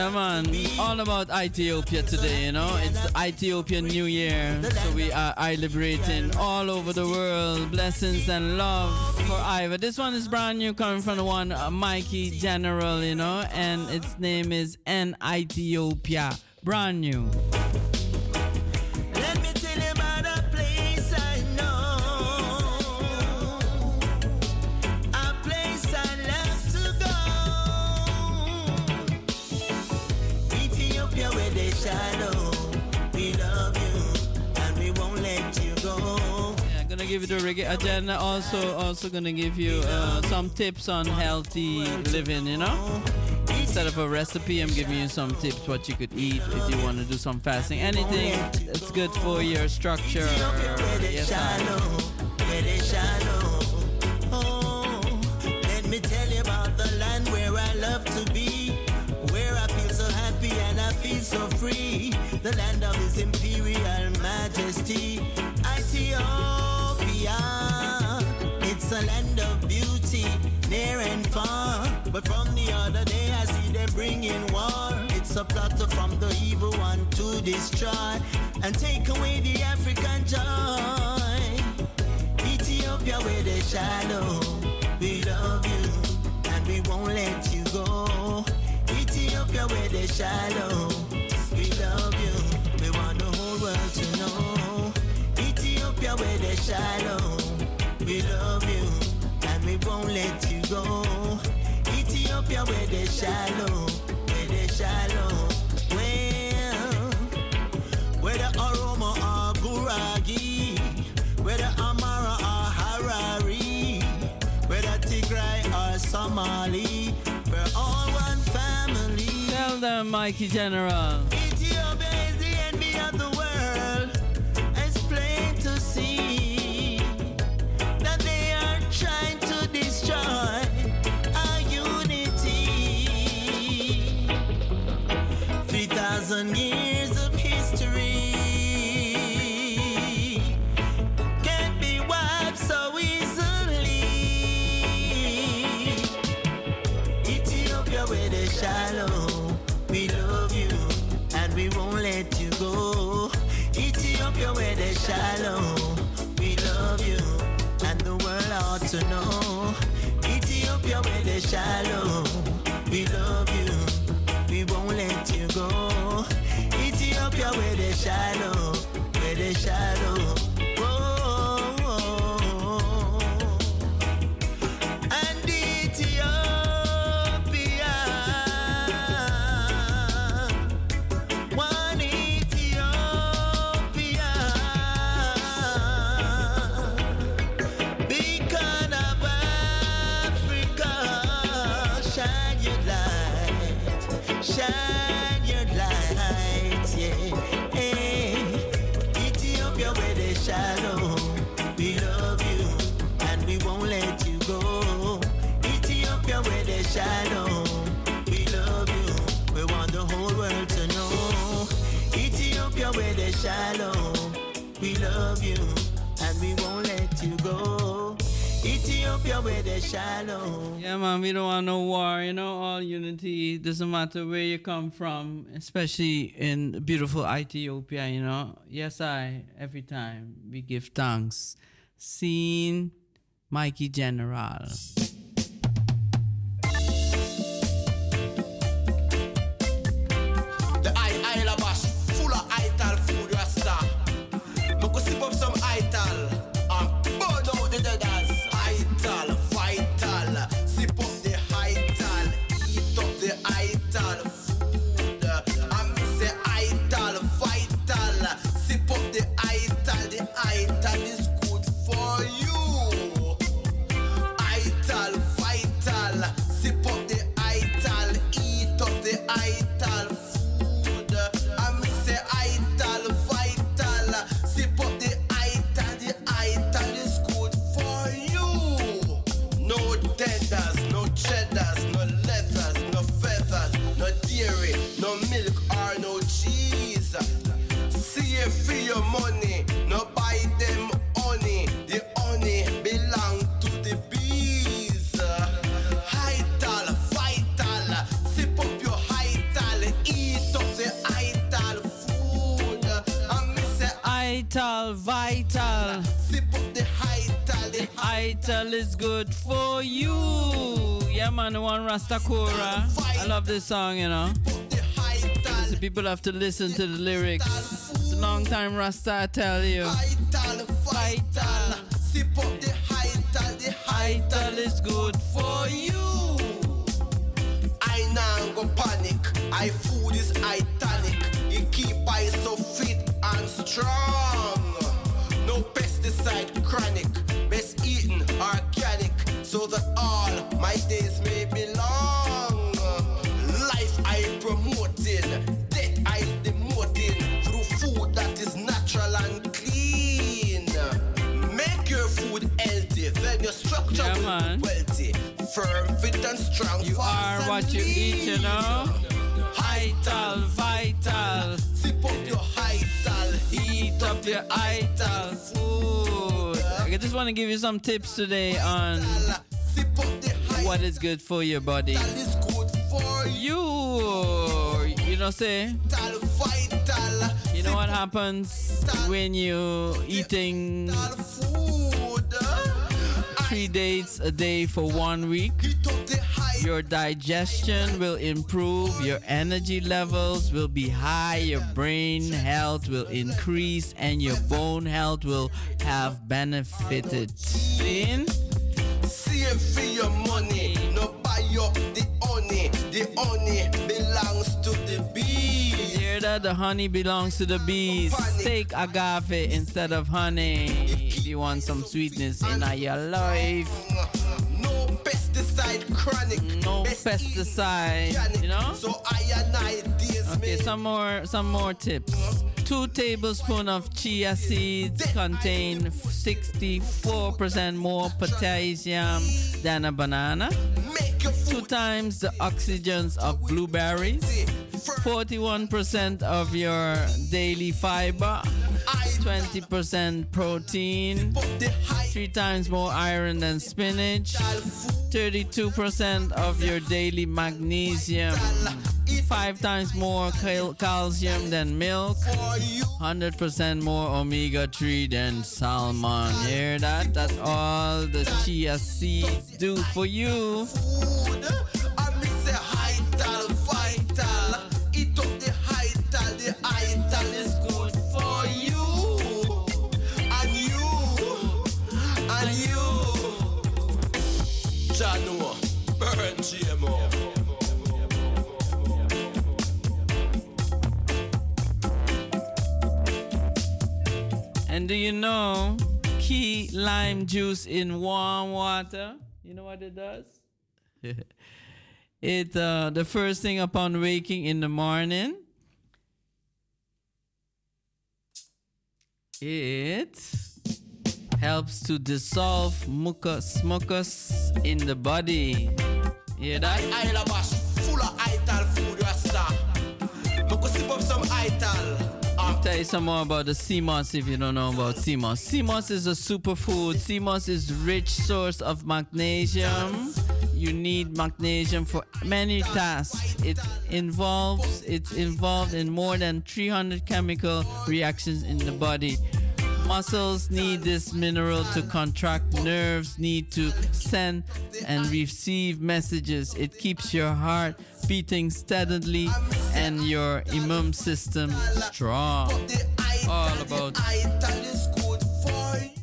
Yeah, man. All about Ethiopia today, you know. It's Ethiopian New Year. So we are I liberating all over the world. Blessings and love for Ivor. This one is brand new, coming from the one uh, Mikey General, you know. And its name is N Ethiopia. Brand new. Give you the reggae agenda. Also, also gonna give you uh, some tips on healthy living. You know, instead of a recipe, I'm giving you some tips what you could eat if you want to do some fasting. Anything that's good for your structure. Yes, I- Where they shadow. Let me tell you about the land where I love to be. Where I feel so happy and I feel so free. The land of His Imperial Majesty. It's a land of beauty, near and far. But from the other day, I see them bringing war. It's a plot from the evil one to destroy and take away the African joy. Ethiopia, where they shadow, we love you and we won't let you go. Ethiopia, where they shadow, we love you. We want the whole world to know. Ethiopia, where they shadow, we love you won't let you go. Ethiopia, where they shallow, where they shallow. Well, where the Gurage, where the Amhara Harari, where the Tigray Somali, we're all one family. Tell them, Mikey General. Ethiopia thousand years of history can't be wiped so easily. Ethiopia, shallow, we love you and we won't let you go. Ethiopia, we love you and the world ought to know. Ethiopia, we love shallow, where they shallow. Shallow, we love you and we won't let you go. Ethiopia, where they shallow. Yeah, man, we don't want no war, you know, all unity. Doesn't matter where you come from, especially in beautiful Ethiopia, you know. Yes, I, every time we give thanks. Seen Mikey General. Ital, vital. Sip up the vital, the is good for you. Yeah, man, the one Ras Takura. I love this song, you know. So people have to listen to the lyrics. It's a long time Rasta, I tell you. vital, vital. Sip up the vital, the vital is good for you. I now go panic. I food is italic. It keep I so fit and strong. No pesticide chronic. Best eaten organic. So that all my days may be long. Life I promoting. Death I demoting. Through food that is natural and clean. Make your food healthy. Then your structure Yeah, will be wealthy. Firm, fit and strong. You are what you eat, you know. Vital, vital. Sip up your vital. Eat up your vital food. I just want to give you some tips today on what is good for your body. You, you know, say, you know what happens when you eating three dates a day for one week? Your digestion will improve, your energy levels will be high, your brain health will increase, and your bone health will have benefited. In Save for your money. No buy up the honey. The honey belongs to the bees. hear that the honey belongs to the bees. Take agave instead of honey if you want some sweetness in your life. No pesticide chronic. No pesticide, you know. So I and I days Okay, some more some more tips. Two tablespoons of chia seeds contain 64% more potassium than a banana. Two times the oxygens of blueberries, 41% of your daily fiber, 20% protein, three times more iron than spinach, 32% of your daily magnesium, five times more cal- calcium than milk, 100% more omega 3 than salmon. Hear that? That's all the chia seeds do for you. And do you know key lime juice in warm water? You know what it does? it uh, the first thing upon waking in the morning. It helps to dissolve mucus mucus in the body. Hear that? I love us full of vital food, Rasta. Look, sip up some vital. Tell you some more about the sea moss if you don't know about sea moss. CMOS is a superfood. sea moss is rich source of magnesium. You need magnesium for many tasks. It involves it's involved in more than 300 chemical reactions in the body. Muscles need this mineral to contract. Nerves need to send and receive messages. It keeps your heart beating steadily and your immune system strong. All about.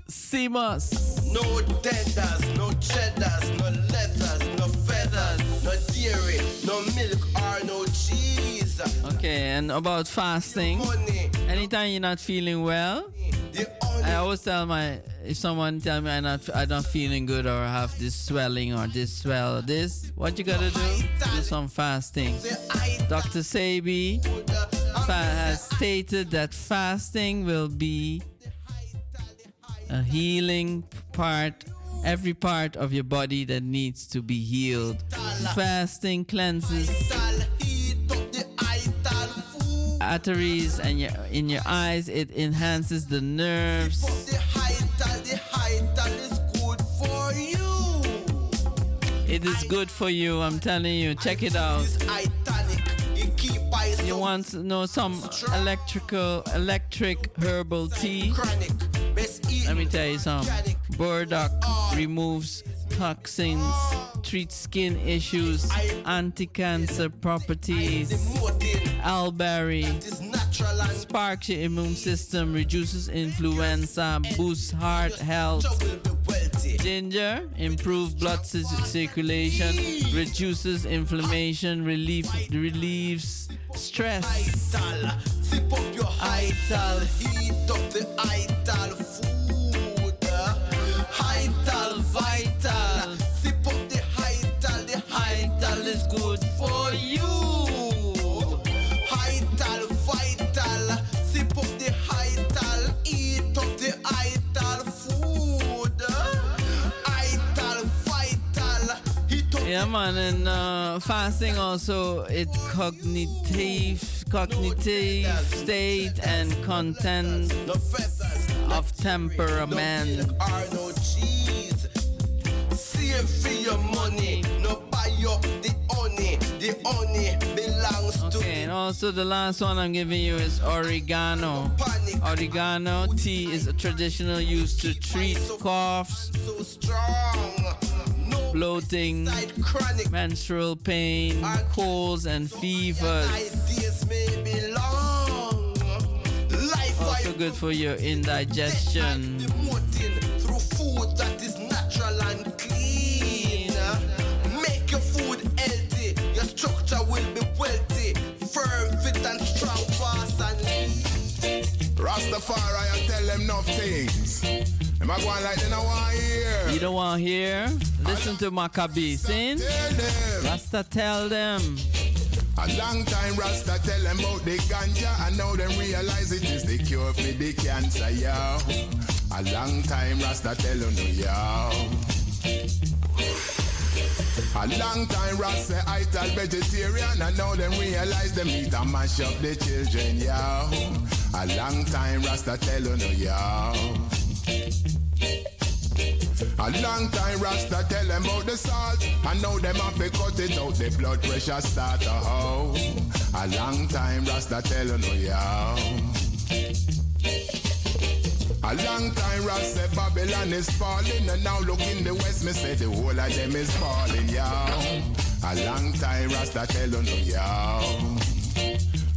sea moss. No no cheddars, no leathers, no feathers, no dairy, no milk or no. Okay, and about fasting. Anytime you're not feeling well, I always tell my if someone tell me I'm not I'm not feeling good or I have this swelling or this swell or this, what you gotta do? Do some fasting. Dr. Sebi has stated that fasting will be a healing part every part of your body that needs to be healed. Fasting cleanses arteries and your in your eyes. It enhances the nerves. It is good for you. I'm telling you. Check it out. You want to know some electrical, electric herbal tea? Let me tell you some. Burdock removes toxins, treat skin issues, anti-cancer properties. Elderberry sparks your immune system, reduces influenza, boosts heart health. Ginger improves blood cir- circulation, reduces inflammation, relief, relieves stress. Ital, sip up your ital, heat up the ital Yeah, man, and uh, fasting also it cognitive, cognitive state and content of temperament. Save for your money, no buy up the honey. The honey belongs to Okay, and also the last one I'm giving you is oregano. Oregano tea is a traditional used to treat coughs, so strong. Bloating, menstrual pain, colds, and fevers. ideas may be long. Life Also good for your indigestion. promoting through food that is natural and clean. Make your food healthy, your structure will be wealthy, firm, fit, and strong, fast and lean. Rastafari, I tell them enough things. Am I going like they don't want to hear? You don't want to hear? Listen to Macka B. Sin? Rasta tell them. A long time Rasta tell them about the ganja and now them realize it is the cure for the cancer, yo. A long time Rasta tell them, yo. A long time Ross say I tell vegetarian and now them realize them eat and mash up the children, yo. A long time Rasta tell no, yo. A long time Rasta tell them about the salt. And now them have to cut it out The blood pressure start to hoe A long time Rasta tell no yo a long time Ross said Babylon is falling. And now look in the west me say the whole of them is falling yo A long time Rasta tell no yo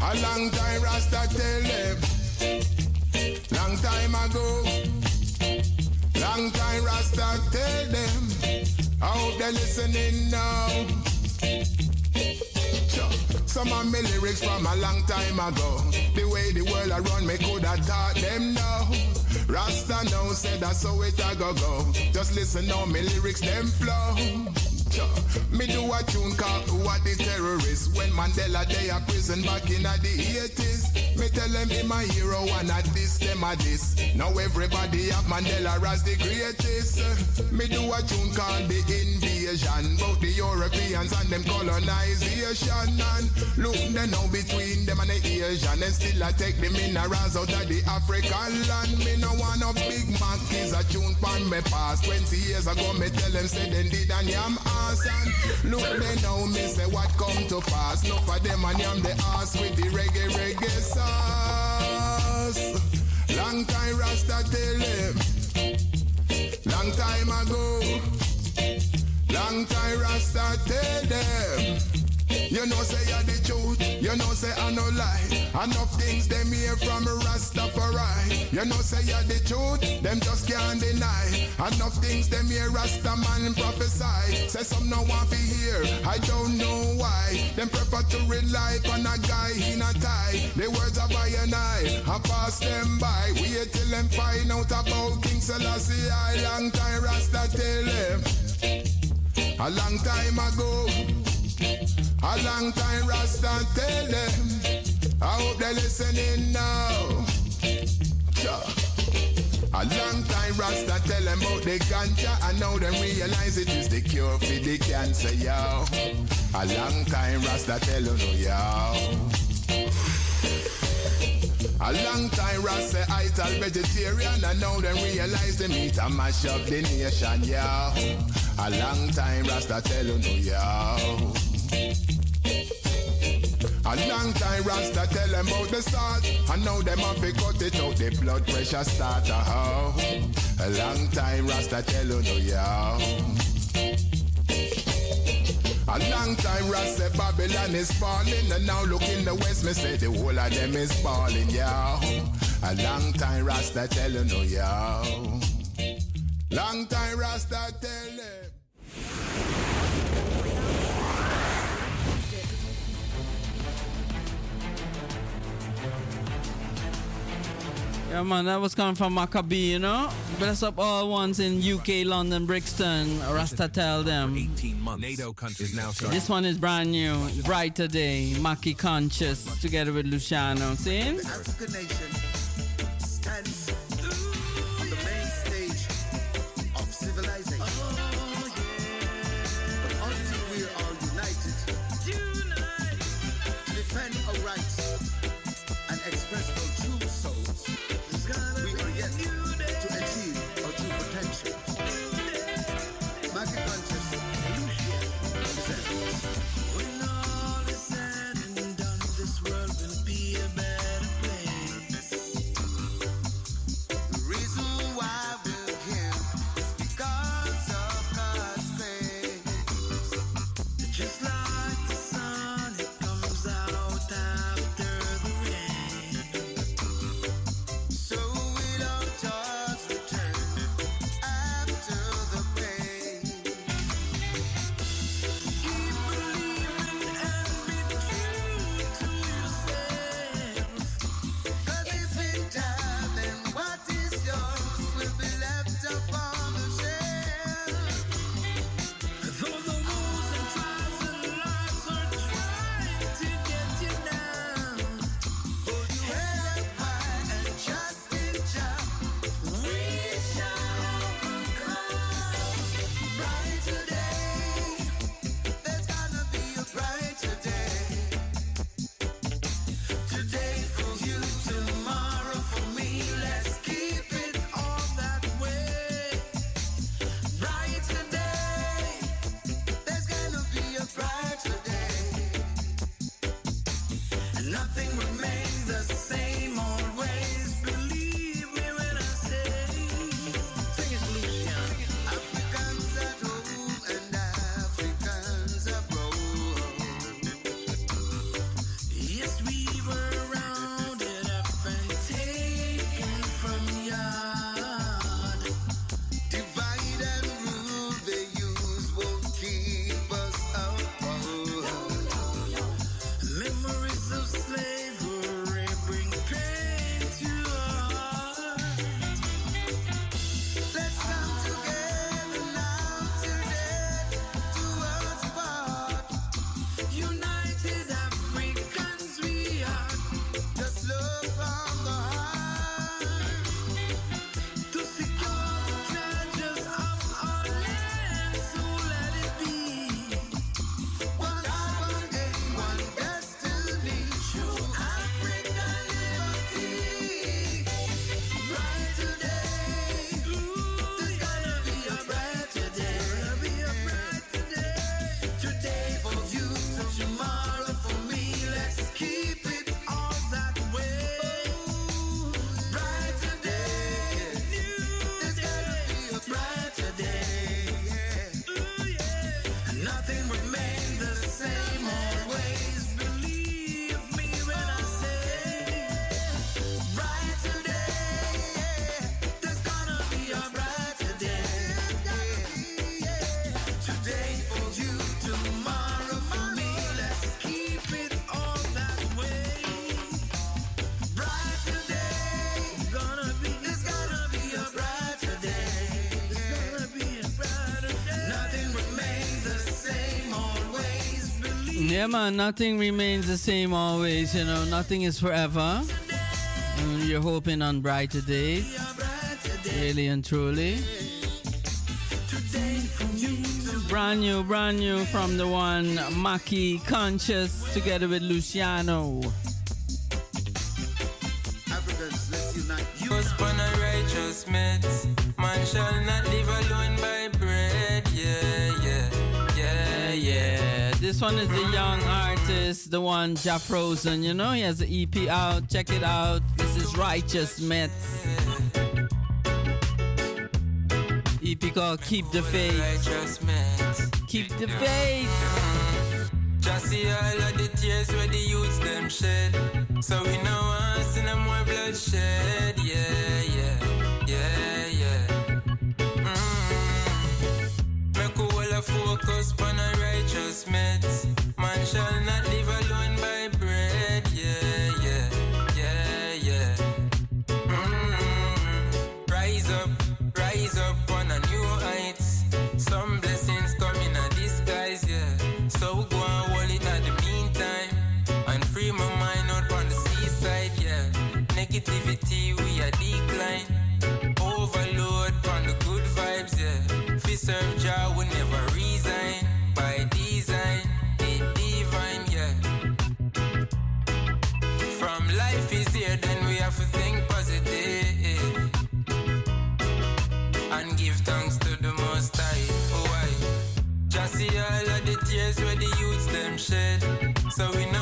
A long time Rasta tell them Long time ago Long time Rasta tell them. I hope they're listening now. Some of my lyrics from a long time ago. The way the world around me could have taught them now. Rasta now said that's how it a go go. Just listen now, my lyrics them flow. Me do a tune called Who Are the Terrorists? When Mandela day a prison back in the 80s Me tell them be my hero and at this them a this. Now everybody have Mandela as the greatest. Me do a tune called The Invasion About the Europeans and them colonization. And look they now between them and the Asian And still I take the minerals out of the African land. Me no want no Big Mac is a tune pan me past. 20 years ago me tell them say they did and yam ass. And look they now me say what come to pass. No for them and yam the ass with the reggae reggae sauce. Long time Rasta tell them long time ago long time Rasta tell them you know say you're the truth, you know say I no lie. Enough things them hear from Rastafari. You know say you're the truth, them just can't deny. Enough things them hear Rasta man prophesy. Say some no want to hear, I don't know why. Them prefer to rely on a guy in a tie. The words of I and I, I pass them by. Wait till them find out about King Selassie. I long time Rasta tell them. A long time ago. A long time Rasta tell them. I hope they're listening now. Sure. A long time Rasta tell them about the ganja And now them realize it is the cure for the cancer, yo A long time Rasta tell you no, yo a long time Rasta say I tell vegetarian And now them realize the meat and mash up the nation, yo A long time Rasta tell you no, yo a long time Rasta tell them about the salt And now them have to cut it out. The blood pressure start to how A long time Rasta tell no yo a long time Rasta say Babylon is falling. And now look in the west me say the whole of them is falling yo A long time Rasta tell you no yo Long time Rasta tell them Yeah, man, that was coming from Macka B, you know? Bless up all ones in UK, London, Brixton. Rasta tell them. 18 months. NATO countries now starting. This one is brand new. Brighter Day. Mackie Conscious together with Luciano. See? Yeah, man, nothing remains the same always. You know, nothing is forever. And you're hoping on brighter days. Really and truly. Brand new, brand new from the one Maki Conscious together with Luciano. One is the young artist, the one Jah Frozen. You know, he has an EP out. Check it out. This is Righteous Myths. EP called Keep the Faith. Keep the faith. Just see all of the tears where the youths them shed. So we know us in no more bloodshed. Yeah, yeah, yeah, focus on a righteous meds. Man shall not live alone by bread. Yeah, yeah, yeah, yeah. Mm. Rise up, rise up on a new heights. Some blessings come in a disguise, yeah. So go and hold it at the meantime. And free my mind out on the seaside, yeah. Negativity, we are decline. Overload on the good vibes, yeah. Fi serve So we know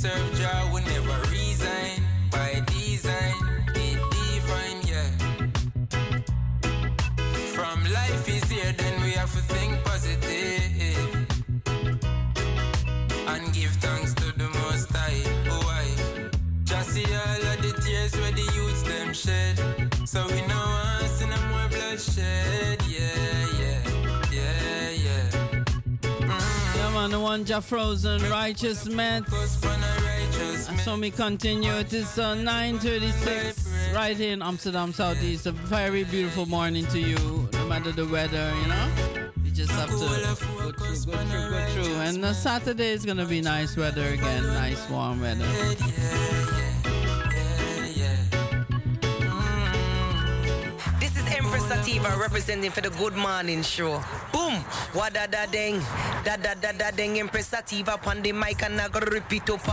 serve Jah, we never resign. By design, it divine, yeah. From life is here, then we have to think. And give thanks to the Most High. Why? Just see all of the tears where the youths them shed. So we know us in a more bloodshed. Yeah, man, the one Jah Frozen, Righteous Myths. So we continue. It is uh, 9.36 right here in Amsterdam Southeast. A very beautiful morning to you, no matter the weather, you know? You just have to go through, go through, go through. And uh, Saturday is going to be nice weather again, nice warm weather. Sativa representing for the Good Morning Show. Boom! Wada da ding, da da da da ding. Empress Sativa upon the mic and I gotta repeat up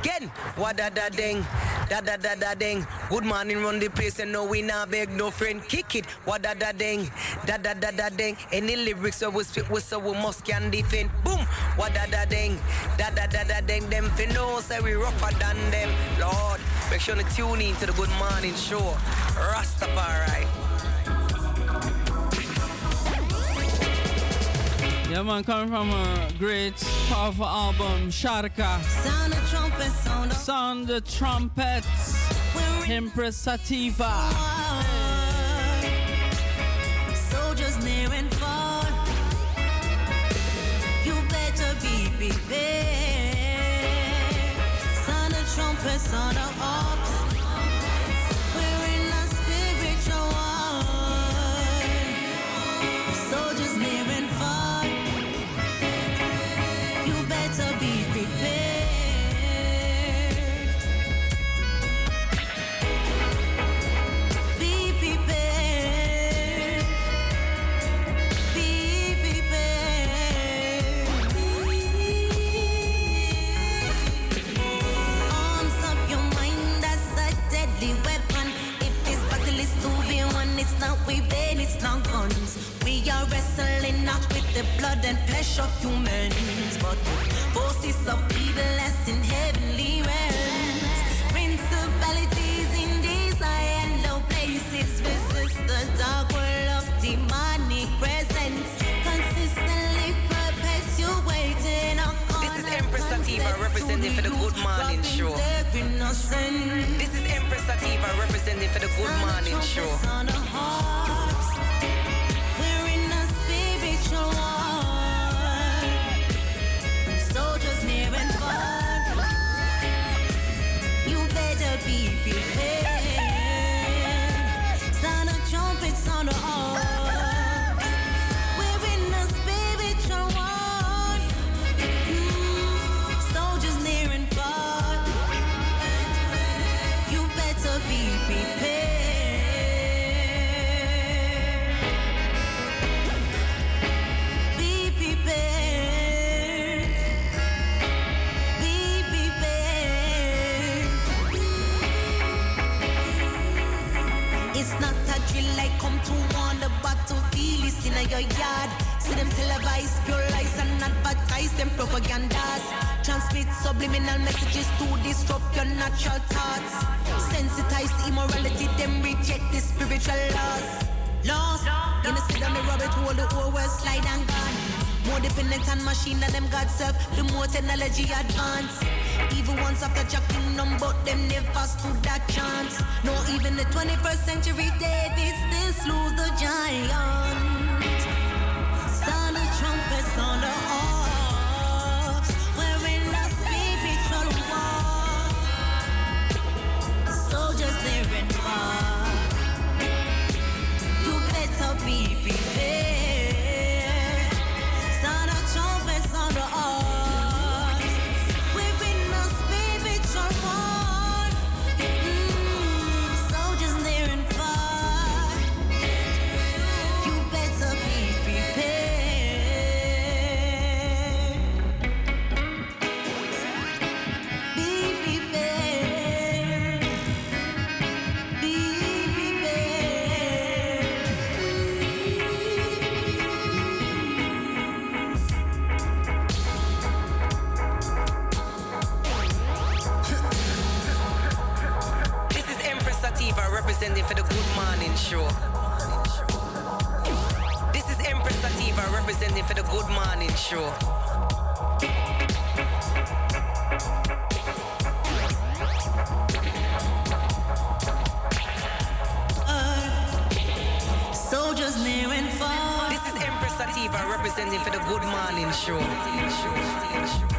again. Wada da ding, da da da da ding. Good morning, run the place and no we not beg no friend. Kick it, wada da ding, da da da da ding. Any lyrics that we spit with so we must can defend. Boom! Wada da ding, da da da da ding. Them fi say we rougher than them. Lord, make sure to tune in to the Good Morning Show. Rastafari. Yeah, man, coming from a great, powerful album, Sharka. Sound the trumpet, sound Sound the trumpets. Empress Sativa. Soldiers near and far. You better be prepared. Sound the trumpet, sound the. Weapon, guns. We are wrestling not with the blood and flesh of humans, but with forces of evil as in heavenly realms. Principalities in these high and low places resist the dark world of demonic presence. Consistently perpetuating our This is Empress Sativa representing for the Good Morning Show. This is Empress Sativa representing for the Good Morning Show. Your yard. See them televise pure lies and advertise them propagandas. Transmit subliminal messages to disrupt your natural thoughts. Sensitize immorality, them reject the spiritual laws. Lost in the on the rabbit hole, the whole world slide and gone. More dependent on machine than them God serve, the more technology advance. Even once after Jack kingdom, but them never stood that chance. No, even the 21st century David still slew the giant. Show. This is Empress Sativa representing for the Good Morning Show. Soldiers near and far. This is Empress Sativa representing for the Good Morning Show.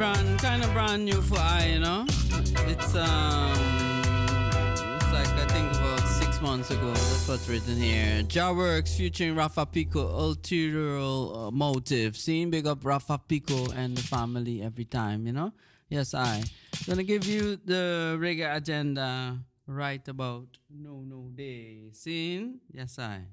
Brand kind of brand new for I, you know. It's um, it's like I think about six months ago. That's what's written here. Ja Works featuring Rapha Pico, ulterior uh, motive. Seeing big up Rapha Pico and the family every time, you know. Yes, I. Gonna give you the reggae agenda right about no no day. Seeing? Yes, I.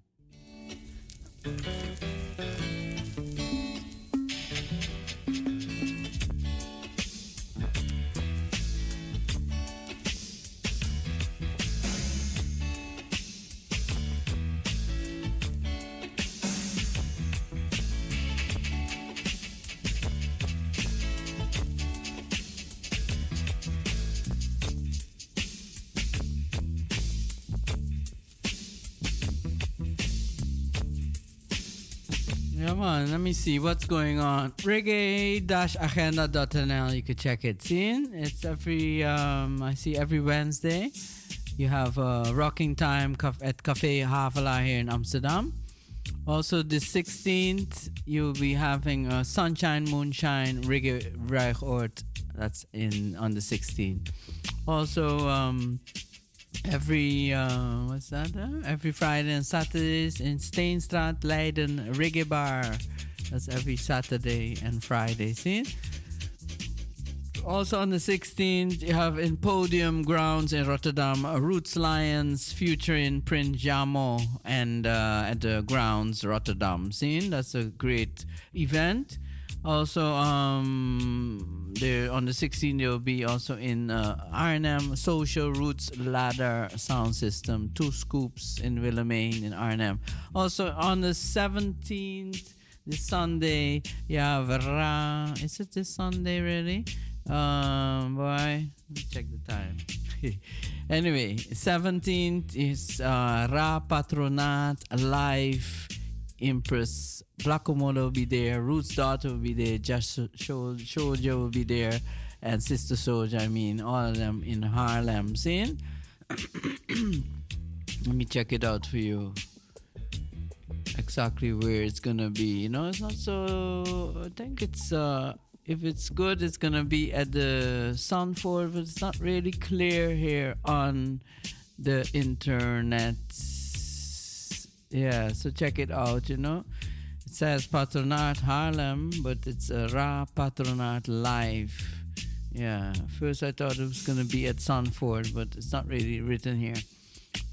me see what's going on. Reggae-agenda.nl. You could check it. See, it's every. Um, I see every Wednesday. You have a rocking time at Cafe Havela here in Amsterdam. Also, the 16th, you'll be having a Sunshine Moonshine Reggae Reichort. That's in on the 16th. Also, um, every uh, what's that? Uh, every Friday and Saturdays in Steenstraat, Leiden, Reggae Bar. That's every Saturday and Friday. See? Also on the 16th, you have in Podium Grounds in Rotterdam, Roots Lions featuring Prince Jamo and uh, at the grounds Rotterdam. Scene that's a great event. Also, um, there on the 16th there will be also in uh, Arnhem Social Roots Ladder Sound System, two scoops in Willemeen in Arnhem. Also on the 17th, this Sunday, Yeah, have Ra. Is it this Sunday really? Um, boy, let me check the time. anyway, 17th is uh, Ra Patronaat Live Empress. Blackomoda will be there. Roots daughter will be there. Just Soldier will be there. And Sister Soldier, I mean, all of them in Haarlem. Seeing? Let me check it out for you. Exactly where it's gonna be. You know, it's not so. I think it's uh if it's good, it's gonna be at the Sunford, but it's not really clear here on the internet. Yeah, so check it out. You know, it says Patronaat Haarlem, but it's a Ra Patronaat Live. Yeah, first I thought it was gonna be at Sunford, but it's not really written here.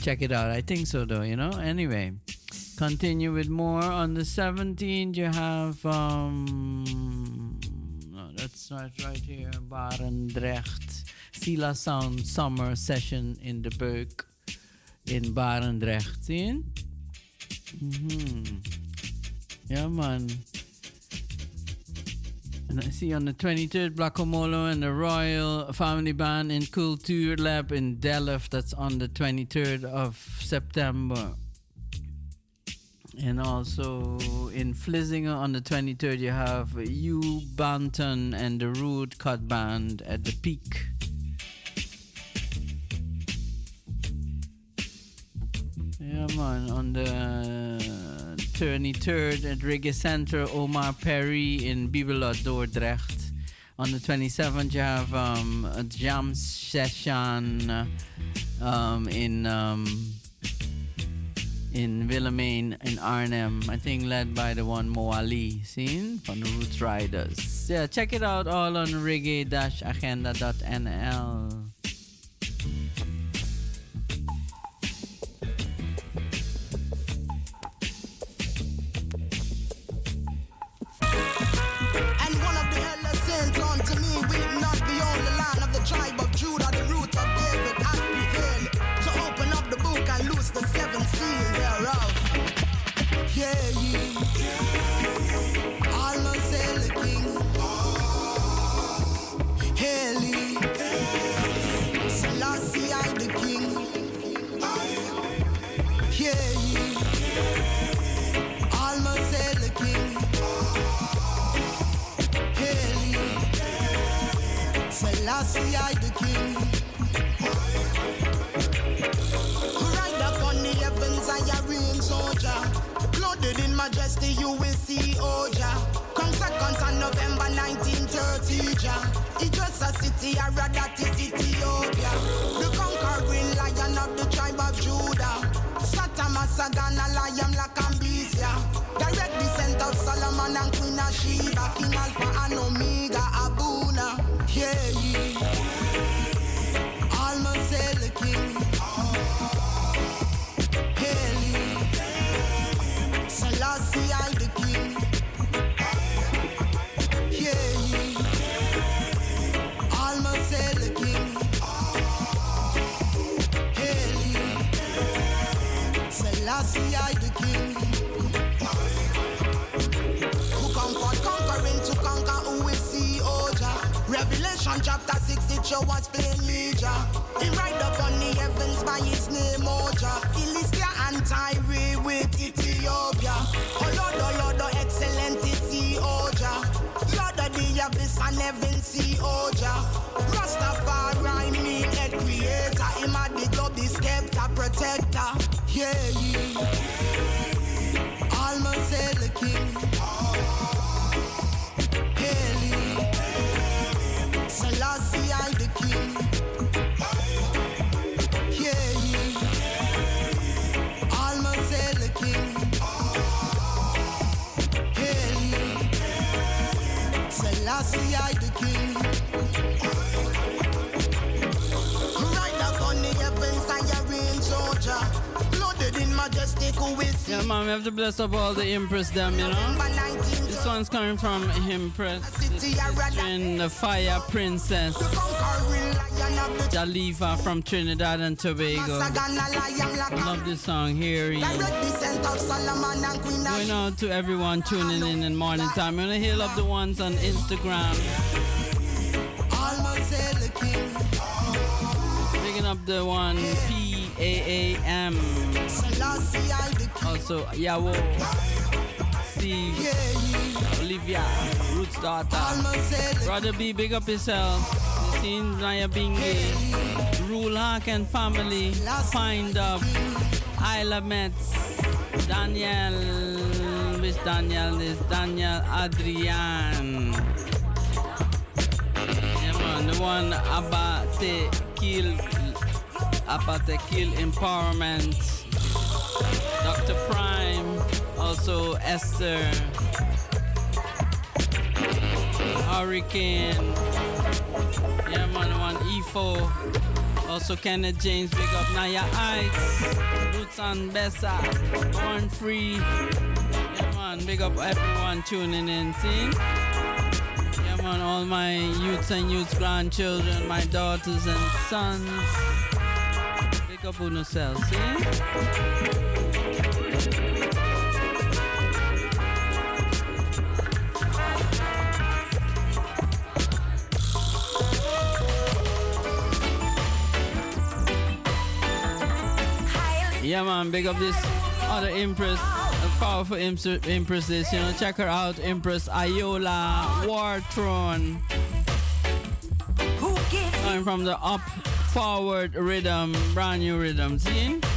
Check it out. I think so, though. You know. Anyway, continue with more on the 17th. You have um, no, that's not right here. Barendrecht, Sila Sound Summer Session in the Beuk in Barendrecht. See? Mm-hmm. Yeah, man. And I see on the 23rd, Blackomolo and the Royal Family Band in Culture Lab in Delft. That's on the 23rd of September. And also in Vlissingen on the 23rd, you have U Banton and the Root Cut Band at the Peak. Yeah, man. On the 23rd at Reggae Center, Omar Perry in Bibelot, Dordrecht. On the 27th, you have um, a jam session um, in um, in Willemeen in Arnhem. I think led by the one Moali, seen from the Roots Riders. Yeah, check it out all on reggae-agenda.nl. Yeah, I the king. The heavens, soldier. Clothed in majesty, you will see Oja. Oh, Come second on November 1930, Jah. It's just a city, I read that is Ethiopia. The conquering lion of the tribe of Judah. Satama Sagana, Lion Lakambisia. Direct descent of Solomon and Queen of Sheba. King Alpha and Omega, Abuna. Yeah, ye. Selassie, I the king. Who comfort, conquering to conquer, who will see Oja. Revelation chapter 6, it show us plainly, Jah. He ride up on the heavens by his name, Oja. Philistia and Tyre with Ethiopia. Oh Lord, oh Lord, oh excellent is see Oja. Lord of the abyss and heaven see Oja. Rastafari mean head creator. Him a the globe, the scepter, protector. Yeah, ye. Yeah, man, we have to bless up all the Empress them, you know. This one's coming from Empress. In the Fire Princess. Jalifa from Trinidad and Tobago. Love this song here. Of Going out to everyone tuning in in morning time. I'm gonna heal up the ones on Instagram. Picking up the one P A A M. Selassie, I the king. Also Yawo, Steve, Olivia, Roots daughter. Brother B, big up yourself. You seen Naya Bingi, Rule Hawk and family, Find Up, Isla Metz, Daniel, which Daniel is Daniel Adrian. everyone Abate Kill Abate Kill Empowerment. Dr. Prime, also Esther, Hurricane, yeah man, one EFO, also Kenneth James, big up Naya Ice, Boots and Bessa, Born Free, yeah man, big up everyone tuning in, see? Yeah man, all my youths and youths grandchildren, my daughters and sons, big up on yourself, see? Yeah, man, big up this other Empress, a powerful Empress. You know, check her out, Empress Iola War Throne. Coming from the up forward rhythm, brand new rhythm. See?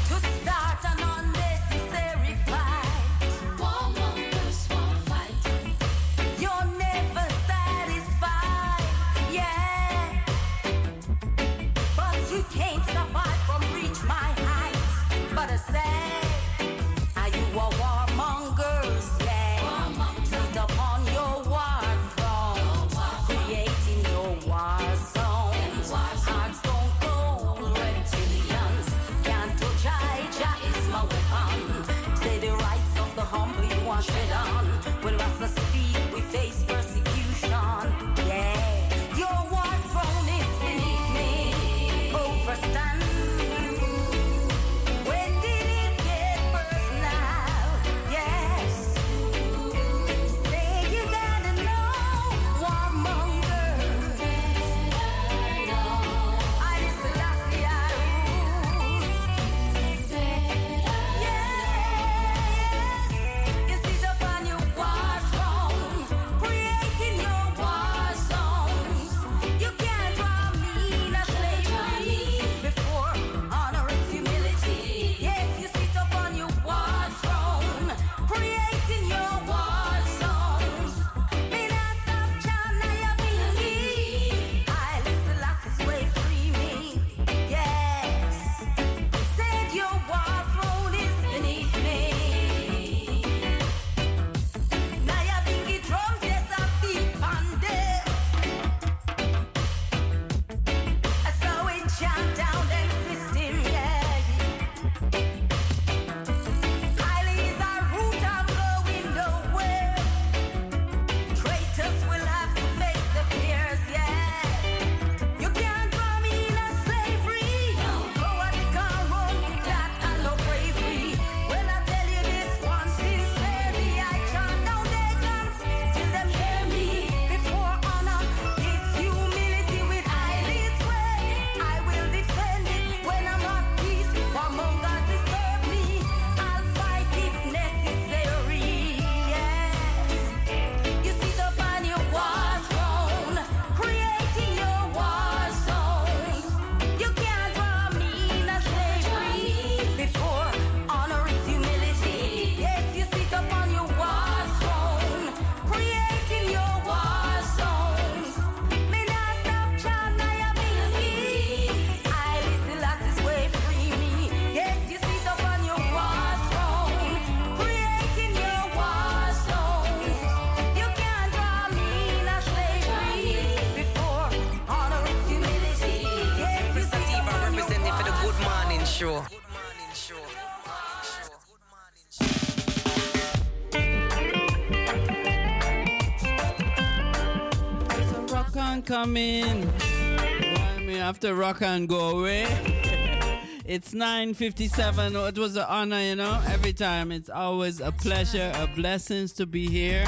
After rock and go away. it's 9.57. It was an honor, you know, every time. It's always a pleasure, a blessing to be here.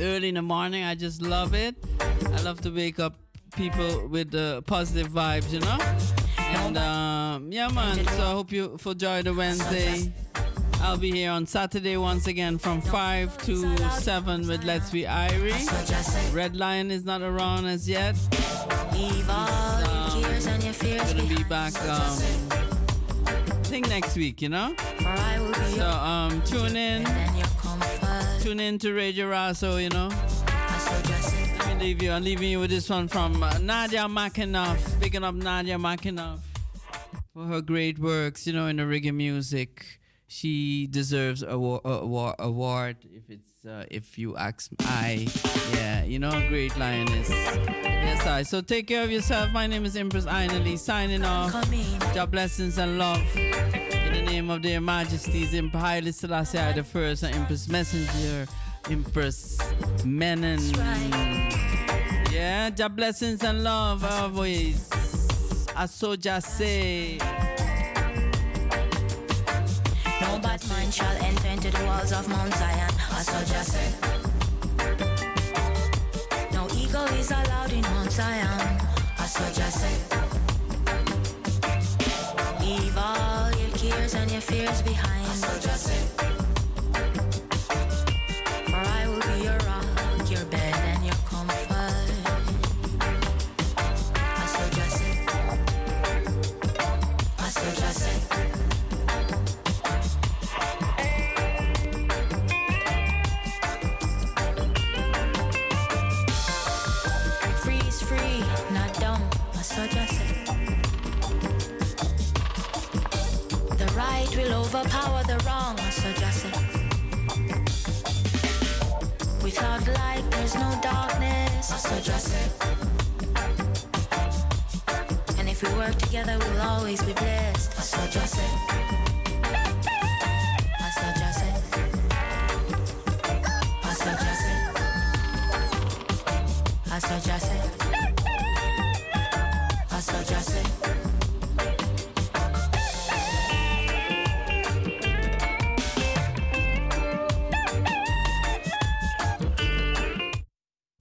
Early in the morning, I just love it. I love to wake up people with the positive vibes, you know? And um, yeah, man. So I hope you enjoy the Wednesday. I'll be here on Saturday once again from 5 to 7 with Let's Be Irie. Red Lion is not around as yet. Um, gonna be back, um, I think next week, you know? So um, tune in. Tune in to Radio Raso, you know? I mean, leave you. I'm leaving you with this one from uh, Nadia McAnuff. Picking up Nadia McAnuff for her great works, you know, in the reggae music. She deserves a award, award it's uh, if you ask I. Yeah, you know, great lioness. Yes, I. So take care of yourself. My name is Empress Ainali, signing off. Job blessings and love. In the name of their majesties, Emperor Haile Selassie I the first, and Empress Messenger, Empress Menen. Yeah, job blessings and love always. I so just say. Shall enter into the walls of Mount Zion. I so just say. No ego is allowed in Mount Zion. I so just say. Leave all your cares and your fears behind. I so just so just say. And if we work together, we'll always be blessed, just say. So just say. So just say.